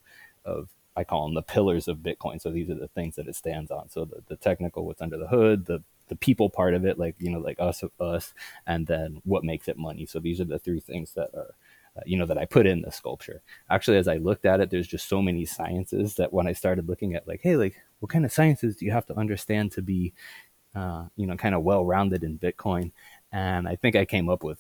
of I call them the pillars of Bitcoin. So these are the things that it stands on. So the, the technical, what's under the hood, the the people part of it, like you know, like us, us, and then what makes it money. So these are the three things that are, uh, you know, that I put in the sculpture. Actually, as I looked at it, there's just so many sciences that when I started looking at like, hey, like what kind of sciences do you have to understand to be, uh, you know, kind of well rounded in Bitcoin? And I think I came up with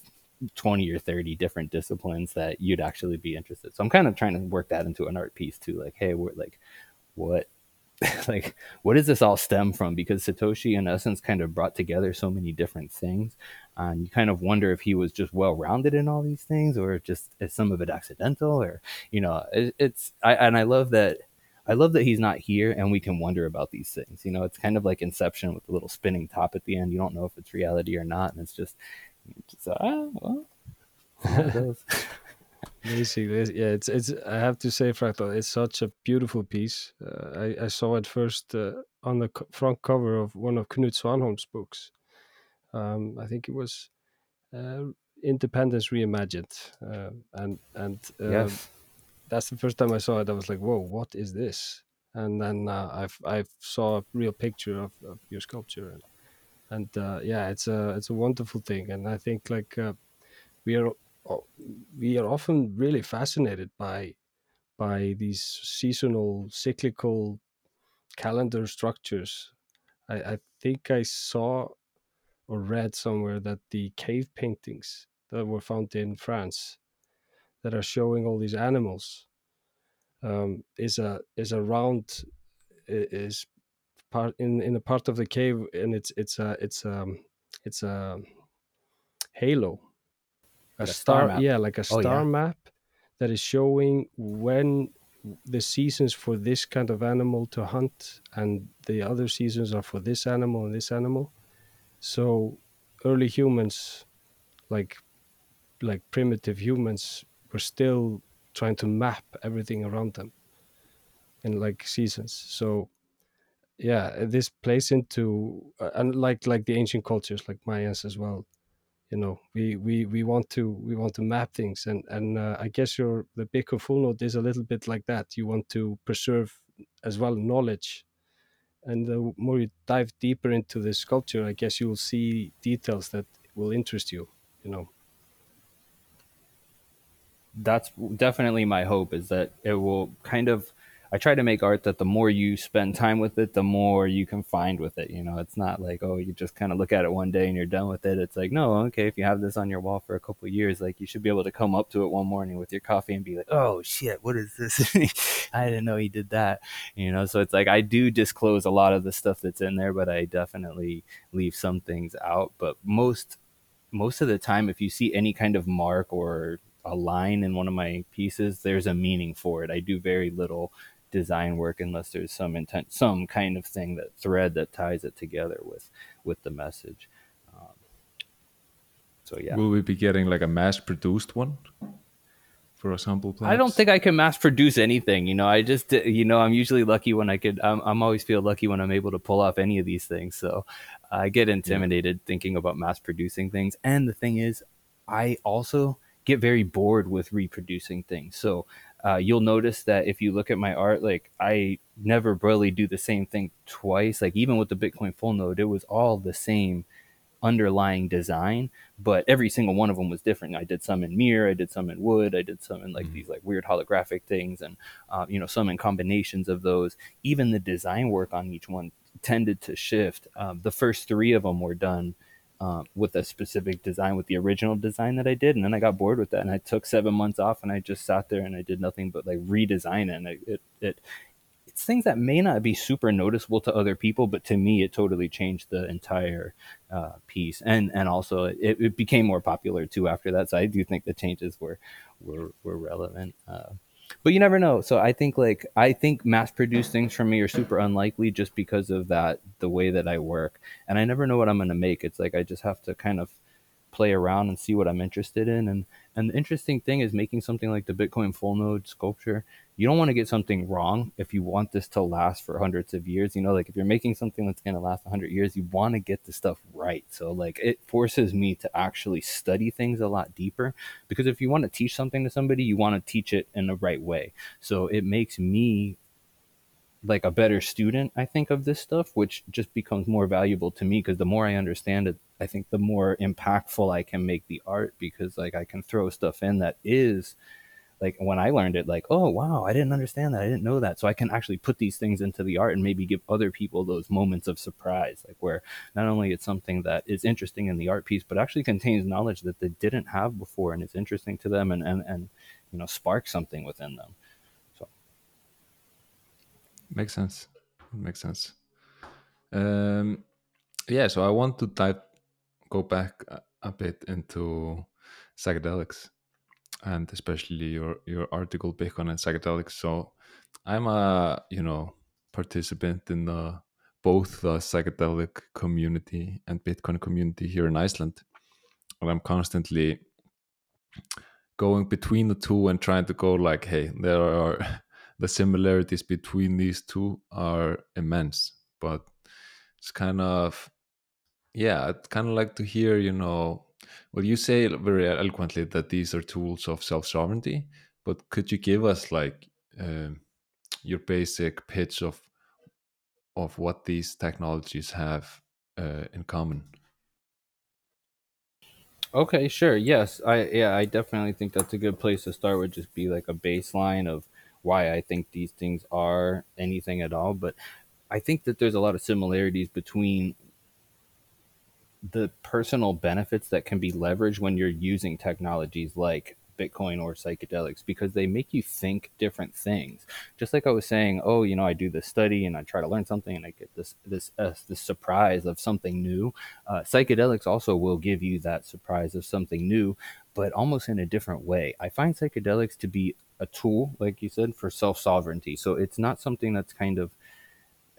20 or 30 different disciplines that you'd actually be interested. So I'm kind of trying to work that into an art piece too. Like, hey, we're like, what, like, what does this all stem from? Because Satoshi, in essence, kind of brought together so many different things. And you kind of wonder if he was just well rounded in all these things or just is some of it accidental or, you know, it, it's, I, and I love that. I love that he's not here and we can wonder about these things. You know, it's kind of like Inception with the little spinning top at the end. You don't know if it's reality or not. And it's just, so, ah, well, Basically, yeah, it's it's. I have to say, Fractal, it's such a beautiful piece. Uh, I I saw it first uh, on the co- front cover of one of Knut Svanholm's books. Um, I think it was uh, Independence Reimagined, uh, and and uh, yes. that's the first time I saw it. I was like, "Whoa, what is this?" And then uh, I've I saw a real picture of, of your sculpture, and and uh, yeah, it's a it's a wonderful thing, and I think like uh, we are we are often really fascinated by by these seasonal cyclical calendar structures. I, I think I saw or read somewhere that the cave paintings that were found in France that are showing all these animals um, is a is around is part in in a part of the cave and it's it's a it's um it's a halo. A, star, star yeah like a star oh, yeah. map that is showing when the seasons for this kind of animal to hunt and the other seasons are for this animal and this animal. So early humans like like primitive humans were still trying to map everything around them in like seasons. So yeah uh, this plays into uh, and like like the ancient cultures like mayans as well you know we we we want to we want to map things and and uh, i guess your the bitcoin full node is a little bit like that. You want to preserve as well knowledge and the more you dive deeper into the sculpture i guess you will see details that will interest you you know. That's definitely my hope is that it will kind of I try to make art that the more you spend time with it, the more you can find with it. You know, it's not like, oh, you just kind of look at it one day and you're done with it. It's like, no, okay, if you have this on your wall for a couple years, like you should be able to come up to it one morning with your coffee and be like, oh shit, what is this? I didn't know he did that. You know, so it's like I do disclose a lot of the stuff that's in there, but I definitely leave some things out. But most most of the time, if you see any kind of mark or a line in one of my pieces, there's a meaning for it. I do very little design work unless there's some intent, some kind of thing that thread that ties it together with with the message. Um, so yeah. Will we be getting like a mass produced one for a sample? I don't think I can mass produce anything. You know, I just, uh, you know, I'm usually lucky when I could, I'm, I'm always feel lucky when I'm able to pull off any of these things. So I get intimidated thinking about mass producing things. And the thing is, I also get very bored with reproducing things. So uh, you'll notice that if you look at my art, like I never really do the same thing twice. Like even with the Bitcoin full node, it was all the same underlying design, but every single one of them was different. I did some in mirror, I did some in wood, I did some in like these like weird holographic things, and uh, you know some in combinations of those. Even the design work on each one tended to shift. Um, the first three of them were done. Uh, with a specific design, with the original design that I did, and then I got bored with that, and I took seven months off, and I just sat there and I did nothing but like redesign it. And it, it, it it's things that may not be super noticeable to other people, but to me, it totally changed the entire uh, piece, and and also it, it became more popular too after that. So I do think the changes were were were relevant. Uh, but you never know. So I think like I think mass produced things for me are super unlikely just because of that the way that I work, and I never know what I'm gonna make. It's like I just have to kind of play around and see what I'm interested in. And and the interesting thing is making something like the Bitcoin full node sculpture. You don't want to get something wrong if you want this to last for hundreds of years. You know, like if you're making something that's going to last 100 years, you want to get the stuff right. So like it forces me to actually study things a lot deeper because if you want to teach something to somebody, you want to teach it in the right way. So it makes me like a better student i think of this stuff which just becomes more valuable to me because the more i understand it i think the more impactful i can make the art because like i can throw stuff in that is like when i learned it like oh wow i didn't understand that i didn't know that. So i can actually put these things into the art and maybe give other people those moments of surprise like where not only it's something that is interesting in the art piece but actually contains knowledge that they didn't have before and it's interesting to them and and, and you know spark something within them Makes sense. Makes sense. Um, yeah, so I want to dive, go back a, a bit into psychedelics, and especially your your article Bitcoin and psychedelics. So I'm a you know participant in the both the psychedelic community and Bitcoin community here in Iceland, and I'm constantly going between the two and trying to go like, hey, there are the similarities between these two are immense but it's kind of yeah i'd kind of like to hear you know well you say very eloquently that these are tools of self-sovereignty but could you give us like um, your basic pitch of of what these technologies have uh, in common Okay, sure. Yes, I yeah, I definitely think that's a good place to start with just be like a baseline of why I think these things are anything at all, but I think that there's a lot of similarities between the personal benefits that can be leveraged when you're using technologies like Bitcoin or psychedelics because they make you think different things. Just like I was saying, oh, you know, I do this study and I try to learn something and I get this this uh, this surprise of something new. Uh, psychedelics also will give you that surprise of something new, but almost in a different way. I find psychedelics to be a tool, like you said, for self sovereignty. So it's not something that's kind of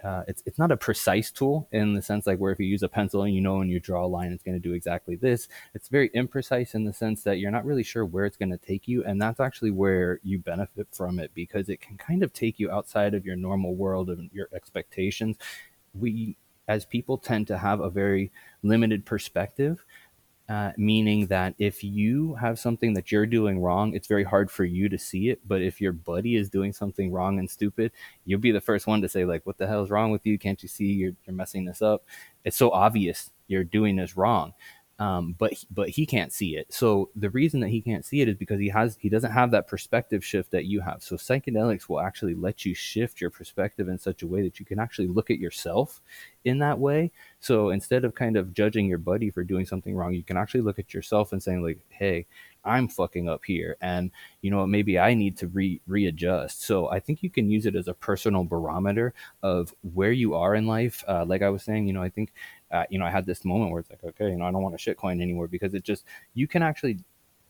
uh, it's it's not a precise tool in the sense like where if you use a pencil and you know when you draw a line it's going to do exactly this it's very imprecise in the sense that you're not really sure where it's going to take you and that's actually where you benefit from it because it can kind of take you outside of your normal world and your expectations we as people tend to have a very limited perspective uh, meaning that if you have something that you're doing wrong, it's very hard for you to see it. But if your buddy is doing something wrong and stupid, you'll be the first one to say, like, what the hell is wrong with you? Can't you see you're, you're messing this up? It's so obvious you're doing this wrong um, but but he can't see it. So the reason that he can't see it is because he has he doesn't have that perspective shift that you have. So psychedelics will actually let you shift your perspective in such a way that you can actually look at yourself in that way. So instead of kind of judging your buddy for doing something wrong, you can actually look at yourself and saying like, "Hey, I'm fucking up here, and you know maybe I need to re readjust." So I think you can use it as a personal barometer of where you are in life. Uh, like I was saying, you know, I think uh, you know, I had this moment where it's like, okay, you know, I don't want a shitcoin anymore because it just, you can actually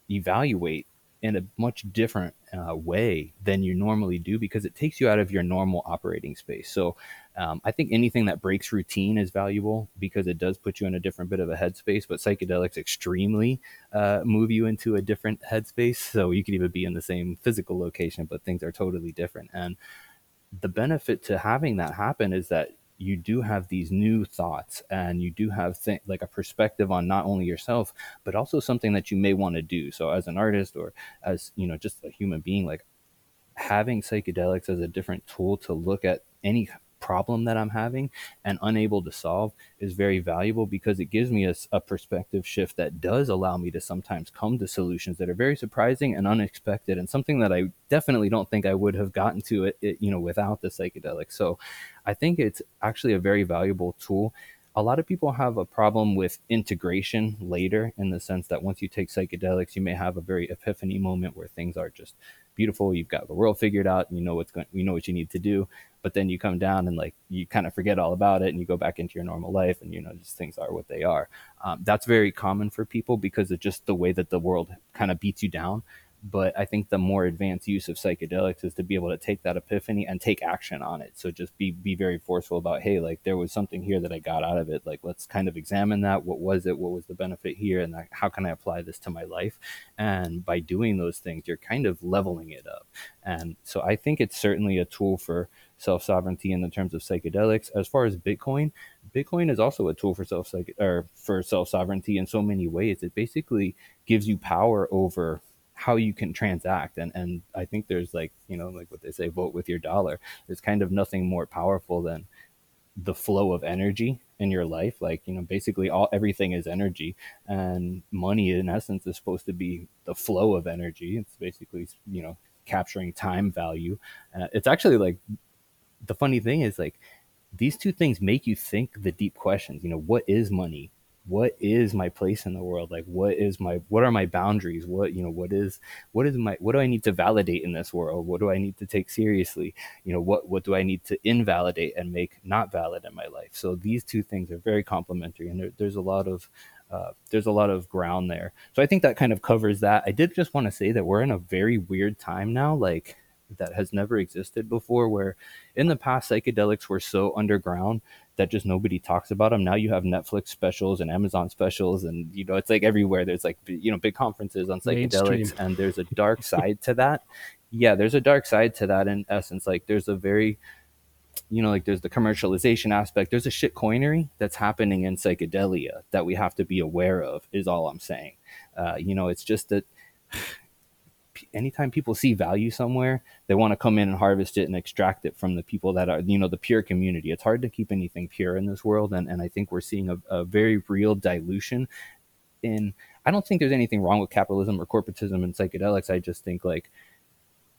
evaluate in a much different uh, way than you normally do because it takes you out of your normal operating space. So um, I think anything that breaks routine is valuable because it does put you in a different bit of a headspace. But psychedelics extremely uh, move you into a different headspace. So you could even be in the same physical location, but things are totally different. And the benefit to having that happen is that you do have these new thoughts and you do have th- like a perspective on not only yourself but also something that you may want to do. So as an artist or as you know just a human being like having psychedelics as a different tool to look at any problem that I'm having and unable to solve is very valuable because it gives me a, a, perspective shift that does allow me to sometimes come to solutions that are very surprising and unexpected and something that I definitely don't think I would have gotten to it, it you know without the psychedelic. So I think it's actually a very valuable tool a lot of people have a problem with integration later in the sense that once you take psychedelics, you may have a very epiphany moment where things are just beautiful. You've got the world figured out and you know what's going, you know what you need to do. But then you come down and like you kind of forget all about it and you go back into your normal life and you know just things are what they are. Um, that's very common for people because of just the way that the world kind of beats you down but I think the more advanced use of psychedelics is to be able to take that epiphany and take action on it. So just be be very forceful about, hey, like there was something here that I got out of it. Like let's kind of examine that. What was it? What was the benefit here? And how can I apply this to my life? And by doing those things, you're kind of leveling it up. And so I think it's certainly a tool for self sovereignty in the terms of psychedelics. As far as Bitcoin, Bitcoin is also a tool for self or for self sovereignty in so many ways. It basically gives you power over how you can transact. And and i think there's like you know like what they say vote with your dollar. There's kind of nothing more powerful than the flow of energy in your life. Like you know basically all everything is energy. And money in essence is supposed to be the flow of energy. It's basically you know capturing time value. Uh, it's actually like the funny thing is like these two things make you think the deep questions. You know what is money what is my place in the world? Like what is my what are my boundaries? What you know what is what is my what do i need to validate in this world? What do i need to take seriously? You know what what do i need to invalidate and make not valid in my life? So these two things are very complementary and there, there's a lot of uh, there's a lot of ground there. So i think that kind of covers that. I did just want to say that we're in a very weird time now like that has never existed before where in the past psychedelics were so underground that just nobody talks about them now you have netflix specials and amazon specials and you know it's like everywhere. There's like you know big conferences on psychedelics Mainstream. and there's a dark side to that. Yeah there's a dark side to that in essence. Like there's a very you know like there's the commercialization aspect. There's a shit coinery that's happening in psychedelia that we have to be aware of is all i'm saying. Uh, you know it's just that anytime people see value somewhere, they want to come in and harvest it and extract it from the people that are, you know, the pure community. It's hard to keep anything pure in this world. And, and I think we're seeing a, a very real dilution in, I don't think there's anything wrong with capitalism or corporatism and psychedelics. I just think like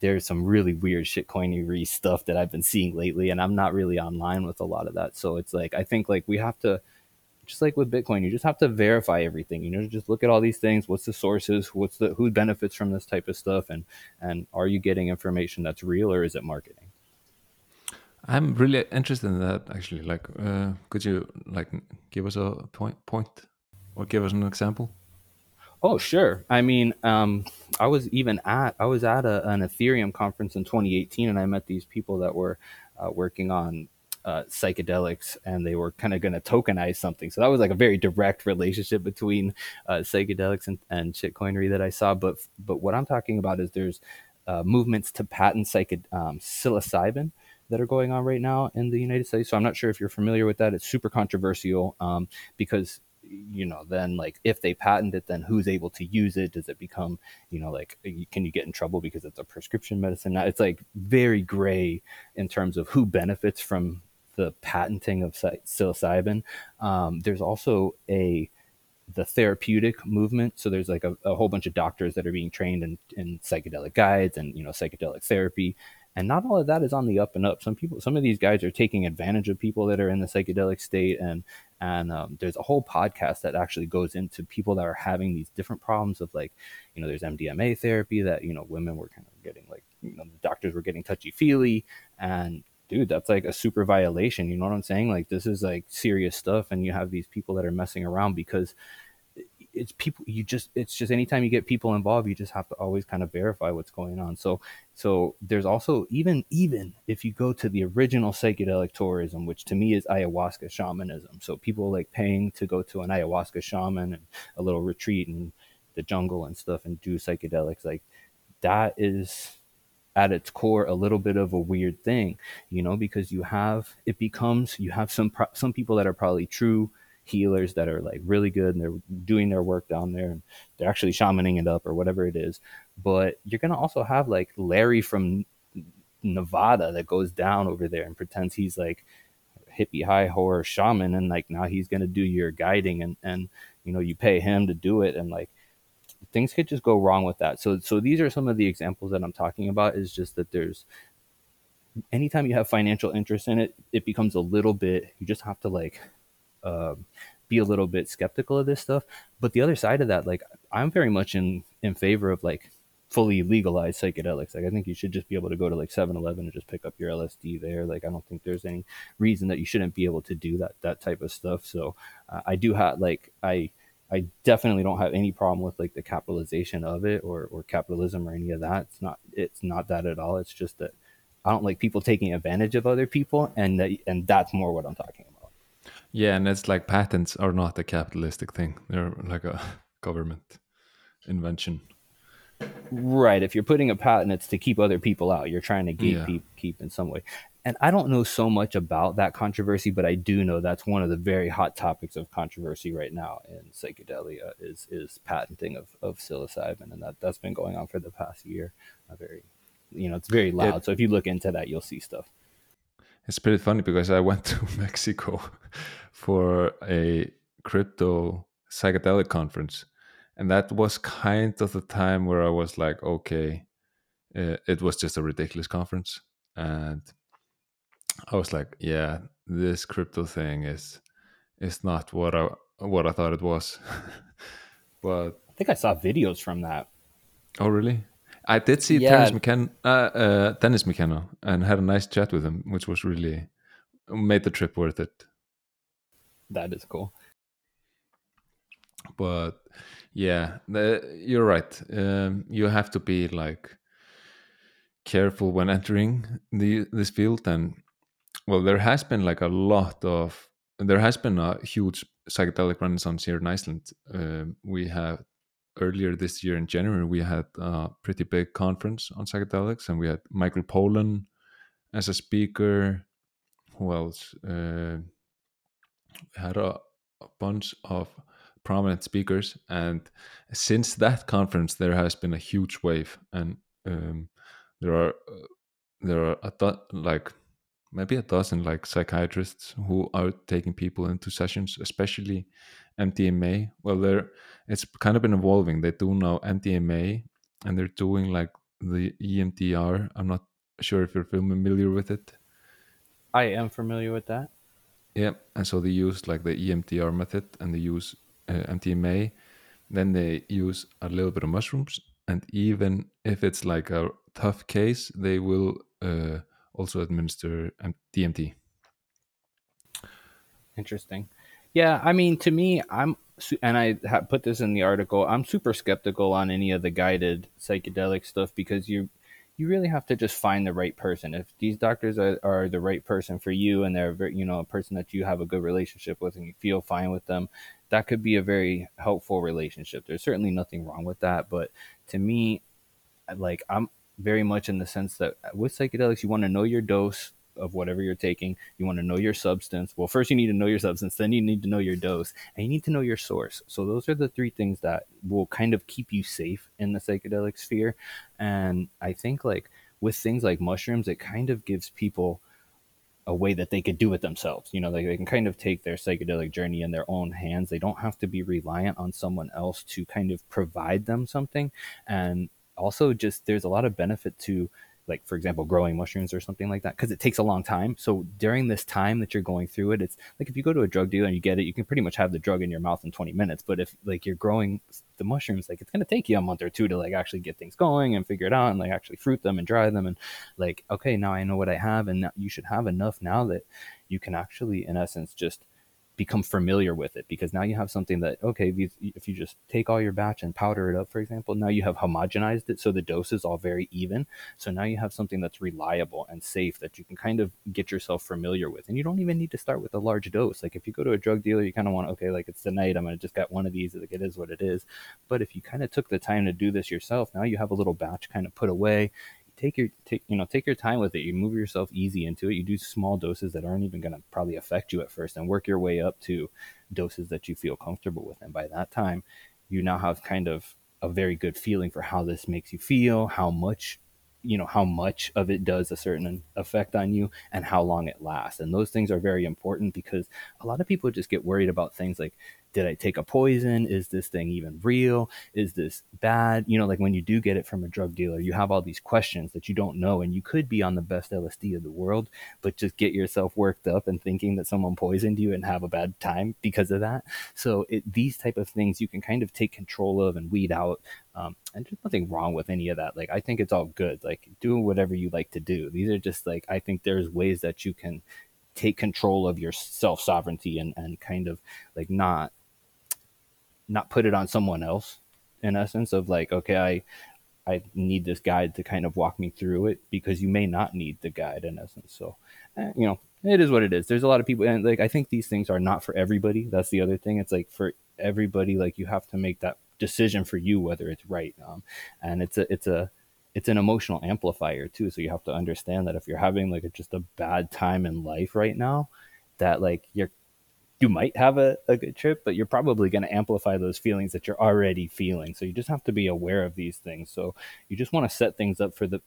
there's some really weird shit coinery stuff that I've been seeing lately. And I'm not really online with a lot of that. So it's like, I think like we have to, just like with Bitcoin, you just have to verify everything. You know, just look at all these things. What's the sources? What's the who benefits from this type of stuff? And and are you getting information that's real or is it marketing? I'm really interested in that actually. Like, uh, could you like give us a point point or give us an example? Oh, sure. I mean, um, I was even at I was at a, an Ethereum conference in 2018, and I met these people that were uh, working on uh, psychedelics and they were kind of going to tokenize something. So that was like a very direct relationship between uh, psychedelics and, and shitcoinery that I saw. But but what I'm talking about is there's uh, movements to patent psychedelic um, psilocybin that are going on right now in the United States. So I'm not sure if you're familiar with that. It's super controversial um, because you know then like if they patent it then who's able to use it does it become you know like can you get in trouble because it's a prescription medicine now it's like very gray in terms of who benefits from the patenting of psilocybin. Um, there's also a the therapeutic movement. So there's like a, a, whole bunch of doctors that are being trained in, in psychedelic guides and you know psychedelic therapy. And not all of that is on the up and up. Some people, some of these guys are taking advantage of people that are in the psychedelic state, and and um, there's a whole podcast that actually goes into people that are having these different problems of like, you know, there's MDMA therapy that you know women were kind of getting like, you know, the doctors were getting touchy feely, and dude, that's like a super violation. You know what I'm saying? Like this is like serious stuff, and you have these people that are messing around because it's people you just it's just anytime you get people involved you just have to always kind of verify what's going on so so there's also even even if you go to the original psychedelic tourism which to me is ayahuasca shamanism so people like paying to go to an ayahuasca shaman and a little retreat in the jungle and stuff and do psychedelics like that is at its core a little bit of a weird thing you know because you have it becomes you have some some people that are probably true healers that are like really good and they're doing their work down there and they're actually shamaning it up or whatever it is. But you're gonna also have like Larry from Nevada that goes down over there and pretends he's like hippie high horror shaman and like now he's gonna do your guiding and and you know you pay him to do it and like things could just go wrong with that. So so these are some of the examples that I'm talking about is just that there's anytime you have financial interest in it, it becomes a little bit you just have to like um, be a little bit skeptical of this stuff. But the other side of that, like I'm very much in in favor of like fully legalized psychedelics. Like I think you should just be able to go to like 7-Eleven and just pick up your LSD there. Like I don't think there's any reason that you shouldn't be able to do that that type of stuff. So uh, I do have like I I definitely don't have any problem with like the capitalization of it or or capitalism or any of that. It's not it's not that at all. It's just that I don't like people taking advantage of other people and that, and that's more what I'm talking about. Yeah, and it's like patents are not a capitalistic thing. They're like a government invention. Right. If you're putting a patent, it's to keep other people out. You're trying to gatekeep yeah. keep in some way. And I don't know so much about that controversy, but I do know that's one of the very hot topics of controversy right now in psychedelia is is patenting of, of psilocybin, and that that's been going on for the past year. A very, you know, it's very loud. It, so if you look into that, you'll see stuff. It's pretty funny because I went to Mexico for a crypto psychedelic conference, and that was kind of the time where I was like, okay, uh, it was just a ridiculous conference, and I was like, yeah, this crypto thing is is not what I what I thought it was. but I think I saw videos from that. Oh, really? I did see yeah. Terence McKenna, uh, uh, Dennis McKenna, and had a nice chat with him, which was really made the trip worth it. That is cool. But yeah, the, you're right. Um, you have to be like careful when entering the this field, and well, there has been like a lot of there has been a huge psychedelic renaissance here in Iceland. Um, we have earlier this year in January, we had a pretty big conference on psychedelics, and we had Michael Pollan as a speaker. Who else? Uh, had a, a, bunch of prominent speakers, and since that conference, there has been a huge wave, and um, there are uh, there are a do- like maybe a dozen like psychiatrists who are taking people into sessions, especially MDMA. Well, they're it's kind of been evolving. They do now MDMA, and they're doing like the EMDR. I'm not sure if you're familiar with it. I am familiar with that. Yeah, and so they use like the EMDR method, and they use MDMA. Then they use a little bit of mushrooms, and even if it's like a tough case, they will uh, also administer DMT. Interesting. Yeah, I mean, to me, I'm and I put this in the article. I'm super skeptical on any of the guided psychedelic stuff because you you really have to just find the right person. If these doctors are, are the right person for you and they're you know a person that you have a good relationship with and you feel fine with them, that could be a very helpful relationship. There's certainly nothing wrong with that, but to me, like I'm very much in the sense that with psychedelics, you want to know your dose of whatever you're taking. You want to know your substance. Well, first you need to know your substance, then you need to know your dose, and you need to know your source. So those are the three things that will kind of keep you safe in the psychedelic sphere. And I think like with things like mushrooms, it kind of gives people a way that they could do it themselves. You know, like they can kind of take their psychedelic journey in their own hands. They don't have to be reliant on someone else to kind of provide them something. And also just there's a lot of benefit to like for example growing mushrooms or something like that because it takes a long time. So during this time that you're going through it it's like if you go to a drug dealer and you get it you can pretty much have the drug in your mouth in 20 minutes. But if like you're growing the mushrooms like it's going to take you a month or two to like actually get things going and figure it out and like actually fruit them and dry them and like okay now i know what i have and you should have enough now that you can actually in essence just become familiar with it because now you have something that okay these, if you just take all your batch and powder it up for example now you have homogenized it so the dose is all very even. So now you have something that's reliable and safe that you can kind of get yourself familiar with. And you don't even need to start with a large dose. Like if you go to a drug dealer you kind of want okay like it's tonight i'm gonna just get one of these like it is what it is. But if you kind of took the time to do this yourself now you have a little batch kind of put away take your take you know take your time with it. You move yourself easy into it. You do small doses that aren't even going to probably affect you at first and work your way up to doses that you feel comfortable with. And by that time you now have kind of a very good feeling for how this makes you feel how much you know how much of it does a certain effect on you and how long it lasts. And those things are very important because a lot of people just get worried about things like did I take a poison? Is this thing even real? Is this bad? You know, like when you do get it from a drug dealer, you have all these questions that you don't know, and you could be on the best LSD of the world, but just get yourself worked up and thinking that someone poisoned you and have a bad time because of that. So it, these type of things you can kind of take control of and weed out. Um, and there's nothing wrong with any of that. Like I think it's all good. Like doing whatever you like to do. These are just like I think there's ways that you can take control of your self sovereignty and and kind of like not not put it on someone else in essence of like okay i i need this guide to kind of walk me through it because you may not need the guide in essence. So eh, you know it is what it is. There's a lot of people and like i think these things are not for everybody. That's the other thing. It's like for everybody like you have to make that decision for you whether it's right um, and it's a it's a it's an emotional amplifier too. So you have to understand that if you're having like a, just a bad time in life right now that like you're you might have a, a good trip, but you're probably going to amplify those feelings that you're already feeling. So you just have to be aware of these things. So you just want to set things up for the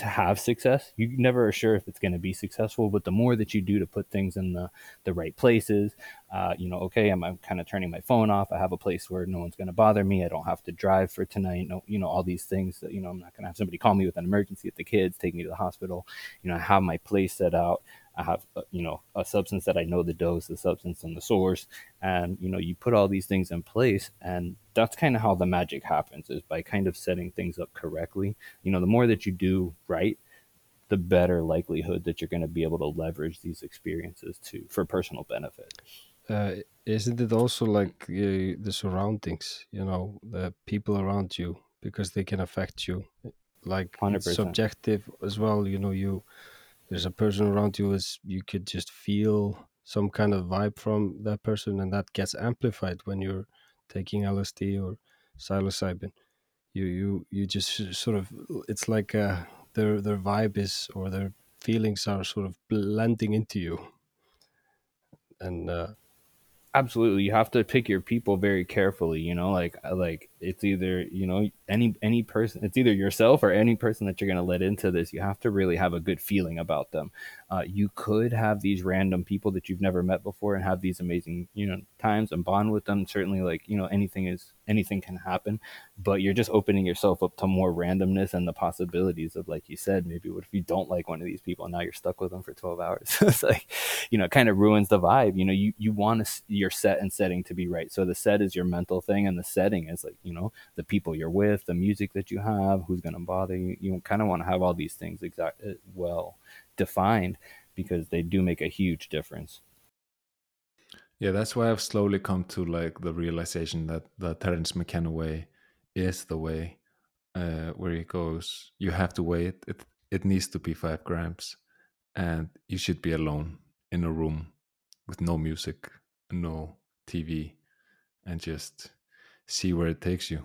to have success. You never are sure if it's going to be successful, but the more that you do to put things in the the right places, uh, you know, okay, I'm, I'm kind of turning my phone off. I have a place where no one's going to bother me. I don't have to drive for tonight. No, you know, all these things that you know, I'm not going to have somebody call me with an emergency at the kids, take me to the hospital. You know, I have my place set out. I have, uh, you know, a substance that I know the dose, the substance, and the source. And, you know, you put all these things in place. And that's kind of how the magic happens is by kind of setting things up correctly. You know, the more that you do right, the better likelihood that you're going to be able to leverage these experiences to for personal benefit. Uh, isn't it also like uh, the surroundings, you know, the people around you, because they can affect you? Like 100%. subjective as well, you know, you there's a person around you is you could just feel some kind of vibe from that person and that gets amplified when you're taking LSD or psilocybin. You you you just sort of it's like uh, their their vibe is or their feelings are sort of blending into you. And uh, absolutely you have to pick your people very carefully you know like like it's either you know any any person it's either yourself or any person that you're going to let into this you have to really have a good feeling about them. Uh, you could have these random people that you've never met before and have these amazing you know times and bond with them. Certainly like you know anything is anything can happen but you're just opening yourself up to more randomness and the possibilities of like you said maybe what if you don't like one of these people and now you're stuck with them for 12 hours? It's like you know it kind of ruins the vibe you know you you want your set and setting to be right. So the set is your mental thing and the setting is like you know the people you're with the music that you have who's going to bother you. You kind of want to have all these things exact uh, well defined because they do make a huge difference. Yeah that's why i've slowly come to like the realization that the terence mckenna way is the way uh, where he goes. You have to wait. It it needs to be five grams and you should be alone in a room with no music no tv and just see where it takes you.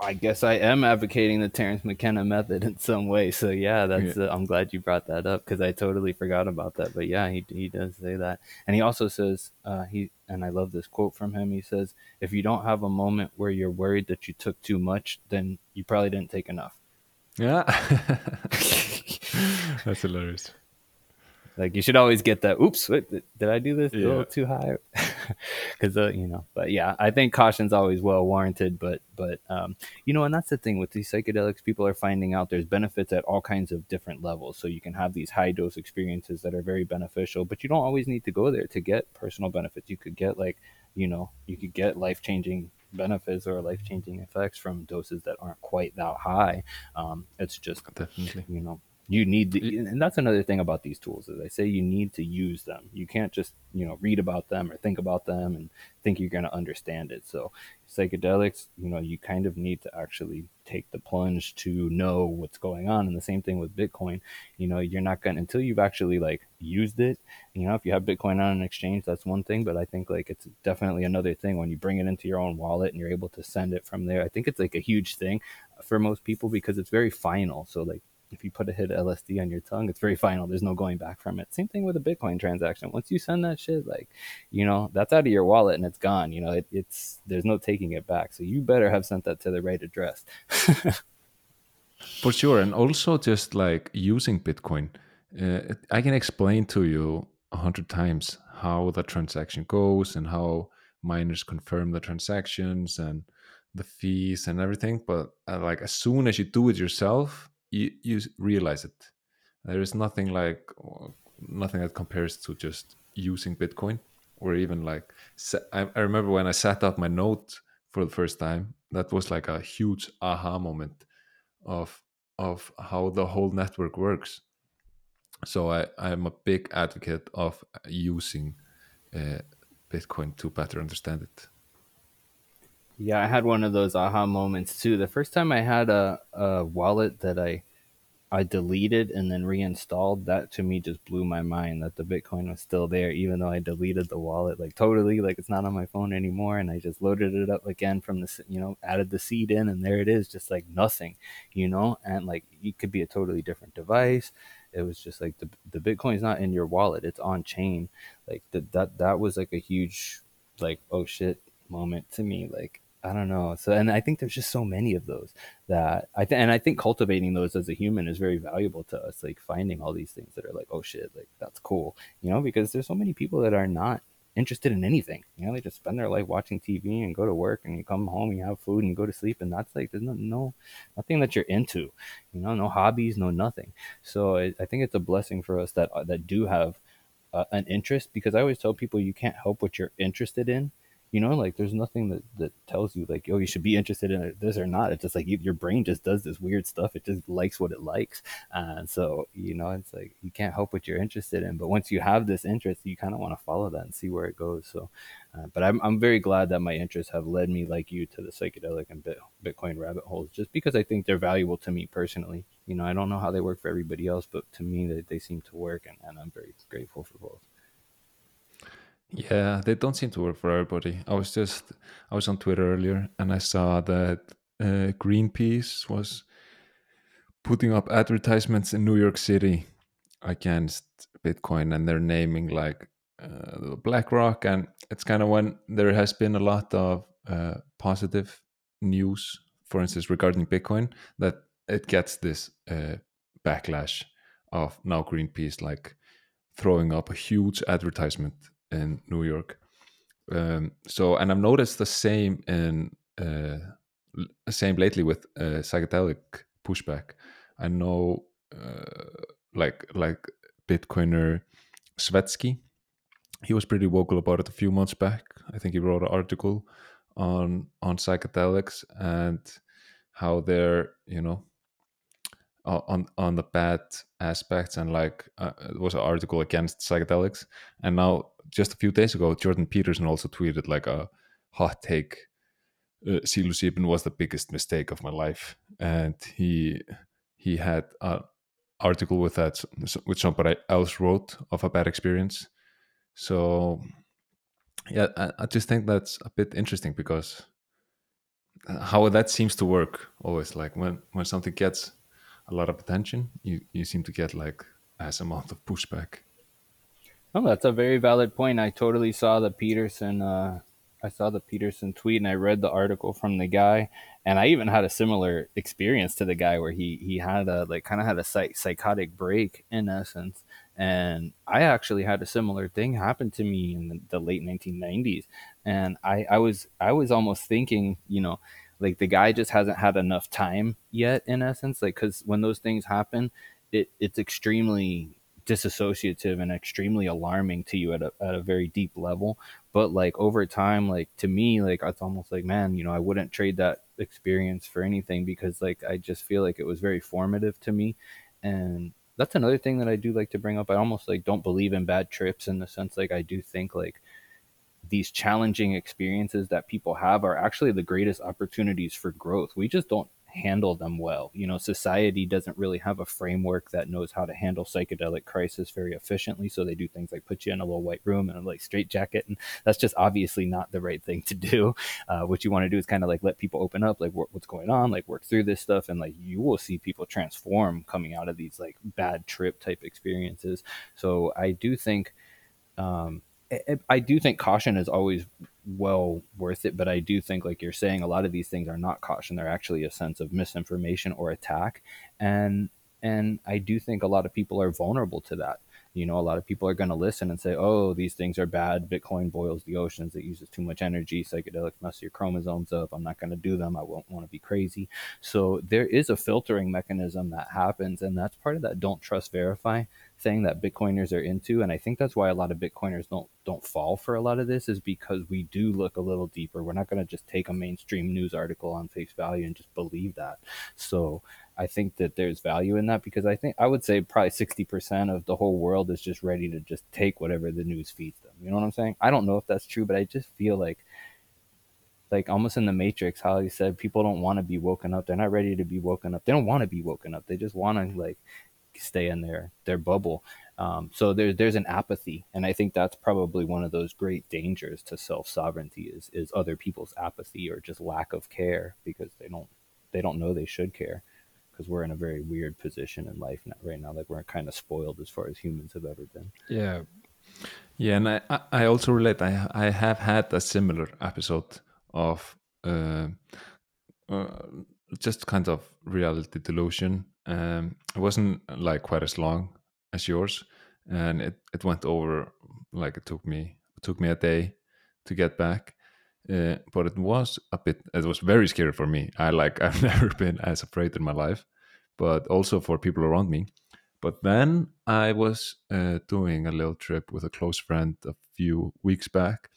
I guess I am advocating the Terence McKenna method in some way. So yeah, that's yeah. Uh, I'm glad you brought that up because I totally forgot about that. But yeah, he he does say that, and he also says uh, he and I love this quote from him. He says, "If you don't have a moment where you're worried that you took too much, then you probably didn't take enough." Yeah, that's hilarious. Like you should always get that. Oops, did I do this yeah. a little too high? Because uh, you know, but yeah, I think caution's always well warranted. But but um, you know, and that's the thing with these psychedelics. People are finding out there's benefits at all kinds of different levels. So you can have these high dose experiences that are very beneficial, but you don't always need to go there to get personal benefits. You could get like you know, you could get life changing benefits or life changing effects from doses that aren't quite that high. Um, it's just definitely you know you need the, and that's another thing about these tools is I say you need to use them. You can't just you know read about them or think about them and think you're going to understand it. So psychedelics, you know, you kind of need to actually take the plunge to know what's going on. And the same thing with Bitcoin. You know, you're not going to until you've actually like used it. You know, if you have Bitcoin on an exchange, that's one thing. But I think like it's definitely another thing when you bring it into your own wallet and you're able to send it from there. I think it's like a huge thing for most people because it's very final. So like if you put a hit of LSD on your tongue, it's very final. There's no going back from it. Same thing with a Bitcoin transaction. Once you send that shit, like, you know, that's out of your wallet and it's gone. You know, it, it's there's no taking it back. So you better have sent that to the right address. For sure, and also just like using Bitcoin, uh, I can explain to you a hundred times how the transaction goes and how miners confirm the transactions and the fees and everything. But uh, like as soon as you do it yourself, you, you realize it. There is nothing like nothing that compares to just using Bitcoin or even like I, I remember when I sat out my node for the first time. That was like a huge aha moment of of how the whole network works. So I I'm a big advocate of using uh, Bitcoin to better understand it. Yeah, I had one of those aha moments too. The first time I had a, a wallet that I I deleted and then reinstalled, that to me just blew my mind that the Bitcoin was still there, even though I deleted the wallet like totally, like it's not on my phone anymore. And I just loaded it up again from the, you know, added the seed in, and there it is, just like nothing, you know. And like it could be a totally different device. It was just like the the Bitcoin's not in your wallet; it's on chain. Like that that that was like a huge, like oh shit moment to me. Like I don't know. So, and I think there's just so many of those that I think, and I think cultivating those as a human is very valuable to us. Like finding all these things that are like, oh shit, like that's cool, you know, because there's so many people that are not interested in anything. You know, they just spend their life watching TV and go to work and you come home, you have food and go to sleep, and that's like there's no, no nothing that you're into. You know, no hobbies, no nothing. So I, I think it's a blessing for us that that do have uh, an interest because I always tell people you can't help what you're interested in you know like there's nothing that, that tells you like oh you should be interested in this or not. It's just like you, your brain just does this weird stuff. It just likes what it likes. And so you know it's like you can't help what you're interested in. But once you have this interest you kind of want to follow that and see where it goes. So uh, but I'm, I'm very glad that my interests have led me like you to the psychedelic and bit, bitcoin rabbit holes just because i think they're valuable to me personally. You know i don't know how they work for everybody else but to me they, they seem to work and, and i'm very grateful for both yeah, they don't seem to work for everybody. I was just I was on Twitter earlier and I saw that uh, Greenpeace was putting up advertisements in New York City against Bitcoin, and they're naming like uh, BlackRock, and it's kind of when there has been a lot of uh, positive news, for instance, regarding Bitcoin, that it gets this uh, backlash of now Greenpeace like throwing up a huge advertisement in New York. Um, so, and I've noticed the same in uh, same lately with uh, psychedelic pushback. I know, uh, like like Bitcoiner Svetski, he was pretty vocal about it a few months back. I think he wrote an article on on psychedelics and how they're you know on on the bad aspects and like uh, it was an article against psychedelics. And now just a few days ago jordan peterson also tweeted like a hot take uh, was the biggest mistake of my life. And he he had an article with that which somebody else wrote of a bad experience. So yeah I, I just think that's a bit interesting because uh, how that seems to work always like when when something gets a lot of attention, you you seem to get like as amount of pushback. Oh, that's a very valid point. I totally saw the Peterson. Uh, I saw the Peterson tweet, and I read the article from the guy, and I even had a similar experience to the guy where he he had a like kind of had a psych- psychotic break in essence, and I actually had a similar thing happen to me in the, the late 1990s, and I I was I was almost thinking, you know like the guy just hasn't had enough time yet in essence like because when those things happen it it's extremely disassociative and extremely alarming to you at a, at a very deep level but like over time like to me like it's almost like man you know i wouldn't trade that experience for anything because like i just feel like it was very formative to me and that's another thing that I do like to bring up. I almost like don't believe in bad trips in the sense like I do think like these challenging experiences that people have are actually the greatest opportunities for growth. We just don't handle them well. You know, society doesn't really have a framework that knows how to handle psychedelic crisis very efficiently. So they do things like put you in a little white room and a like straight jacket, and that's just obviously not the right thing to do. Uh, what you want to do is kind of like let people open up, like what's going on, like work through this stuff, and like you will see people transform coming out of these like bad trip type experiences. So I do think. Um, I do think caution is always well worth it, but I do think, like you're saying, a lot of these things are not caution; they're actually a sense of misinformation or attack, and and I do think a lot of people are vulnerable to that. You know, a lot of people are going to listen and say, "Oh, these things are bad. Bitcoin boils the oceans. It uses too much energy. Psychedelics mess your chromosomes up. I'm not going to do them. I won't want to be crazy." So there is a filtering mechanism that happens, and that's part of that don't trust, verify thing that Bitcoiners are into, and I think that's why a lot of Bitcoiners don't don't fall for a lot of this is because we do look a little deeper. We're not going to just take a mainstream news article on face value and just believe that. So I think that there's value in that because I think I would say probably 60% of the whole world is just ready to just take whatever the news feeds them. You know what I'm saying? I don't know if that's true, but I just feel like like almost in the matrix how he said people don't want to be woken up they're not ready to be woken up they don't want to be woken up they just want to like stay in their their bubble. Um, so there's there's an apathy, and I think that's probably one of those great dangers to self sovereignty is is other people's apathy or just lack of care because they don't they don't know they should care because we're in a very weird position in life right now. Like we're kind of spoiled as far as humans have ever been. Yeah, yeah, and I I also relate. I I have had a similar episode of uh, uh just kind of reality delusion um, it wasn't like quite as long as yours, and it, it went over like it took me it took me a day to get back. Uh, but it was a bit it was very scary for me. I like I've never been as afraid in my life, but also for people around me. But then I was uh, doing a little trip with a close friend a few weeks back,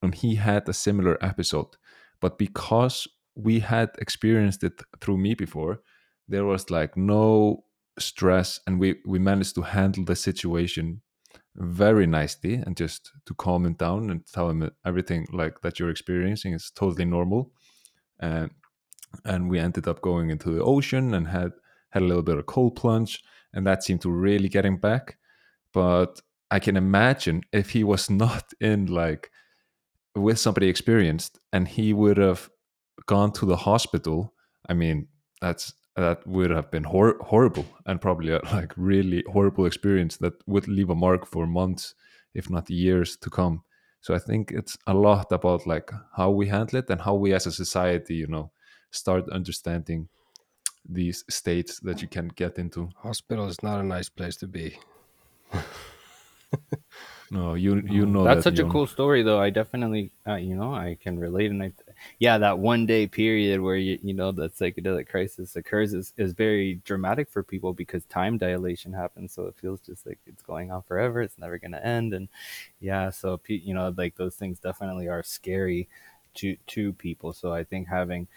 and he had a similar episode. But because we had experienced it through me before, there was like no stress and we we managed to handle the situation very nicely and just to calm him down and tell him everything like that you're experiencing is totally normal. And and we ended up going into the ocean and had had a little bit of cold plunge and that seemed to really get him back. But i can imagine if he was not in like with somebody experienced and he would have gone to the hospital i mean that's that would have been hor- horrible and probably a like really horrible experience that would leave a mark for months if not years to come. So i think it's a lot about like how we handle it and how we as a society you know start understanding these states that you can get into. Hospital is not a nice place to be. No you you know that's that, such a cool story though. I definitely uh, you know i can relate and i yeah, that one day period where you you know the psychedelic crisis occurs is, is very dramatic for people because time dilation happens. So it feels just like it's going on forever. It's never going to end. And yeah, so you know, like those things definitely are scary to to people. So I think having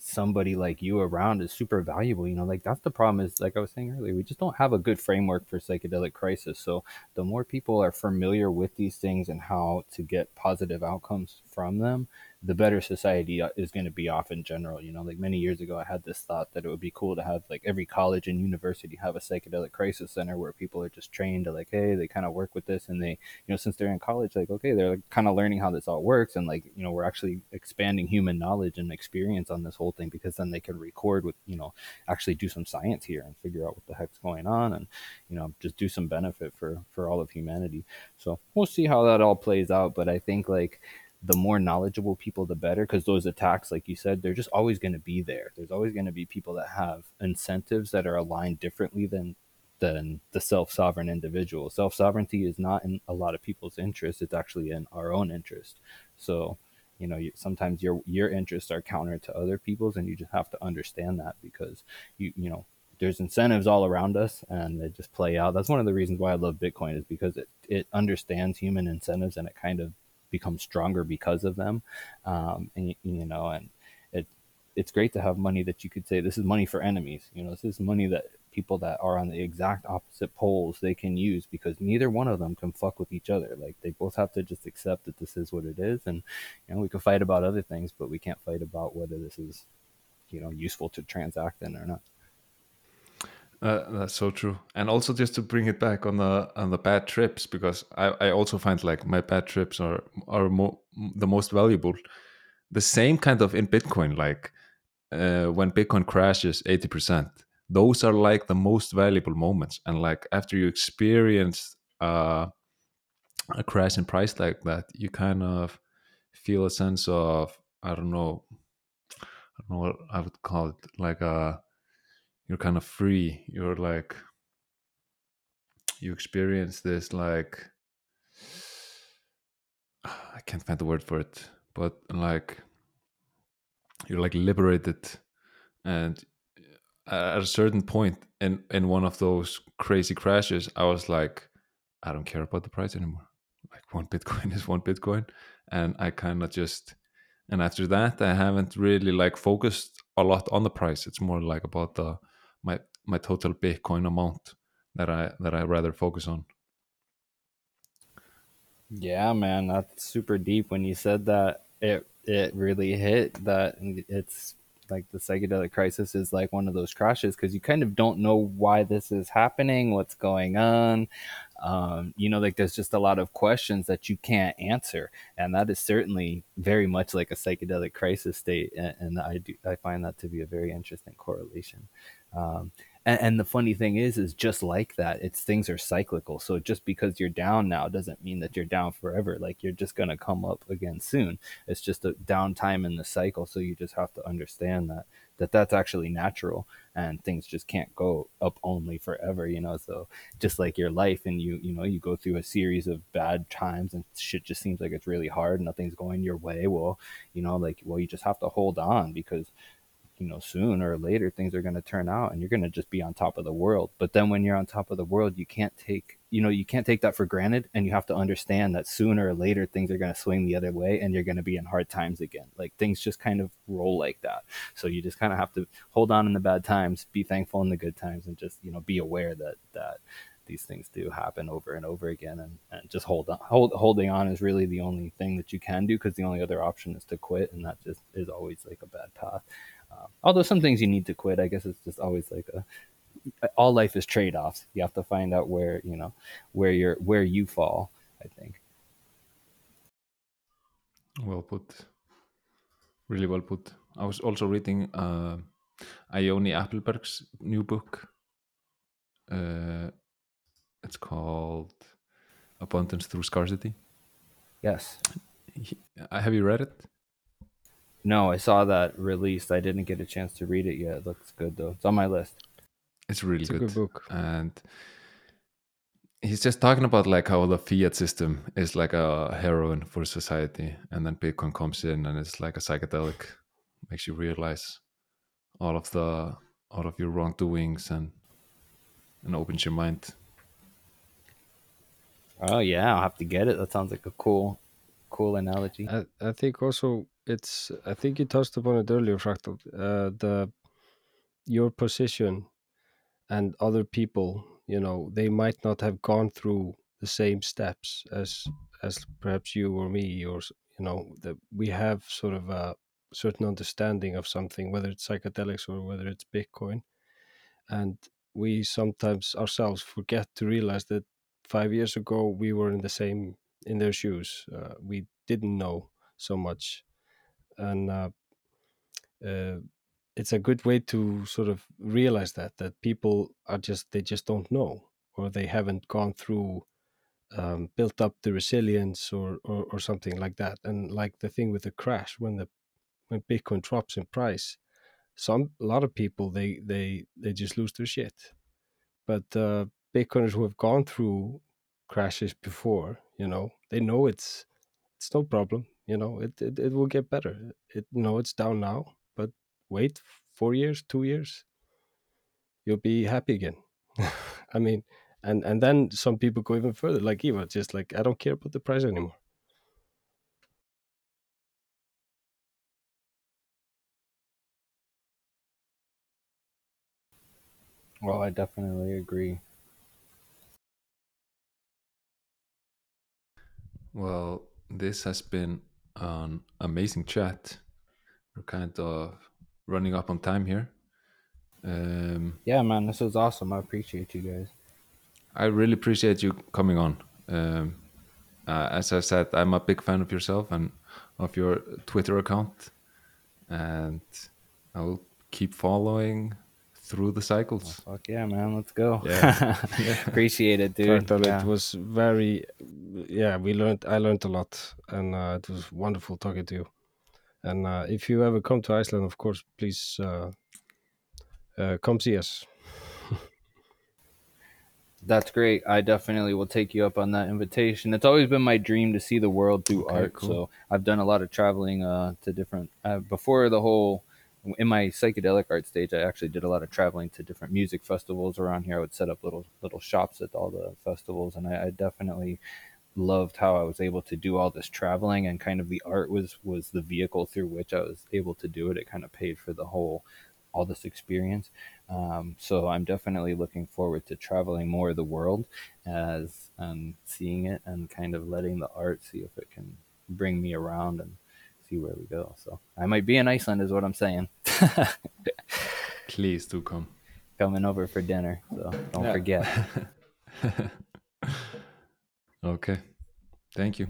somebody like you around is super valuable. You know, like that's the problem is like I was saying earlier, we just don't have a good framework for psychedelic crisis. So the more people are familiar with these things and how to get positive outcomes from them, the better society uh, is going to be off in general. You know, like many years ago, I had this thought that it would be cool to have like every college and university have a psychedelic crisis center where people are just trained to like, hey, they kind of work with this, and they, you know, since they're in college, like, okay, they're like, kind of learning how this all works, and like, you know, we're actually expanding human knowledge and experience on this whole thing because then they can record with, you know, actually do some science here and figure out what the heck's going on, and you know, just do some benefit for for all of humanity. So we'll see how that all plays out, but I think like the more knowledgeable people, the better. Because those attacks, like you said, they're just always going to be there. There's always going to be people that have incentives that are aligned differently than than the self sovereign individual. Self sovereignty is not in a lot of people's interest. It's actually in our own interest. So, you know, you, sometimes your your interests are counter to other people's, and you just have to understand that because you you know there's incentives all around us and they just play out. That's one of the reasons why I love Bitcoin is because it, it understands human incentives and it kind of become stronger because of them. Um, and you know, and it it's great to have money that you could say this is money for enemies. You know, this is money that people that are on the exact opposite poles they can use because neither one of them can fuck with each other. Like they both have to just accept that this is what it is, and you know we can fight about other things, but we can't fight about whether this is you know useful to transact in or not. Uh, that's so true. And also just to bring it back on the on the bad trips, because I, I also find like my bad trips are are more the most valuable. The same kind of in Bitcoin, like uh, when Bitcoin crashes eighty percent, those are like the most valuable moments. And like after you experience uh, a crash in price like that, you kind of feel a sense of I don't know, I don't know what I would call it, like a you're kind of free. You're like you experience this like i can't find the word for it but like you're like liberated and uh, at a certain point in in one of those crazy crashes i was like i don't care about the price anymore. Like one bitcoin is one bitcoin. And i kind of just and after that i haven't really like focused a lot on the price. It's more like about the my my total Bitcoin amount that I that I rather focus on. Yeah, man, that's super deep. When you said that, it it really hit that it's like the psychedelic crisis is like one of those crashes because you kind of don't know why this is happening, what's going on. Um, you know, like there's just a lot of questions that you can't answer, and that is certainly very much like a psychedelic crisis state. And, and I do I find that to be a very interesting correlation. Um, and, and, the funny thing is, is just like that, it's things are cyclical. So just because you're down now doesn't mean that you're down forever. Like you're just gonna come up again soon. It's just a downtime in the cycle. So you just have to understand that that that's actually natural and things just can't go up only forever you know so just like your life and you you know you go through a series of bad times and shit just seems like it's really hard nothing's going your way well you know like well you just have to hold on because you know sooner or later things are going to turn out and you're going to just be on top of the world. But then when you're on top of the world you can't take you know you can't take that for granted and you have to understand that sooner or later things are going to swing the other way and you're going to be in hard times again. Like things just kind of roll like that. So you just kind of have to hold on in the bad times be thankful in the good times and just you know be aware that that these things do happen over and over again and, and just hold on hold, holding on is really the only thing that you can do because the only other option is to quit and that just is always like a bad path although some things you need to quit, I guess it's just always like a all life is trade offs. You have to find out where you know where you're where you fall. I think. Well put. Really well put. I was also reading uh, Ioni Appelberg's new book. Uh, it's called Abundance Through Scarcity. Yes. Have you read it? No, I saw that released. I didn't get a chance to read it yet. It looks good though. It's on my list. It's really good. it's good. good book. And he's just talking about like how the fiat system is like a heroin for society and then bitcoin comes in and it's like a psychedelic makes you realize all of the all of your wrongdoings and and opens your mind oh yeah i'll have to get it that sounds like a cool cool analogy i, I think also it's I think you touched upon it earlier, Fractal. Uh, the your position and other people, you know, they might not have gone through the same steps as as perhaps you or me, or you know, that we have sort of a certain understanding of something, whether it's psychedelics or whether it's Bitcoin, and we sometimes ourselves forget to realize that five years ago we were in the same in their shoes. Uh, we didn't know so much and uh, uh, it's a good way to sort of realize that that people are just they just don't know or they haven't gone through um, built up the resilience or, or, or something like that. And like the thing with the crash when the when bitcoin drops in price some a lot of people they they they just lose their shit. But uh, bitcoiners who have gone through crashes before you know they know it's it's no problem you know, it, it, it will get better. It, you know, it's down now, but wait four years, two years, you'll be happy again. I mean, and and then some people go even further, like Eva, just like I don't care about the price anymore. Well, I definitely agree. Well, this has been an amazing chat. We're kind of running up on time here. Um, Yeah, man, this was awesome. I appreciate you guys. I really appreciate you coming on. Um, uh, as I said, I'm a big fan of yourself and of your Twitter account, and I will keep following through the cycles. Fuck yeah, man. Let's go. Yeah. appreciate it, dude. Yeah. it was very yeah we learned i learned a lot and uh, it was wonderful talking to you and uh, if you ever come to iceland of course please uh, uh, come see us That's great. I definitely will take you up on that invitation. It's always been my dream to see the world through Okay, art. cool. So I've done a lot of traveling uh, to different. Uh, before the whole, in my psychedelic art stage, I actually did a lot of traveling to different music festivals around here. I would set up little little shops at all the festivals, and I, I definitely loved how I was able to do all this traveling and kind of the art was was the vehicle through which I was able to do it. It kind of paid for the whole all this experience. Um, so I'm definitely looking forward to traveling more of the world as and seeing it and kind of letting the art see if it can bring me around and see where we go. So I might be in Iceland is what I'm saying. Please do come. Coming over for dinner. So don't Yeah. forget. Okay. Thank you.